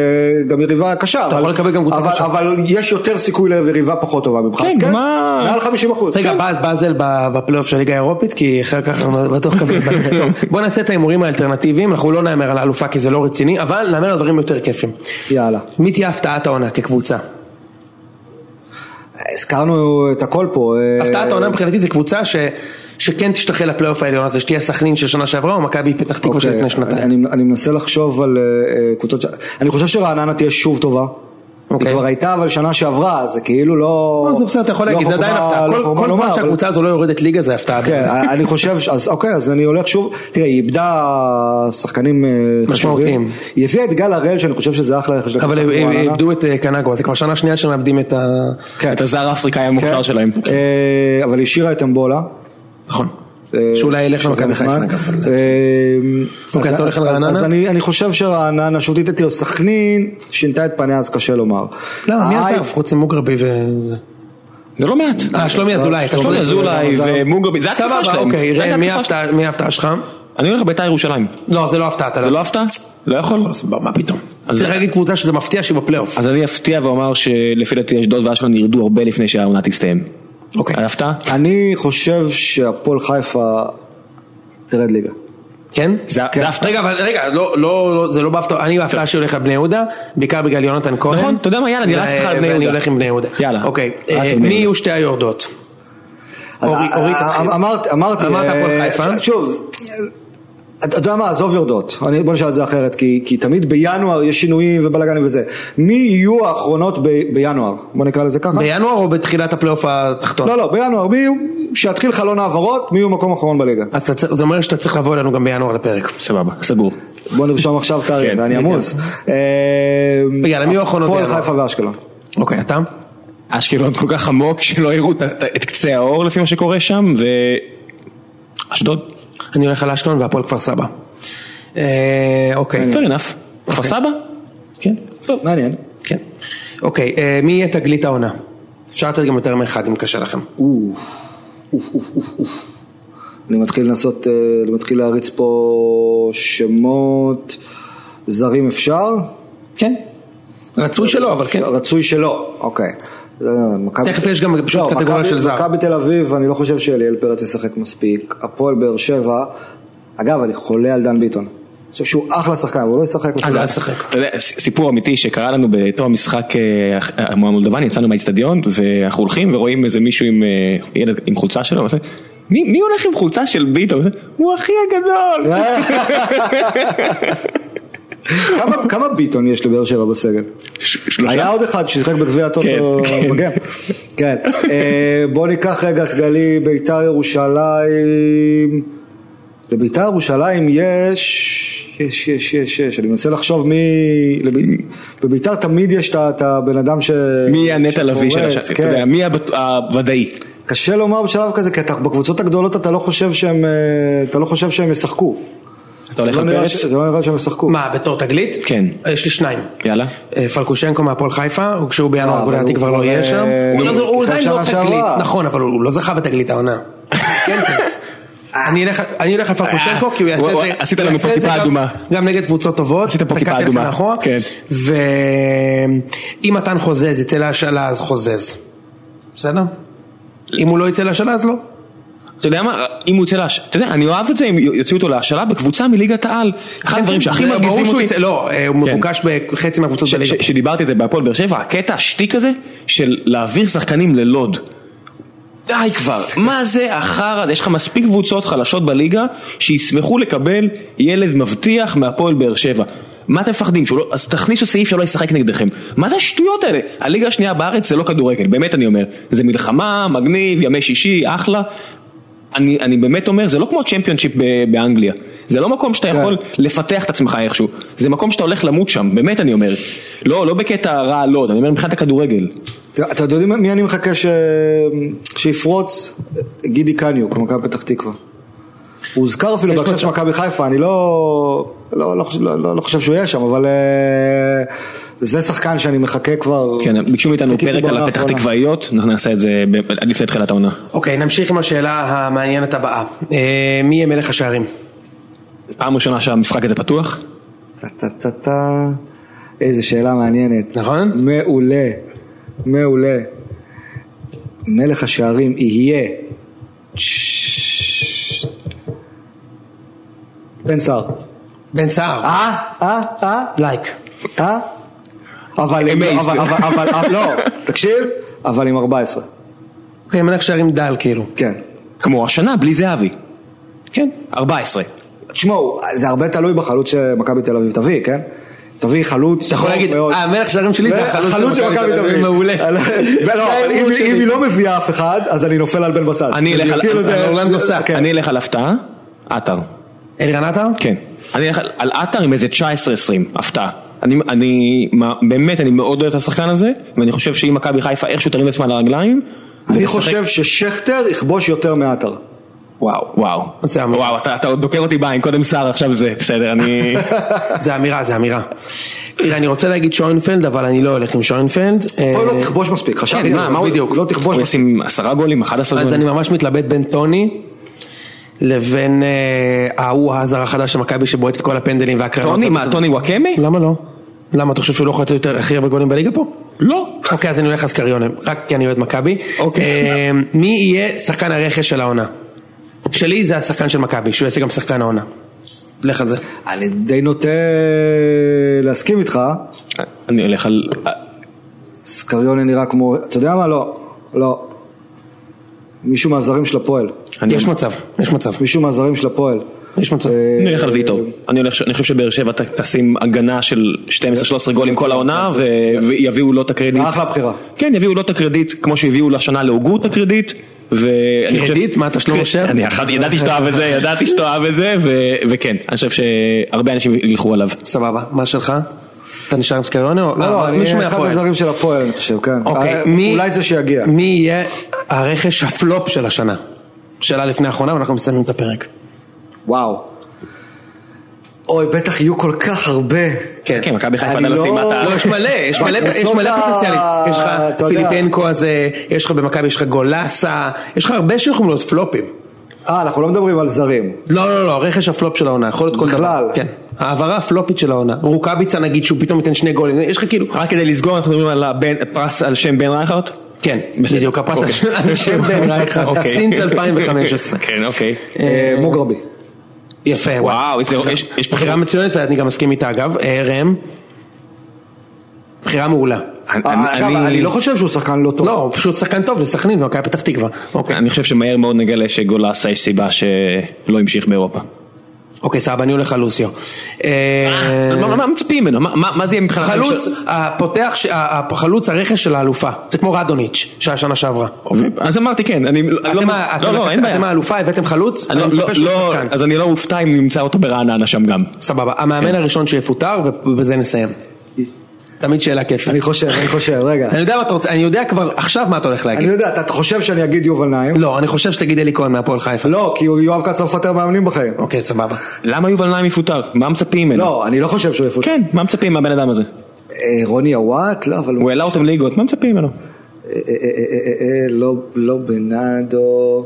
Speaker 3: גם יריבה קשה, אבל-
Speaker 1: יכול לקבל גם קבוצה
Speaker 3: אבל-
Speaker 1: קשה.
Speaker 3: אבל יש יותר סיכוי ליריבה פחות טובה ממך,
Speaker 2: כן,
Speaker 3: אז כן, מעל 50 אחוז.
Speaker 1: רגע, באז- באזל בפלייאוף של ליגה האירופית, כי אחר כך בטוח קבל. טוב, בוא נעשה את ההימורים האלטרנטיביים, אנחנו לא נהמר על האלופה כי זה לא רציני, אבל נהמר על דברים יותר כיפים.
Speaker 3: יאללה.
Speaker 1: מי תהיה הפתעת העונה כקבוצה?
Speaker 3: הזכרנו את הכל פה. אה,
Speaker 1: הפתעת העונה מבחינתי זה קבוצה ש... שכן תשתחל לפלייאוף העליון הזה, שתהיה סכנין של שנה שעברה או מכבי פתח תקווה של
Speaker 3: אוקיי,
Speaker 1: לפני שנתיים.
Speaker 3: אני, אני מנסה לחשוב על אה, קבוצות, ש... אני חושב שרעננה תהיה שוב טובה.
Speaker 1: אוקיי.
Speaker 3: היא כבר הייתה אבל שנה שעברה, זה כאילו לא...
Speaker 1: לא, זה בסדר, אתה יכול
Speaker 3: לא
Speaker 1: להגיד, זה עדיין הפתעה.
Speaker 3: לא
Speaker 1: כל- זמן שהקבוצה הזו לא יורדת ליגה זה הפתעה.
Speaker 3: כן, אני חושב, אז אוקיי, אז אני הולך שוב, תראה, היא איבדה שחקנים אה. חשובים. היא הביאה את גל הראל, שאני חושב שזה אחלה רכש.
Speaker 1: אבל הם-. איבדו את אה, קנגו, זה כבר שנה שנייה שהם מאבדים את.
Speaker 3: כן.
Speaker 2: את הזר האפריקאי המוכשר
Speaker 3: כן.
Speaker 2: שלהם.
Speaker 3: אה, אבל היא השאירה את אמבולה.
Speaker 1: נכון. שאולי ילך למכבי חיפה,
Speaker 3: אה,
Speaker 1: אוקיי, אז אתה הולך על רעננה?
Speaker 3: אז אני אני חושב שרעננה, שוב תתתי, סכנין שינתה את פניה, אז קשה לומר.
Speaker 1: לא, מי עזב? חוץ ממוגרבי וזה.
Speaker 2: זה לא מעט.
Speaker 1: אה, שלומי אזולאי.
Speaker 2: שלומי אזולאי. ומוגרבי, זה התקופה שלהם.
Speaker 1: אוקיי, ראם, מי ההפתעה- שלך?
Speaker 2: אני הולך לבית"ר ירושלים.
Speaker 1: לא, זה לא הפתעה,
Speaker 2: זה לא הפתעה? לא יכול?
Speaker 1: מה פתאום? צריך להגיד קבוצה שזה מפתיע שהיא בפלייאוף.
Speaker 2: אז אני אפתיע ואומר שלפי דעתי אשדוד ואשקלון ירדו הרבה לפני שהעונה תסתיים.
Speaker 1: אוקיי.
Speaker 2: היה הפתעה?
Speaker 3: אני חושב שהפועל חיפה תרד ליגה.
Speaker 1: כן?
Speaker 2: זה זה הפתעה.
Speaker 1: רגע, אבל רגע, לא, לא, לא, זה לא בהפתעה, אני בהפתעה שהולך על בני יהודה, בעיקר בגלל יונתן כהן.
Speaker 2: נכון, אתה יודע מה, יאללה, אני רץ איתך על בני
Speaker 1: ואני
Speaker 2: יהודה.
Speaker 1: הולך עם בני יהודה.
Speaker 2: יאללה.
Speaker 1: אוקיי, אה,
Speaker 2: על
Speaker 1: מי. יהיו שתי היורדות? אורי-
Speaker 3: אה,
Speaker 1: אורי,
Speaker 3: אה. אמרתי, אמרתי,
Speaker 1: אמרת הפועל חיפה.
Speaker 3: שוב, אתה יודע מה, עזוב יורדות, אני- בוא נשאל את זה אחרת, כי כי תמיד בינואר יש שינויים ובלאגנים וזה. מי יהיו האחרונות ב- בינואר? בוא נקרא לזה ככה.
Speaker 1: בינואר או בתחילת הפלייאוף התחתון?
Speaker 3: לא, לא, בינואר, מי יהיו, שיתחיל חלון העברות, מי יהיו מקום אחרון בליגה.
Speaker 1: אז זה אומר שאתה צריך לבוא אלינו גם בינואר לפרק.
Speaker 2: סבבה, סגור.
Speaker 3: בוא נרשום עכשיו תאריך,
Speaker 2: כן,
Speaker 3: ואני. עמוס. אה,
Speaker 1: יאללה, מי יהיו האחרונות
Speaker 3: הפועל
Speaker 1: בינואר?
Speaker 3: חיפה ואשקלון.
Speaker 1: אוקיי, אתה?
Speaker 2: אשקלון כל כך עמוק שלא יראו את- את קצה האור לפי מה שקורה שם, ואשדוד.
Speaker 1: אני הולך על אשקלון והפועל כפר סבא. אה, אוקיי.
Speaker 2: fair enough. כפר סבא?
Speaker 1: כן.
Speaker 2: טוב.
Speaker 3: מעניין.
Speaker 1: כן. אוקיי, אה, מי יהיה תגלית העונה? אפשר לתת גם יותר מאחד אם קשה לכם.
Speaker 3: אוף, אוף, אוף, אוף, אוף. אני מתחיל לנסות, אה, אני מתחיל להריץ פה שמות זרים אפשר?
Speaker 1: כן. רצוי שלא, אבל כן.
Speaker 3: רצוי שלא, אוקיי. זה, מכבי-
Speaker 1: תכף יש גם פשוט
Speaker 3: לא,
Speaker 1: קטגוריה של זר.
Speaker 3: מכבי תל אביב, אני לא חושב שאליאל פרץ ישחק מספיק. הפועל באר שבע, אגב, אני חולה על דן ביטון. אני חושב שהוא אחלה שחקן, אבל הוא לא ישחק
Speaker 1: אז
Speaker 3: מספיק.
Speaker 1: אל תשחק.
Speaker 2: אתה יודע, ס- סיפור אמיתי שקרה לנו בתור המשחק אה, המולדובני, יצאנו מהאיצטדיון ואנחנו הולכים ורואים איזה מישהו עם אה, ילד עם חולצה שלו, ועושה, מי הולך עם חולצה של ביטון? הוא אחי הגדול.
Speaker 3: כמה- כמה ביטון יש לבאר שבע בסגל?
Speaker 2: שלושה?
Speaker 3: היה עוד אחד ששיחק בגביע הטוטו
Speaker 2: כן, כן.
Speaker 3: מגן. כן. אה, בוא ניקח רגע סגלי, ביתר ירושלים. לביתר ירושלים יש, יש, יש, יש, יש, אני מנסה לחשוב מי, בביתר תמיד יש את הבן אדם ש...
Speaker 2: מי הנטע לביא של השם? אתה
Speaker 3: כן.
Speaker 2: יודע, מי הבט- הוודאי?
Speaker 3: קשה לומר בשלב כזה, כי אתה, בקבוצות הגדולות אתה לא חושב שהם, אה, אתה לא חושב שהם ישחקו.
Speaker 2: אתה הולך
Speaker 3: לא
Speaker 2: על
Speaker 3: נראה
Speaker 2: פרץ?
Speaker 3: זה לא נראה שהם ישחקו.
Speaker 1: מה, בתור תגלית?
Speaker 2: כן.
Speaker 1: יש לי שניים.
Speaker 2: יאללה.
Speaker 1: אה, פלקושנקו מהפועל חיפה, הוא כשהוא בינואר
Speaker 3: אבל
Speaker 1: לדעתי
Speaker 3: הוא
Speaker 1: כבר לא יהיה
Speaker 3: אה,
Speaker 1: שם.
Speaker 3: הוא
Speaker 1: לא- עדיין לא תגלית. נכון, אבל הוא לא זכה בתגלית העונה. כן. אני אלך- על פלקושנקו כי הוא יעשה את זה,
Speaker 2: עשית לנו פה
Speaker 1: גם-
Speaker 2: אדומה.
Speaker 1: גם נגד קבוצות טובות,
Speaker 2: עשית פה כיפה
Speaker 1: תקעתי
Speaker 2: אדומה.
Speaker 1: מאחורה.
Speaker 2: כן.
Speaker 1: ואם מתן חוזז יצא להשאלה אז חוזז. בסדר? אם הוא לא יצא להשאלה אז לא.
Speaker 2: אתה יודע מה, אם הוא יוצא להשאלה, אתה יודע, אני אוהב את זה אם יוציאו אותו להשאלה בקבוצה מליגת העל. אחד הדברים שהכי
Speaker 1: זה ברור
Speaker 2: מרגיזים אותי,
Speaker 1: לא, אה, הוא
Speaker 2: כן.
Speaker 1: מבוקש בחצי מהקבוצות בליגה.
Speaker 2: שדיברתי את זה בהפועל באר שבע, הקטע השטיק הזה של להעביר שחקנים ללוד. די כבר, מה זה החרא? יש לך מספיק קבוצות חלשות בליגה שישמחו לקבל ילד מבטיח מהפועל באר שבע. מה אתם מפחדים? לא, אז תכניסו סעיף שלא ישחק נגדכם. מה זה השטויות האלה? הליגה השנייה בארץ זה לא כדורגל, באמת אני אומר. זה מלחמה, מגניב, ימי שישי, אחלה. אני, אני באמת אומר, זה לא כמו צ'מפיונשיפ באנגליה. זה לא מקום שאתה
Speaker 3: כן.
Speaker 2: יכול לפתח את עצמך איכשהו. זה מקום שאתה הולך למות שם, באמת אני אומר. לא, לא בקטע רע לא, אני אומר מבחינת הכדורגל.
Speaker 3: אתה יודעים מי אני מחכה ש... שיפרוץ? גידי קניוק, מכבי פתח תקווה. הוא הוזכר אפילו בהקשר. של מכבי חיפה, אני לא, לא, לא, לא, לא, לא חושב שהוא יהיה שם, אבל אה, זה שחקן שאני מחכה כבר.
Speaker 2: כן, ביקשו מאיתנו פרק על הפתח. תקוואיות, אנחנו נעשה את זה עד לפני תחילת העונה.
Speaker 1: אוקיי, נמשיך עם השאלה המעניינת הבאה. אה, מי יהיה מלך השערים?
Speaker 2: פעם ראשונה שהמשחק הזה פתוח?
Speaker 3: איזה שאלה מעניינת.
Speaker 1: נכון?
Speaker 3: מעולה, מעולה. מלך השערים יהיה בן סער.
Speaker 1: בן סער.
Speaker 3: אה? אה? אה?
Speaker 1: לייק.
Speaker 3: אה? אבל, עם-
Speaker 2: Amazed.
Speaker 3: אבל, לא, תקשיב, אבל עם 14,
Speaker 1: אוקיי, מלך שערים דל כאילו.
Speaker 3: כן.
Speaker 2: כמו השנה, בלי זהבי.
Speaker 1: כן.
Speaker 2: 14.
Speaker 3: תשמעו, זה הרבה תלוי בחלוץ שמכבי תל אביב תביא, כן? תביא חלוץ
Speaker 1: אתה יכול להגיד,
Speaker 3: מאוד.
Speaker 1: אה, שערים שלי זה החלוץ
Speaker 3: של מכבי תל אביב.
Speaker 1: מעולה.
Speaker 3: ולא,
Speaker 1: זה
Speaker 3: אבל
Speaker 1: ההימור
Speaker 3: אם- היא לא מביאה אף אחד, אז אני נופל על בן בסט. כן.
Speaker 2: אני אלך על הפתעה, עטר.
Speaker 1: אלירן עטר?
Speaker 2: כן. אני אלך על- עטר עם איזה 19-20, הפתעה. אני, אני, מה- באמת, אני מאוד אוהב את השחקן הזה, ואני חושב שאם מכבי חיפה איכשהו תרים את עצמה על הרגליים,
Speaker 3: אני חושב ששכטר יכבוש יותר מעטר.
Speaker 2: וואו, וואו,
Speaker 1: זה אמירה.
Speaker 2: וואו, אתה, אתה עוד דוקר אותי בעין, קודם סער, עכשיו זה, בסדר, אני...
Speaker 1: זה אמירה, זה אמירה. תראה, אני רוצה להגיד שוינפלד, אבל אני לא הולך עם שוינפלד.
Speaker 3: פה
Speaker 1: אה,
Speaker 3: לא תכבוש מספיק, חשבתי,
Speaker 2: כן, מה, מה הוא-
Speaker 3: בדיוק, לא תכבוש
Speaker 2: הוא
Speaker 3: מספיק.
Speaker 2: ישים עשרה גולים, 11
Speaker 1: אז
Speaker 2: גולים.
Speaker 1: אני ממש מתלבט בין טוני לבין אה, ההוא הזר החדש של מכבי שבועט את כל הפנדלים והקרנות.
Speaker 2: טוני, מה, טוני וואקמה?
Speaker 1: למה לא? למה אתה חושב שהוא לא יכול לתת יותר הכי הרבה גולים בליגה פה?
Speaker 2: לא.
Speaker 1: אוקיי, אז אני הולך לסקריונה, רק כי אני אוהד מכבי.
Speaker 2: אוקיי.
Speaker 1: אה, מי יהיה שחקן הרכש של העונה? שלי זה השחקן של מכבי, שהוא יעשה גם שחקן העונה. לך על זה.
Speaker 3: אני די נוטה להסכים איתך,
Speaker 2: אני הולך על...
Speaker 3: סקריונה נראה כמו, אתה יודע מה? לא, לא. מישהו מהזרים של הפועל.
Speaker 1: יש מצב, יש מצב,
Speaker 3: מישהו מהזרים של הפועל.
Speaker 1: יש מצב.
Speaker 3: אה,
Speaker 2: אני הולך על ויטור. אני הולך- אני חושב שבאר שבע ת- תשים הגנה של 12-13 גולים כל העונה, ויביאו לו את הקרדיט.
Speaker 3: זה אחלה בחירה.
Speaker 2: כן, יביאו לו את הקרדיט, כמו שהביאו לשנה להוגו את הקרדיט. ואני חושב-
Speaker 1: קרדיט? מה, אתה שלמה שר?
Speaker 2: אני ידעתי אוהב את זה, ידעתי שאתה אוהב את זה, וכן, אני חושב שהרבה אנשים ילכו עליו.
Speaker 1: סבבה, מה שלך? אתה נשאר עם סקריונה? או-
Speaker 3: לא,
Speaker 1: אה,
Speaker 3: לא, אני אחד. הזרים של הפועל, אני חושב, כן.
Speaker 1: אוקיי,
Speaker 3: אה,
Speaker 1: מי...
Speaker 3: אולי זה שיגיע.
Speaker 1: מי יהיה הרכש הפלופ של השנה? שאלה לפני האחרונה ואנחנו מסיימים את הפרק.
Speaker 3: וואו. אוי, בטח יהיו כל כך הרבה.
Speaker 2: כן, כן, מכבי חיפה
Speaker 3: אני
Speaker 2: עדיין לא
Speaker 3: לא-
Speaker 2: סיימה את ה...
Speaker 1: לא, יש מלא, יש מלא, יש מלא פוטנציאלים. יש לך. פיליפנקו הזה, יש לך במכבי, יש לך גולסה, יש לך הרבה שיכולים להיות פלופים.
Speaker 3: אה, אנחנו לא מדברים על זרים.
Speaker 1: לא, לא, לא, הרכש הפלופ של העונה, יכול להיות כל
Speaker 3: בכלל.
Speaker 1: דבר. כן. העברה הפלופית של העונה. רוקאביצה נגיד שהוא פתאום ייתן שני גולים, יש לך כאילו...
Speaker 2: רק כדי לסגור, אנחנו מדברים על פרס על שם בן רייכרד?
Speaker 1: כן. בדיוק, הפרס
Speaker 2: אוקיי.
Speaker 1: על שם בן רייכרד. סינץ 2015.
Speaker 2: כן, אוקיי.
Speaker 3: אה, מוגרבי.
Speaker 1: יפה,
Speaker 2: וואו, יש-
Speaker 1: בחירה מצוינת ואני גם מסכים איתה אגב. אה, ראם, בחירה מעולה.
Speaker 2: אני-
Speaker 3: אה, לא חושב שהוא שחקן לא טוב.
Speaker 1: לא, הוא פשוט שחקן טוב לסכנין ומכבי פתח תקווה. אוקיי.
Speaker 2: אני חושב שמהר מאוד נגלה שגולסה יש סיבה שלא המשיך באירופה.
Speaker 1: אוקיי, סבבה, אני הולך על לוסיו. אה,
Speaker 2: מה מה מצפים ממנו? מה- זה יהיה מבחינתך?
Speaker 1: חלוץ, הפותח, החלוץ הרכש של האלופה, זה כמו רדוניץ' של השנה שעברה.
Speaker 2: אז אמרתי כן, אני לא,
Speaker 1: אתם
Speaker 2: לא,
Speaker 1: אתם-
Speaker 2: לא, אין בעיה.
Speaker 1: אתם האלופה, הבאתם חלוץ,
Speaker 2: אני לא-
Speaker 1: מצפה שהוא
Speaker 2: לא-
Speaker 1: שחקן.
Speaker 2: אז אני לא אופתע אם נמצא אותו ברעננה שם גם.
Speaker 1: סבבה, המאמן הראשון שיפוטר ובזה נסיים. תמיד שאלה כיפית.
Speaker 3: אני חושב, אני חושב, רגע.
Speaker 1: אני יודע מה אתה רוצה, אני יודע כבר עכשיו מה אתה הולך
Speaker 3: אני
Speaker 1: להגיד.
Speaker 3: יודע, אתה חושב שאני אגיד יובל נעים?
Speaker 1: לא, אני חושב שתגיד אלי כהן מהפועל חיפה.
Speaker 3: לא, כי יואב כץ לא מפטר מאמנים בחיים.
Speaker 1: אוקיי, סבבה.
Speaker 2: למה יובל נעים יפוטר? מה מצפים ממנו?
Speaker 3: לא, אני לא חושב שהוא יפוטר.
Speaker 2: כן, מה מצפים מהבן אדם הזה?
Speaker 3: אה, רוני אוואט? לא, אבל...
Speaker 2: הוא העלה אותם ליגות, מה מצפים ממנו?
Speaker 3: אה, אה, לא- לא בנאדו...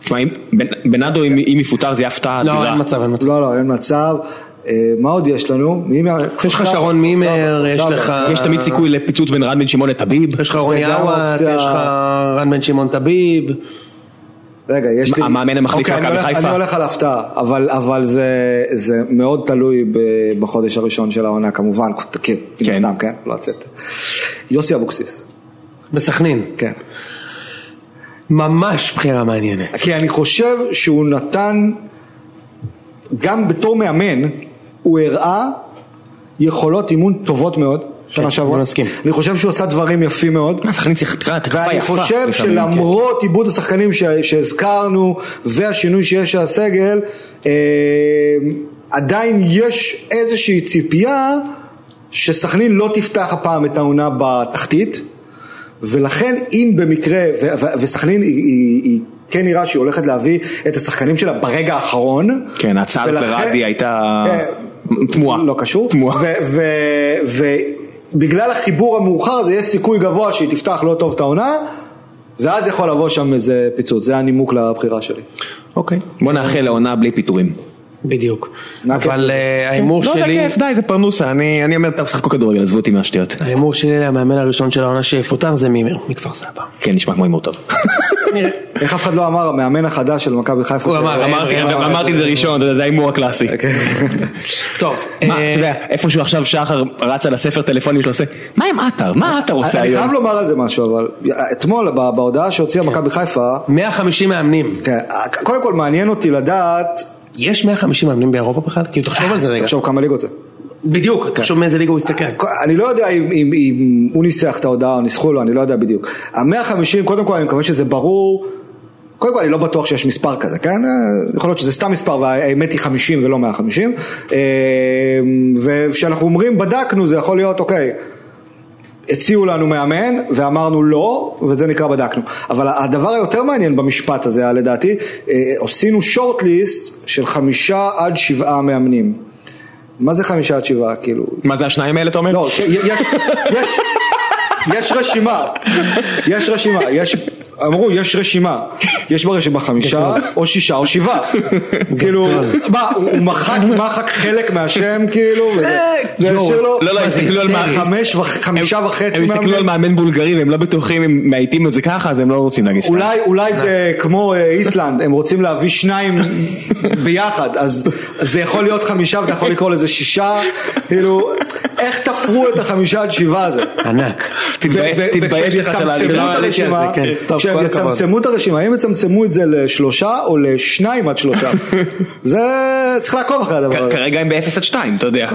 Speaker 2: תשמע, אם בנ- בנאדו אם יפוטר זה יהיה הפתעה
Speaker 1: לא,
Speaker 2: אדירה.
Speaker 1: אין מצב, אין מצב.
Speaker 3: לא, לא, אין מצב. אה, מה עוד יש לנו?
Speaker 1: יש לך שרון מימר, יש לך...
Speaker 2: יש תמיד סיכוי לפיצוץ בין רן בן שמעון לטביב.
Speaker 1: יש לך רוני עוואט,
Speaker 3: אופציה.
Speaker 1: יש לך רן בן שמעון טביב.
Speaker 3: רגע, יש לי...
Speaker 2: המאמן המחליף
Speaker 3: אוקיי, אני
Speaker 2: מכבי
Speaker 3: הולך-
Speaker 2: חיפה.
Speaker 3: אני הולך על הפתעה, אבל, אבל זה, זה מאוד תלוי בחודש הראשון של העונה כמובן, כן,
Speaker 2: כן.
Speaker 3: הסתם, כן, לא לצאת. יוסי אבוקסיס,
Speaker 1: בסכנין.
Speaker 3: כן.
Speaker 1: ממש בחירה מעניינת.
Speaker 3: כי אני חושב שהוא נתן, גם בתור מאמן, הוא הראה יכולות אימון טובות מאוד, שנה שעברה.
Speaker 1: אני
Speaker 3: חושב שהוא עשה דברים יפים מאוד.
Speaker 2: מה, סכנין שיחקה התקפה
Speaker 3: ואני
Speaker 2: יפה.
Speaker 3: חושב
Speaker 2: לפעמים, כן.
Speaker 3: שלמרות עיבוד השחקנים שהזכרנו והשינוי שיש על הסגל, אה, עדיין יש איזושהי ציפייה שסכנין לא תפתח הפעם את העונה בתחתית, ולכן אם במקרה, וסכנין היא, כן נראה שהיא הולכת להביא את השחקנים שלה ברגע האחרון.
Speaker 2: כן, ההצעה לרדי הייתה
Speaker 3: אה,
Speaker 2: תמוהה.
Speaker 3: לא קשור.
Speaker 2: תמוהה.
Speaker 3: ובגלל החיבור המאוחר הזה יש סיכוי גבוה שהיא תפתח לא טוב את העונה, ואז יכול לבוא שם איזה פיצוץ, זה הנימוק לבחירה שלי.
Speaker 1: אוקיי,
Speaker 2: בוא נאחל לעונה בלי פיטורים.
Speaker 1: בדיוק. אבל? אה, ההימור
Speaker 2: לא, זה
Speaker 1: שלי,
Speaker 2: כיף, די, זה פרנוסה. אני אני אומר, טוב, שחקו כדורגל, עזבו אותי מהשטויות.
Speaker 1: ההימור שלי למאמן הראשון של העונה שיפוטר זה מימר מכפר סבא.
Speaker 2: כן, נשמע כמו הימור טוב.
Speaker 3: איך אף אחד לא אמר המאמן החדש של מכבי חיפה?
Speaker 1: הוא אמר,
Speaker 2: אמרתי
Speaker 1: אמר,
Speaker 2: אמרתי את זה ראשון, זה ההימור הקלאסי.
Speaker 1: טוב,
Speaker 2: מה,
Speaker 1: אה,
Speaker 2: אתה יודע, איפשהו עכשיו שחר רץ על הספר טלפונים שלו עושה, מה עם עטר? מה עטר עושה
Speaker 3: אני
Speaker 2: היום?
Speaker 3: חייב לומר על זה משהו, אבל אתמול בהודעה שהוציאה
Speaker 1: כן.
Speaker 3: מכבי חיפה,
Speaker 1: 150 מאמנים.
Speaker 3: כן, קודם כל מעניין אותי לדעת,
Speaker 1: יש 150 מאמנים באירופה בכלל? כאילו תחשוב על זה רגע.
Speaker 3: תחשוב כמה ליגות זה.
Speaker 1: בדיוק, תחשוב מאיזה ליגה הוא הסתכל.
Speaker 3: אני לא יודע אם, אם, אם הוא ניסח את ההודעה או ניסחו לו, אני לא יודע בדיוק. המאה חמישים, קודם כל אני מקווה שזה ברור, קודם כל אני לא בטוח שיש מספר כזה, כן? אה, יכול להיות שזה סתם מספר והאמת היא חמישים ולא מאה חמישים. וכשאנחנו אומרים בדקנו זה יכול להיות אוקיי. הציעו לנו מאמן ואמרנו לא וזה נקרא בדקנו. אבל הדבר היותר מעניין במשפט הזה היה לדעתי אה, עשינו שורט ליסט של חמישה עד שבעה מאמנים. מה זה חמישה עד שבעה כאילו?
Speaker 2: מה זה השניים האלה, אתה אומר?
Speaker 3: לא, יש, יש, יש רשימה, יש רשימה, יש, אמרו יש רשימה, יש ברשימה חמישה או שישה או שבעה, כאילו, מה, הוא מחק, מחק חלק מהשם כאילו, לו
Speaker 2: לא, לא, הסתכלו על
Speaker 3: חמישה וחצי
Speaker 2: הם הסתכלו על. מאמן בולגרי והם לא בטוחים אם מאייתים את זה ככה, אז הם לא רוצים להגיד סתם.
Speaker 3: אולי, זה כמו אה, איסלנד, הם רוצים להביא שניים ביחד, אז זה יכול להיות חמישה ואתה יכול לקרוא לזה שישה, כאילו, איך תפרו את החמישה עד שבעה הזה?
Speaker 1: ענק.
Speaker 2: תתבייש- לך של
Speaker 3: יצמצמו
Speaker 1: הכבוד.
Speaker 3: יצמצמו את הרשימה, האם יצמצמו את זה לשלושה או לשניים עד שלושה? זה, צריך לעקוב אחרי הדבר הזה.
Speaker 2: כרגע הם ב-0 עד 2, אתה יודע.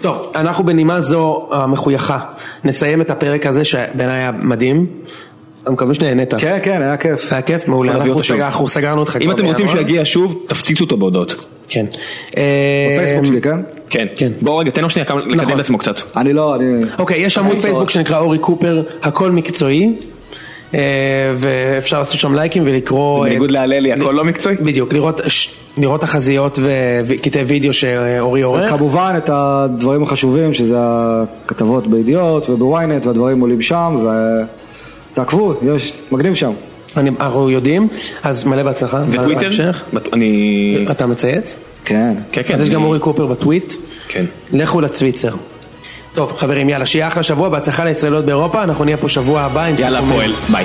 Speaker 1: טוב, אנחנו בנימה זו המחויכה נסיים את הפרק הזה שבעיניי היה מדהים. אני מקווה שנהנית.
Speaker 3: כן, כן, היה כיף.
Speaker 1: היה כיף, מעולה. אנחנו סגרנו אותך
Speaker 2: אם אתם רוצים
Speaker 1: בינואר.
Speaker 2: שהוא יגיע שוב, תפציצו אותו בהודעות.
Speaker 1: כן. אה,
Speaker 3: בפייסבוק שלי, כן?
Speaker 2: כן.
Speaker 1: כן.
Speaker 2: בוא רגע, תן לו שנייה לקדם את עצמו קצת.
Speaker 3: אני לא, אני...
Speaker 1: אוקיי, יש עמוד. פייסבוק שנקרא אורי קופר, הכל מקצועי. אה, ואפשר לעשות שם לייקים ולקרוא...
Speaker 2: בניגוד
Speaker 1: אה,
Speaker 2: להללי, הכל לא מקצועי?
Speaker 1: בדיוק, לראות, תחזיות וקטעי וידאו שאורי עורך.
Speaker 3: כמובן את הדברים החשובים שזה הכתבות בידיעות ובוויינט והדברים עולים שם ותעקבו, יש, מגניב שם.
Speaker 1: אני- אנחנו יודעים, אז מלא בהצלחה.
Speaker 2: וטוויטר? אני...
Speaker 1: אתה מצייץ?
Speaker 3: כן.
Speaker 2: כן, כן.
Speaker 1: אז יש גם אורי קופר בטוויט.
Speaker 2: כן.
Speaker 1: לכו לצוויצר. טוב חברים יאללה שיהיה אחלה שבוע בהצלחה לישראליות באירופה אנחנו נהיה פה שבוע הבא
Speaker 2: יאללה. פועל,
Speaker 1: ביי.